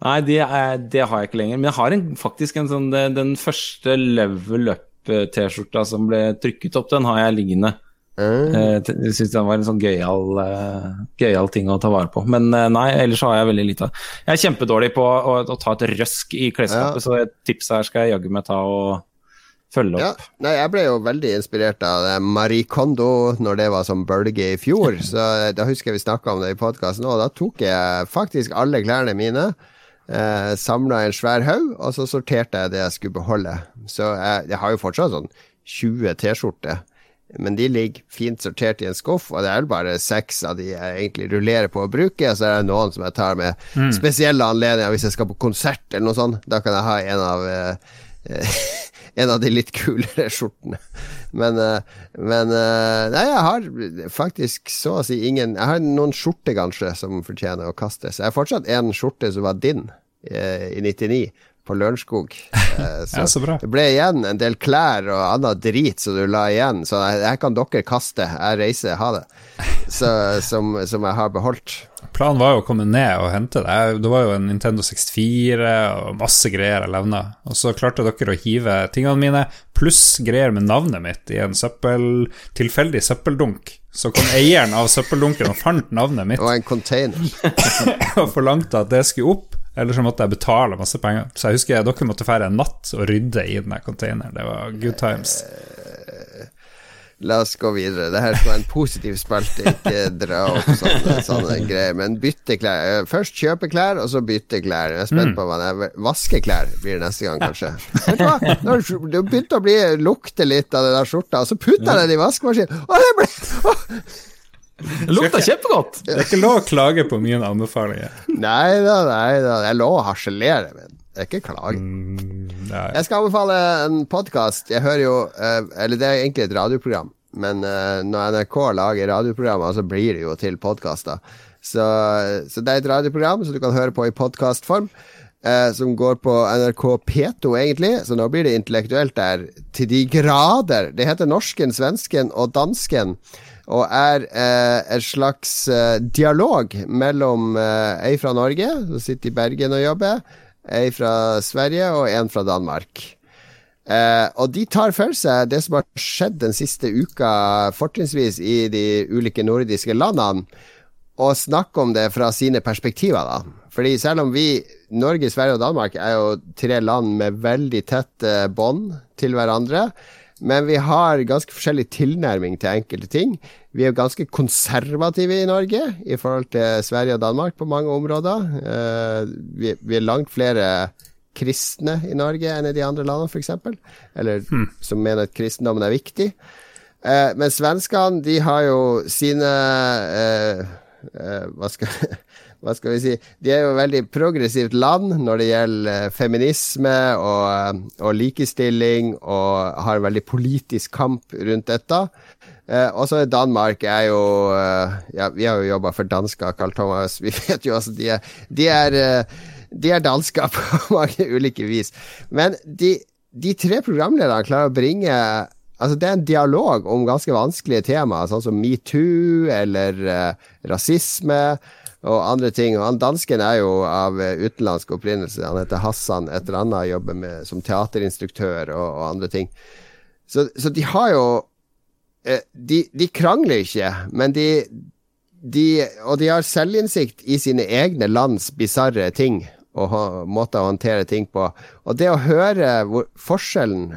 Nei, det, er, det har jeg ikke lenger. Men jeg har en, faktisk en sånn Den første level up-T-skjorta som ble trykket opp, den har jeg liggende. Mm. Eh, Jeg syns den var en sånn gøyal Gøy gøyal ting å ta vare på. Men eh, nei, ellers har jeg veldig lite. Jeg er kjempedårlig på å, å ta et røsk i klesskapet, Ja. så et tips her skal jeg jaggu meg ta og følge Ja, opp. nei, jeg ble jo veldig inspirert av Marie Kondo når det var som bølge i fjor. Så eh, Da husker jeg vi snakka om det i podkasten, og da tok jeg faktisk alle klærne mine. Eh, Samla en svær haug, og så sorterte jeg det jeg skulle beholde. Så jeg, jeg har jo fortsatt sånn 20 T-skjorter. Men de ligger fint sortert i en skuff, og det er bare seks av de jeg egentlig rullerer på å bruke. Og så er det noen som jeg tar med spesielle anledninger, hvis jeg skal på konsert eller noe sånt. Da kan jeg ha en av eh, en av de litt kulere skjortene. Men, eh, men eh, Nei, jeg har faktisk så å si ingen Jeg har noen skjorter kanskje som fortjener å kastes. Jeg har fortsatt en skjorte som var din eh, i 99, på Lørenskog. Så, Ja, så det ble igjen en del klær og annet drit som du la igjen, så jeg her kan dere kaste. Jeg reiser, ha det. Så, som, som jeg har beholdt. Planen var jo å komme ned og hente det. Det var jo en Nintendo 64 og masse greier jeg levna. Og så klarte dere å hive tingene mine, pluss greier med navnet mitt, i en søppel, tilfeldig søppeldunk. Så kom eieren av søppeldunken og fant navnet mitt Og en container. og forlangte at det skulle opp. Eller så måtte jeg betale masse penger. Så jeg husker dere måtte fære en natt og rydde i den containeren. Det var good times. La oss gå videre. Det her skal være en positiv spalte, ikke dra opp sånne, sånne greier. Men bytte klær. Eh, Først kjøpe klær, og så bytte klær. Jeg er spent på hva det er. Vaske klær blir det neste gang, kanskje. Vet du hva? Når det begynte å bli, lukte litt av den der skjorta, og så putta jeg den i vaskemaskinen. og det ble å, Det lukta kjempegodt! Det er ikke lov å klage på mine anbefalinger. Nei da, nei da. Er lov å harselere, er ikke klag. Mm, Jeg skal anbefale en podkast. Jeg hører jo eh, Eller det er egentlig et radioprogram, men eh, når NRK lager radioprogrammer, så blir det jo til podkaster. Så, så det er et radioprogram som du kan høre på i podkastform. Eh, som går på NRK P2, egentlig. Så nå blir det intellektuelt der til de grader. Det heter Norsken, Svensken og Dansken. Og er eh, en slags eh, dialog mellom eh, ei fra Norge, som sitter i Bergen og jobber, ei fra Sverige og en fra Danmark. Eh, og de tar for seg det som har skjedd den siste uka, fortrinnsvis i de ulike nordiske landene, og snakker om det fra sine perspektiver, da. Fordi selv om vi, Norge, Sverige og Danmark, er jo tre land med veldig tette bånd til hverandre, men vi har ganske forskjellig tilnærming til enkelte ting. Vi er ganske konservative i Norge i forhold til Sverige og Danmark på mange områder. Eh, vi, vi er langt flere kristne i Norge enn i de andre landene, f.eks. Eller som mener at kristendommen er viktig. Eh, men svenskene, de har jo sine eh, hva, skal, hva skal vi si De er jo veldig progressivt land når det gjelder eh, feminisme og, eh, og likestilling, og har en veldig politisk kamp rundt dette. Eh, og så er Danmark er jo eh, Ja, vi har jo jobba for dansker, Carl Thomas. Vi vet jo altså de de er, de er dansker på mange ulike vis. Men de, de tre programlederne klarer å bringe Altså, det er en dialog om ganske vanskelige temaer, sånn som metoo eller eh, rasisme og andre ting. Og han dansken er jo av uh, utenlandsk opprinnelse. Han heter Hassan et eller annet, jobber med, som teaterinstruktør og, og andre ting. Så, så, de har jo uh, de, de, krangler ikke, men de, de Og de har selvinnsikt i sine egne lands bisarre ting og måter å håndtere ting på. Og det å høre forskjellen,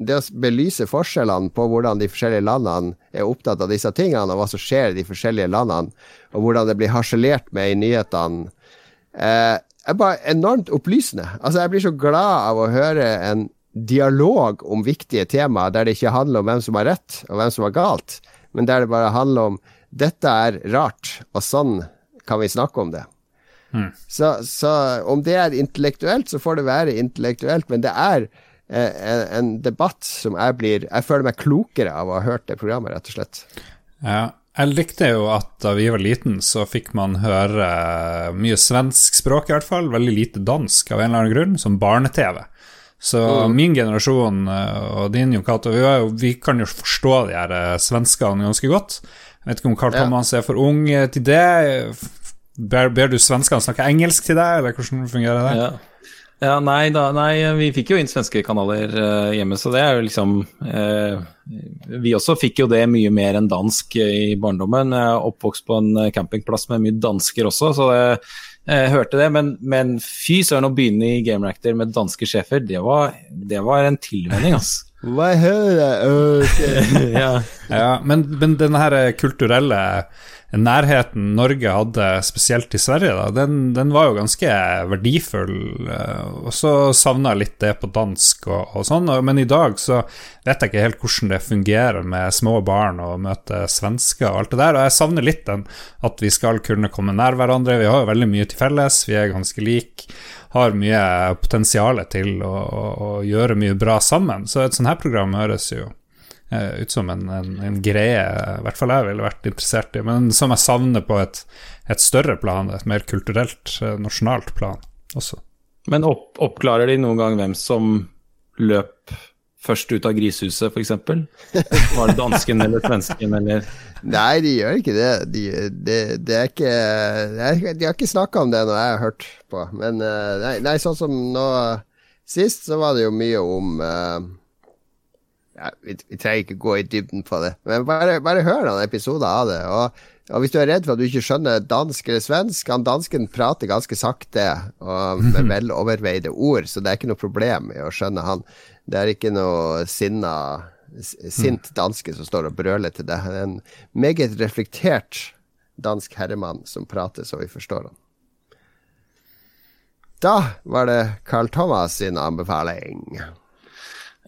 det å belyse forskjellene på hvordan de forskjellige landene er opptatt av disse tingene, og hva som skjer i de forskjellige landene, og hvordan det blir harselert med i nyhetene, eh, er bare enormt opplysende. Altså, jeg blir så glad av å høre en dialog om viktige temaer der det ikke handler om hvem som har rett, og hvem som har galt, men der det bare handler om dette er rart, og sånn kan vi snakke om det. Mm. Så, så, om det er intellektuelt, så får det være intellektuelt, men det er eh, en, en, debatt som jeg blir Jeg føler meg klokere av å ha hørt det programmet, rett og slett. Ja, jeg likte jo at da vi var liten, så fikk man høre mye svensk språk, i hvert fall. Veldig lite dansk, av en eller annen grunn, som barne-TV. Så mm. min generasjon eh, og din, Jon Cato, vi, vi, kan jo forstå de her eh, svenskene ganske godt. Jeg vet ikke om Carl Thomas er for ung til det. Ber, ber du svenskene snakke engelsk til deg, eller hvordan fungerer det? Ja. ja nei, da, nei, vi fikk jo inn svenske kanaler uh, hjemme, så det er jo liksom uh, Vi også fikk jo det mye mer enn dansk i barndommen. Jeg er oppvokst på en campingplass med mye dansker også, så det, jeg hørte det. Men, men fy søren, å begynne i Game Reactor med danske sjefer, det var, det var en tilvenning, altså. Hva hører okay. ja. ja, men, men den her kulturelle nærheten Norge hadde, spesielt i Sverige, da, den, den, var jo ganske verdifull. Eh, og så savna jeg litt det på dansk og, og sånn, men i dag så vet jeg ikke helt hvordan det fungerer med små barn og møte svensker og alt det der. Og jeg savner litt den at vi skal kunne komme nær hverandre. Vi har jo veldig mye til felles, vi er ganske like har mye potensial til å, å, å, gjøre mye bra sammen. Så et sånt her program høres jo ut som en, en, en, greie i hvert fall jeg ville vært interessert i, men som jeg savner på et, et større plan, et mer kulturelt, uh, nasjonalt plan også. Men opp, oppklarer de noen gang hvem som løp først ut av grisehuset, f.eks.? Var det dansken eller svensken, eller Nei, de gjør ikke det. De, de, de er ikke De har ikke snakka om det når jeg har hørt på. Men eh, nei, nei, sånn som nå Sist så var det jo mye om uh, ja, vi, vi, trenger ikke gå i dybden på det, men bare, bare hør noen episoder av det. Og, og, hvis du er redd for at du ikke skjønner dansk eller svensk Han dansken prater ganske sakte og med mhm. veloverveide ord, så det er ikke noe problem i å skjønne han. Det er ikke noe sinna sint mhm. danske som står og brøler til deg. Det er en meget reflektert dansk herremann som prater så vi forstår han. Da var det Carl Thomas sin anbefaling.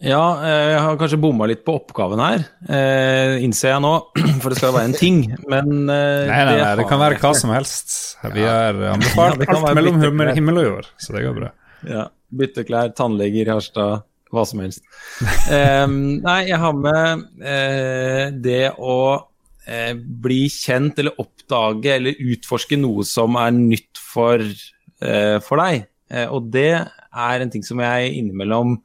Ja, eh, jeg har kanskje bomma litt på oppgaven her, eh, innser jeg nå. For det skal være en ting, men eh, Nei, nei, nei det, kan være hva som helst. Vi har anbefalt ja, alt mellom himmel, himmel og jord, så det går bra. Ja. Bytteklær, tannleger, Harstad, hva som helst. Eh, nei, jeg har med uh, det å uh, bli kjent eller oppdage eller utforske noe som er nytt for, for deg. og det er en ting som jeg innimellom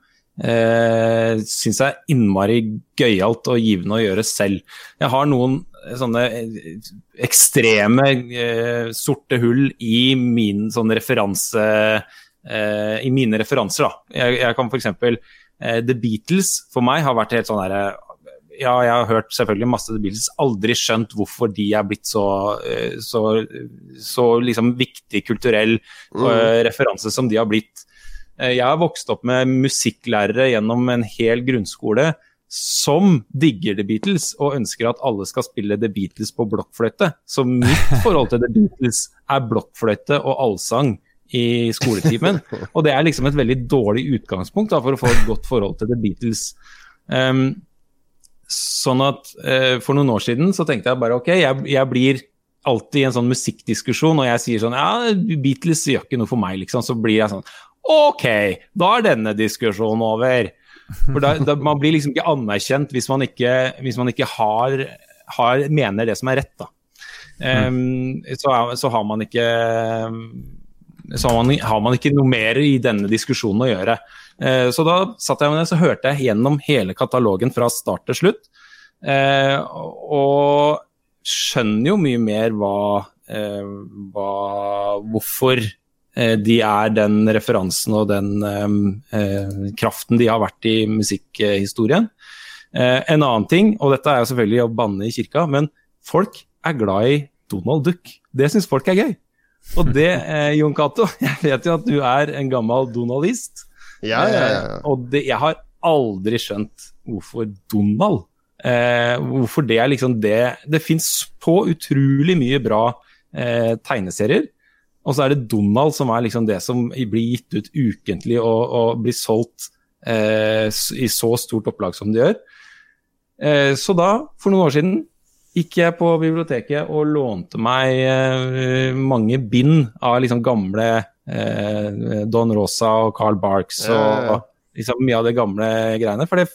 eh, syns jeg er innmari gøyalt og givende å gjøre selv. Jeg har noen sånne eh, ekstreme eh, sorte hull i min sånn referanse eh, I mine referanser, da. Jeg, jeg kan f.eks. Eh, The Beatles for meg har vært helt sånn herre ja, jeg har hørt selvfølgelig masse The Beatles, aldri skjønt hvorfor de er blitt så, eh, så, så liksom viktig kulturell mm. referanse som de har blitt. Eh, jeg har vokst opp med musikklærere gjennom en hel grunnskole som digger The Beatles og ønsker at alle skal spille The Beatles på blokkfløyte. Så mitt forhold til The Beatles er blokkfløyte og allsang i skoletimen. Og det er liksom et veldig dårlig utgangspunkt da, for å få et godt forhold til The Beatles. Um, sånn at uh, For noen år siden så tenkte jeg bare ok, jeg, jeg blir alltid i en sånn musikkdiskusjon, og jeg sier sånn ja, Beatles gjør ikke noe for meg, liksom. Så blir jeg sånn Ok, da er denne diskusjonen over. For da, da, Man blir liksom ikke anerkjent hvis man ikke, hvis man ikke har, har, mener det som er rett. da. Um, så, så, har man ikke så har man, har man ikke noe mer i denne diskusjonen å gjøre. Uh, så da satt jeg med det, så hørte jeg gjennom hele katalogen fra start til slutt. Uh, og skjønner jo mye mer hva, uh, hva Hvorfor de er den referansen og den eh, eh, kraften de har vært i musikkhistorien. en annen ting, og dette er jo selvfølgelig å banne i kirka, men folk er glad i Donald Duck. Det syns folk er gøy. Og det, Jon Cato, jeg vet jo at du er en gammel donaldist. Ja, ja, ja. Eh, og det, jeg har aldri skjønt hvorfor Donald eh, Hvorfor det er liksom det Det fins så utrolig mye bra eh, tegneserier. Og så er det Donald som er liksom det som blir gitt ut ukentlig og, og blir solgt eh, i så stort opplag som det gjør. Eh, så da, for noen år siden, gikk jeg på biblioteket og lånte meg eh, mange bind av liksom gamle eh, Don Rosa og Carl Barks og, og liksom mye av det gamle greiene. For det,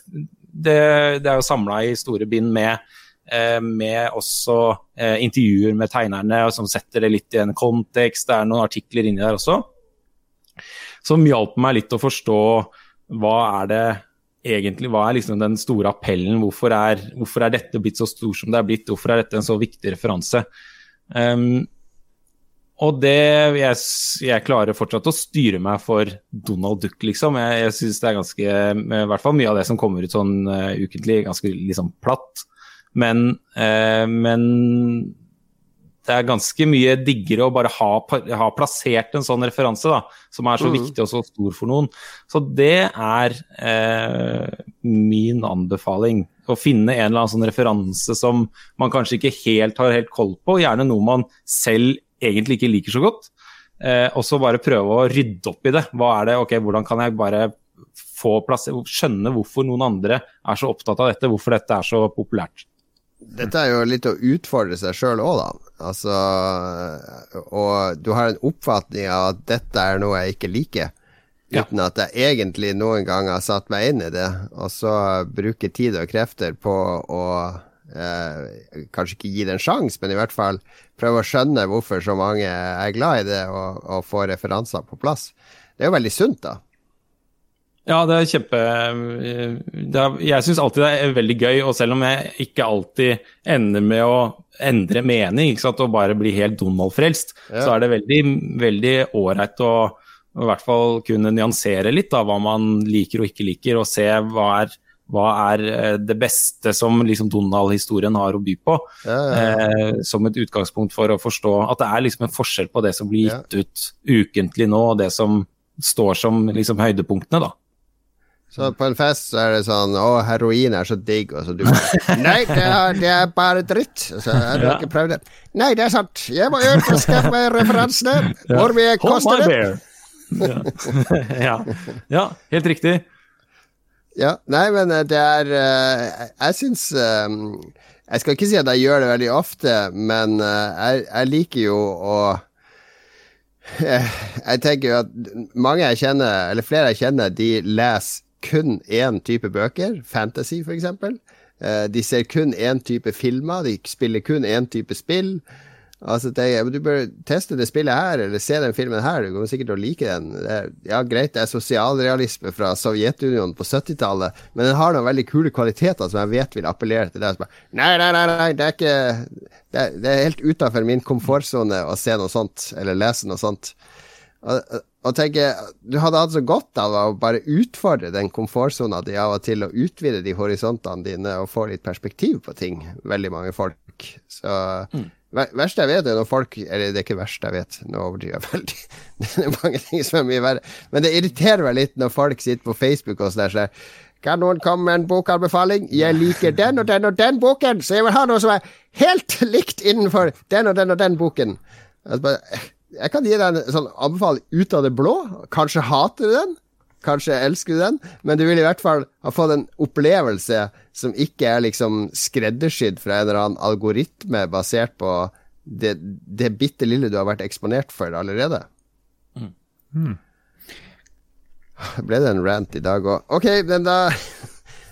det, det er jo samla i store bind med, med også eh, intervjuer med tegnerne som setter det litt i en kontekst. Det er noen artikler inni der også. Som hjalp meg litt å forstå hva er det egentlig hva er liksom den store appellen? Hvorfor er, hvorfor er, dette blitt så stor som det er blitt? Hvorfor er dette en så viktig referanse? Um, og det jeg, jeg, klarer fortsatt å styre meg for Donald Duck, liksom. Jeg, jeg syns det er ganske I hvert fall mye av det som kommer ut sånn uh, ukentlig, ganske liksom platt. Men, eh, men det er ganske mye diggere å bare ha, ha, plassert en sånn referanse, da, som er så mm. viktig og så stor for noen. Så det er eh, min anbefaling. Å finne en eller annen sånn referanse som man kanskje ikke helt har helt koll på, gjerne noe man selv egentlig ikke liker så godt. Eh, og så bare prøve å rydde opp i det. Hva er det, ok, Hvordan kan jeg bare få plass, skjønne hvorfor noen andre er så opptatt av dette, hvorfor dette er så populært. Dette er jo litt å utfordre seg sjøl òg, da. Altså, og du har en oppfatning av at dette er noe jeg ikke liker. Uten ja. at jeg egentlig noen gang har satt meg inn i det. Og så bruke tid og krefter på å eh, kanskje ikke gi det en sjanse, men i hvert fall prøve å skjønne hvorfor så mange er glad i det, og, og få referanser på plass. Det er jo veldig sunt, da. Ja, det er kjempe det er, Jeg syns alltid det er veldig gøy, og selv om jeg ikke alltid ender med å endre mening og bare bli helt Donald-frelst, ja. så er det veldig veldig ålreit å i hvert fall kunne nyansere litt av hva man liker og ikke liker, og se hva er hva er eh, det beste som liksom Donald-historien har å by på. Ja, ja. Eh, som et utgangspunkt for å forstå at det er liksom en forskjell på det som blir gitt ut ukentlig nå, og det som står som liksom høydepunktene, da. Så på en fest så er det sånn Å, heroin er så digg. Og så du bare Nei, det er, det er bare dritt. Så har du ja. ikke prøvd det. Nei, det er sant. Jeg må ut og skaffe meg referansene. Hvor mye koster det? ja. ja, helt riktig. Ja, nei, men eh, det er uh, Jeg syns uh, Jeg skal ikke si at jeg gjør det veldig ofte, men uh, jeg, jeg, liker jo å Jeg tenker jo at mange jeg kjenner, eller flere jeg kjenner, de leser kun én type bøker. Fantasy, for eksempel. de ser kun én type filmer. De spiller kun én type spill. Altså, det, du bør teste det spillet her, eller se den filmen her. Du kommer sikkert til å like den. Er, ja, greit, det er sosialrealisme fra Sovjetunionen på 70-tallet, men den har noen veldig kule kvaliteter som jeg vet vil appellere til deg. Nei, nei, nei, nei, det er ikke Det er, det er helt utafor min komfortsone å se noe sånt, eller lese noe sånt. Og, tenker tenke, Du hadde hatt så godt av å bare utfordre den komfortsona di av og til, og utvide de horisontene dine og få litt perspektiv på ting. Veldig mange folk. Så mm verste jeg vet, er når folk Eller det er ikke verst jeg vet, nå overdriver jeg veldig. det er mange ting som er mye verre. Men det irriterer meg litt når folk sitter på Facebook og sånn der kan noen komme med en bokanbefaling? Jeg liker den og den og den boken, så jeg vil ha noe som er helt likt innenfor den og den og den boken. Altså, jeg kan gi deg en sånn anbefaling ut av det blå. Kanskje hater du den, Kanskje elsker du den, men du vil i hvert fall ha fått en opplevelse som ikke er liksom skreddersydd fra en eller annen algoritme basert på det, det bitte lille du har vært eksponert for allerede. Mm. Mm. Ble det en rant i dag òg? Ok, men da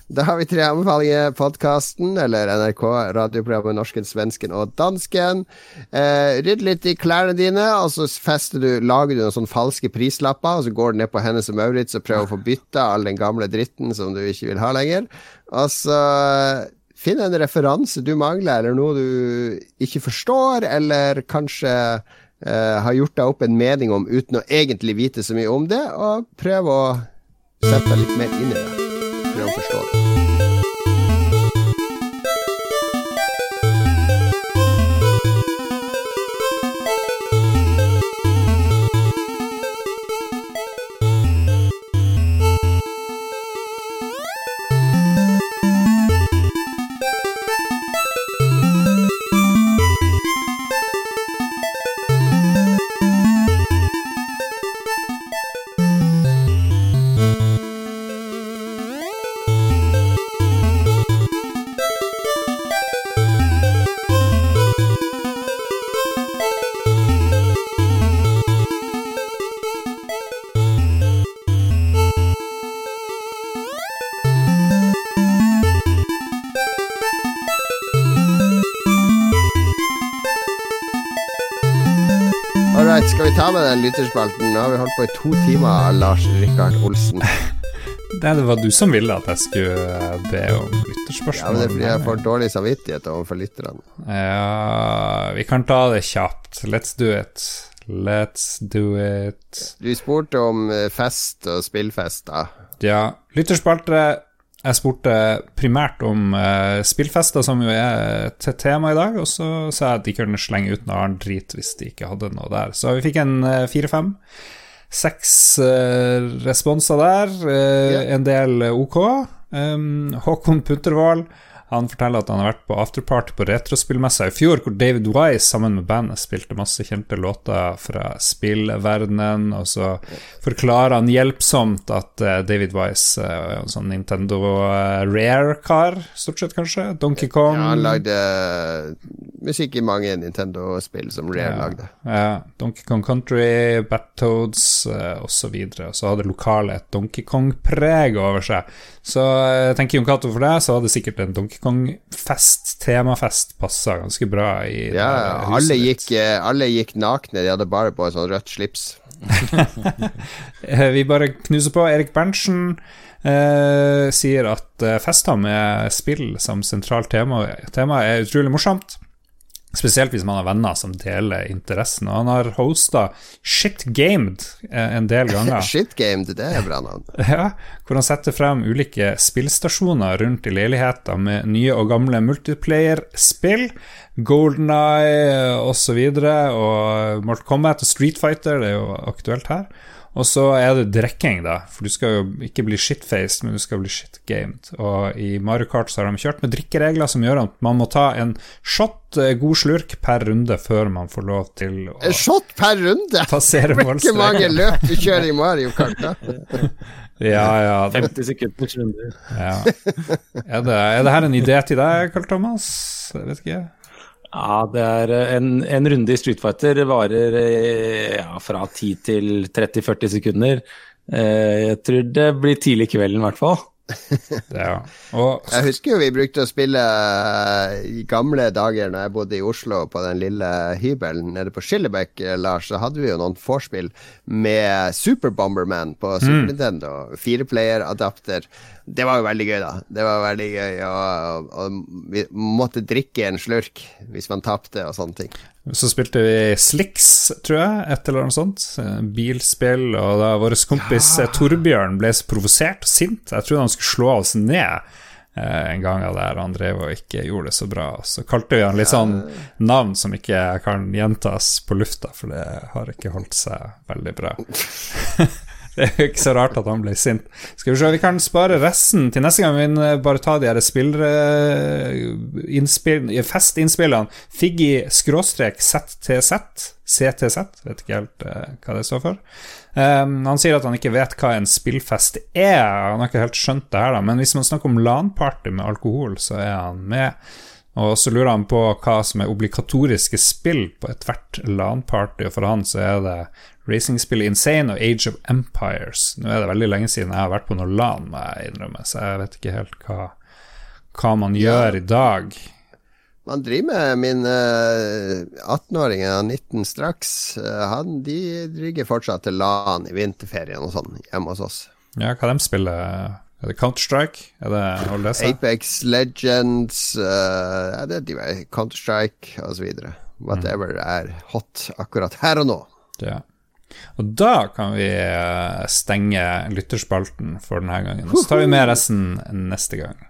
Da har vi tre anbefalinger. Podkasten, eller NRK, radioprogrammet Norsken, Svensken og Dansken. Eh, rydd litt i klærne dine, og så du, lager du noen sånne falske prislapper, og så går du ned på Hennes og Maurits og prøver å få bytta all den gamle dritten som du ikke vil ha lenger. Og så finn en referanse du mangler, eller noe du ikke forstår, eller kanskje eh, har gjort deg opp en mening om uten å egentlig vite så mye om det, og prøv å sette deg litt mer inn i det. Prøv å forstå ta med den lytterspalten? Nå har vi holdt på i to timer, Lars Rikard Olsen. Det, det var du som ville at jeg skulle eh, be om lytterspørsmål. Ja, men det fordi jeg får dårlig samvittighet overfor lytterne. Ja, vi kan ta det kjapt. Let's do it. Let's do it. Du spurte om eh, fest og spillfest, da. Ja, lytterspalte. Jeg spurte primært om uh, spillfester, som jo er til tema i dag, og så sa jeg at de kunne slenge ut noe annet drit hvis de ikke hadde noe der. Så vi fikk en uh, fire-fem. Seks uh, responser der, yeah. en del OK. Um, Håkon Puntervold han forteller at han har vært på afterparty på retrospillmessa i fjor, hvor David Wise sammen med bandet spilte masse kjente låter fra spillverdenen, og så forklarer han hjelpsomt at eh, David Wise eh, er en sånn Nintendo eh, Rare-kar, stort sett, kanskje. Donkey Kong. Ja, han lagde musikk i mange Nintendo-spill som Rare Ja. lagde. Ja, Donkey Kong Country, Battoads osv. Og så hadde lokalet et Donkey Kong-preg over seg. Så eh, jeg tenker Jon Cato for deg, så hadde sikkert en Donkey Kong-fest, temafest, passa ganske bra i Ja, alle gikk, eh, alle gikk nakne, de hadde bare på et sånt rødt slips. Eh, Vi bare knuser på. Erik Berntsen eh, sier at eh, fester med spill som sentralt tema, tema er utrolig morsomt. Spesielt hvis man har venner som deler interessen. Og han har hosta Shit Gamed eh, en del ganger. Shitgamed, det er bra navn. Ja, hvor han setter frem ulike spillstasjoner rundt i leiligheter med nye og gamle multiplayer-spill. Golden Eye osv. Og, og Mortal Kombat og Street Fighter, det er jo aktuelt her. Og så er det drikking, da, for du skal jo ikke bli shitfaced, men du skal bli shitgamed. Og i Mario Kart så har de kjørt med drikkeregler som gjør at man må ta en shot, eh, god slurk, per runde før man får lov til å En shot per runde! passere Hvor mange løp du kjører i Mario Kart, da? Ja, ja, det, 50 sekunders runde. Ja. Er, det, er det her en idé til deg, Karl Thomas? Jeg vet ikke. Ja, det er eh, en, en runde i Street Fighter varer eh, ja, fra 10 til 30-40 sekunder. Eh, Jeg tror det blir tidlig kvelden, i hvert fall. Ja. Og Jeg husker jo vi brukte å spille eh, i gamle dager Når jeg bodde i Oslo på den lille hybelen nede på Skillebekk, eh, Lars, så hadde vi jo noen vorspiel med Super Bomberman på Super Nintendo. Fireplayer-adapter. Det var jo veldig gøy, da. Det var veldig gøy, og, og, og vi måtte drikke en slurk hvis man tapte og sånne ting. Så spilte vi Slicks, tror jeg, et eller annet sånt. eh, Bilspill, og da vår kompis ja. Torbjørn ble så provosert og sint. Jeg trodde han skulle slå oss ned eh, en gang av det her. han drev og ikke gjorde det så bra. Så kalte vi han litt sånn navn som ikke kan gjentas på lufta, for det har ikke holdt seg veldig bra. Det er jo ikke så rart at han ble sint. Skal vi se, vi kan spare resten til neste gang. Vi bare ta de her spillere Festinnspillene. Figgy skråstrek ZTZ. CTZ, vet ikke helt uh, hva det står for. Um, han sier at han ikke vet hva en spillfest er. Han har ikke helt skjønt det her, da. Men hvis man snakker om LAN-party med alkohol, så er han med. Og så lurer han på hva som er obligatoriske spill på ethvert LAN-party, og for han så er det racingspillet Insane og Age of Empires. Nå er det veldig lenge siden jeg har vært på noe LAN, må jeg innrømme, så jeg vet ikke helt hva, hva man gjør i dag. Man driver med min uh, 18-åring, han er 19 straks. Uh, han, de driver fortsatt til LAN i vinterferien og sånn hjemme hos oss. Ja, hva de spiller Er det Counter-Strike? Er det holder? Apex Legends uh, er Counter-Strike osv. Whatever er hot akkurat her og nå. Ja. Og da kan vi eh, stenge lytterspalten for denne gangen. Så tar vi med resten neste gang.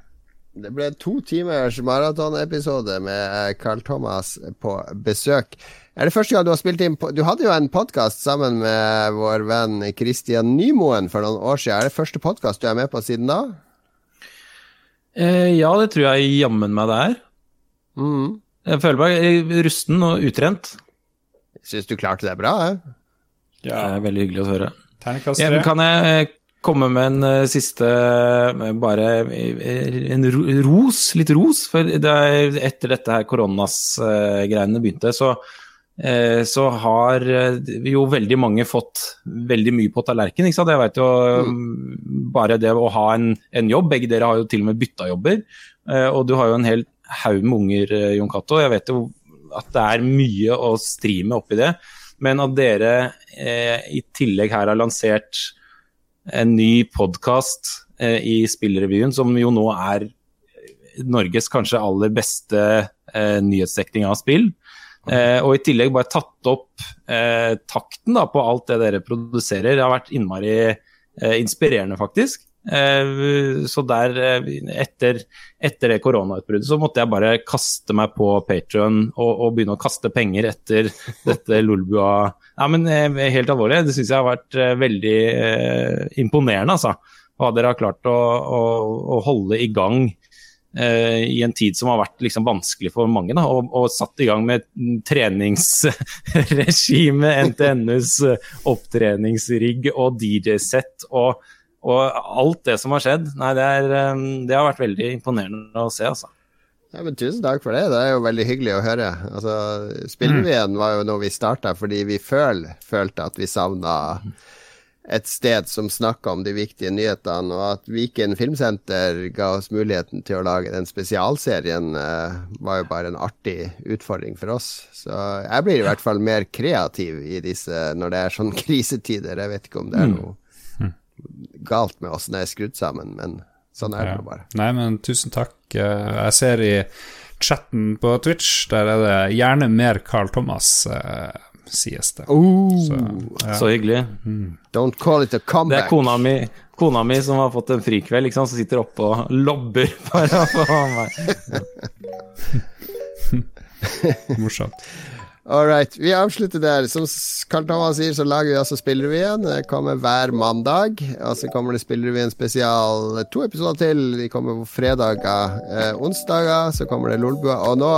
Det ble to timers maratonepisode med Carl Thomas på besøk. Er det første gang du har spilt inn Du hadde jo en podkast sammen med vår venn Christian Nymoen for noen år siden. Er det første podkast du er med på siden da? Eh, ja, det tror jeg jammen meg det er. Mm. Jeg føler meg rusten og utrent. Syns du klarte det bra? Eh? Det er veldig hyggelig å høre. Ja, men kan jeg eh, komme med en eh, siste eh, Bare en ros, litt ros? For det er, etter dette her koronas-greiene begynte, så, så har jo veldig mange fått veldig mye på tallerken. Ikke sant? Jeg vet jo mm, bare det å ha en, en jobb. Begge dere har jo til og med bytta jobber. eh, Og du har jo en hel haug med unger, Jon Cato. Jeg vet jo at det er mye å stri med oppi det. Men at dere eh, i tillegg her har lansert en ny podkast eh, i Spillrevyen, som jo nå er Norges kanskje aller beste eh, nyhetsdekning av spill. Eh, og i tillegg bare tatt opp eh, takten da, på alt det dere produserer. Det har vært innmari eh, inspirerende, faktisk. Eh, så der, eh, etter, etter det koronautbruddet, så måtte jeg bare kaste meg på Patrion og, og begynne å kaste penger etter dette Lolbua Ja, men eh, helt alvorlig, det syns jeg har vært veldig eh, imponerende, altså. Hva dere har klart å, å, å holde i gang i en tid som har vært liksom vanskelig for mange, da, og, og satt i gang med treningsregime, NTNUs opptreningsrigg og DJ-sett og, og alt det som har skjedd. Nei, det, er, eh, det har vært veldig imponerende å se, altså. Ja, men Tusen takk for det. Det er jo veldig hyggelig å høre. Altså, Spillrevyen var jo noe vi starta fordi vi føl, følte at vi savna et sted som snakka om de viktige nyhetene, og at Viken Filmsenter ga oss muligheten til å lage den spesialserien, eh, var jo bare en artig utfordring for oss. Så jeg blir i hvert fall mer kreativ i disse når det er sånn krisetider. Jeg vet ikke om det er noe galt med åssen det er skrudd sammen, men sånn er det Ja. bare. Nei, men tusen takk. Eh, Jeg ser i chatten på Twitch, der er det gjerne mer Carl Thomas, eh, sies det. Oh, Så, ja. Så hyggelig. don't call it a comeback. Det er kona mi, kona mi som har fått en frikveld, liksom, som sitter oppe og lobber for meg. Morsomt. All right, vi avslutter der. Som Karl Thomas sier, så lager vi altså Spillrevyen. Det kommer hver mandag. Og så kommer det Spillrevyen spesial to episoder til. De kommer på fredager. Eh, onsdager så kommer det Lolbua. Og nå,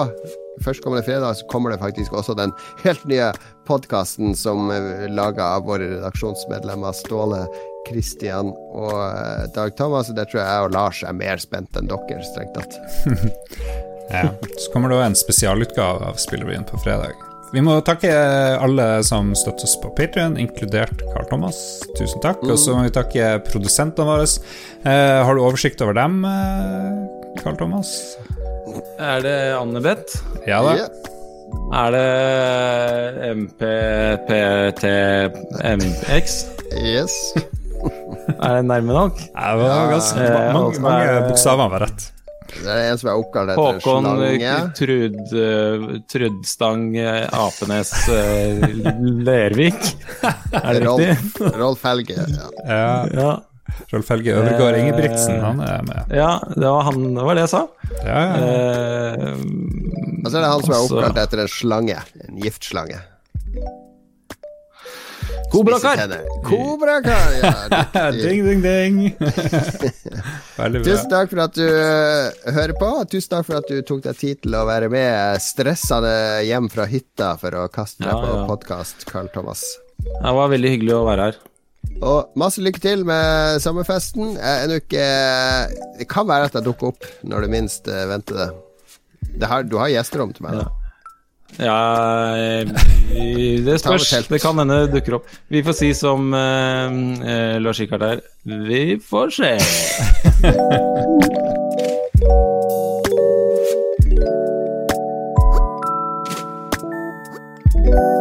førstkommende fredag, så kommer det faktisk også den helt nye podkasten som er laga av våre redaksjonsmedlemmer Ståle, Christian og eh, Dag Thomas. Der tror jeg jeg og Lars er mer spent enn dere, strengt tatt. Ja. Så kommer det òg en spesialutgave av Spillrevyen på fredag. Vi må takke alle som støtter oss på Patrion, inkludert Carl Thomas. Tusen takk. Og så må vi takke produsentene våre. Eh, har du oversikt over dem, eh, Carl Thomas? Er det Anne-Beth? Ja da. Yeah. Er det MPPTMX? Yes. Er det nærme nok? Ja, det var ganske, Eh, mange, mange bokstaver var rett. Det er en som er oppkalt etter Håkon. Trud, eh, Trudstang eh, Apenes eh, Lervik. Er det riktig? Rolf, Rolf Helge. Ja. Ja, Ja. Rolf Helge Øvergård Ingebrigtsen, han er med. ja, det var han Det var det jeg sa. Ja, ja. Eh, Og så er det han som er også- oppkalt etter en slange. En giftslange. Kobrakar! Kobrakar! Ja, ding, ding, ding. Veldig bra. Tusen takk for at du øh, hører på. Tusen takk for at du tok deg tid til å være med stressende hjem fra hytta for å kaste deg Ja, på ja. podkast, Carl Thomas. Det var veldig hyggelig å være her. Og masse lykke til med sommerfesten. En uke ikke Det kan være at jeg dukker opp når du minst venter det. det har, du har gjesterom til meg, da. Ja, eh, det spørs. Det kan hende det dukker opp. Vi får si som uh, eh, Lars Rikard her. Vi får se.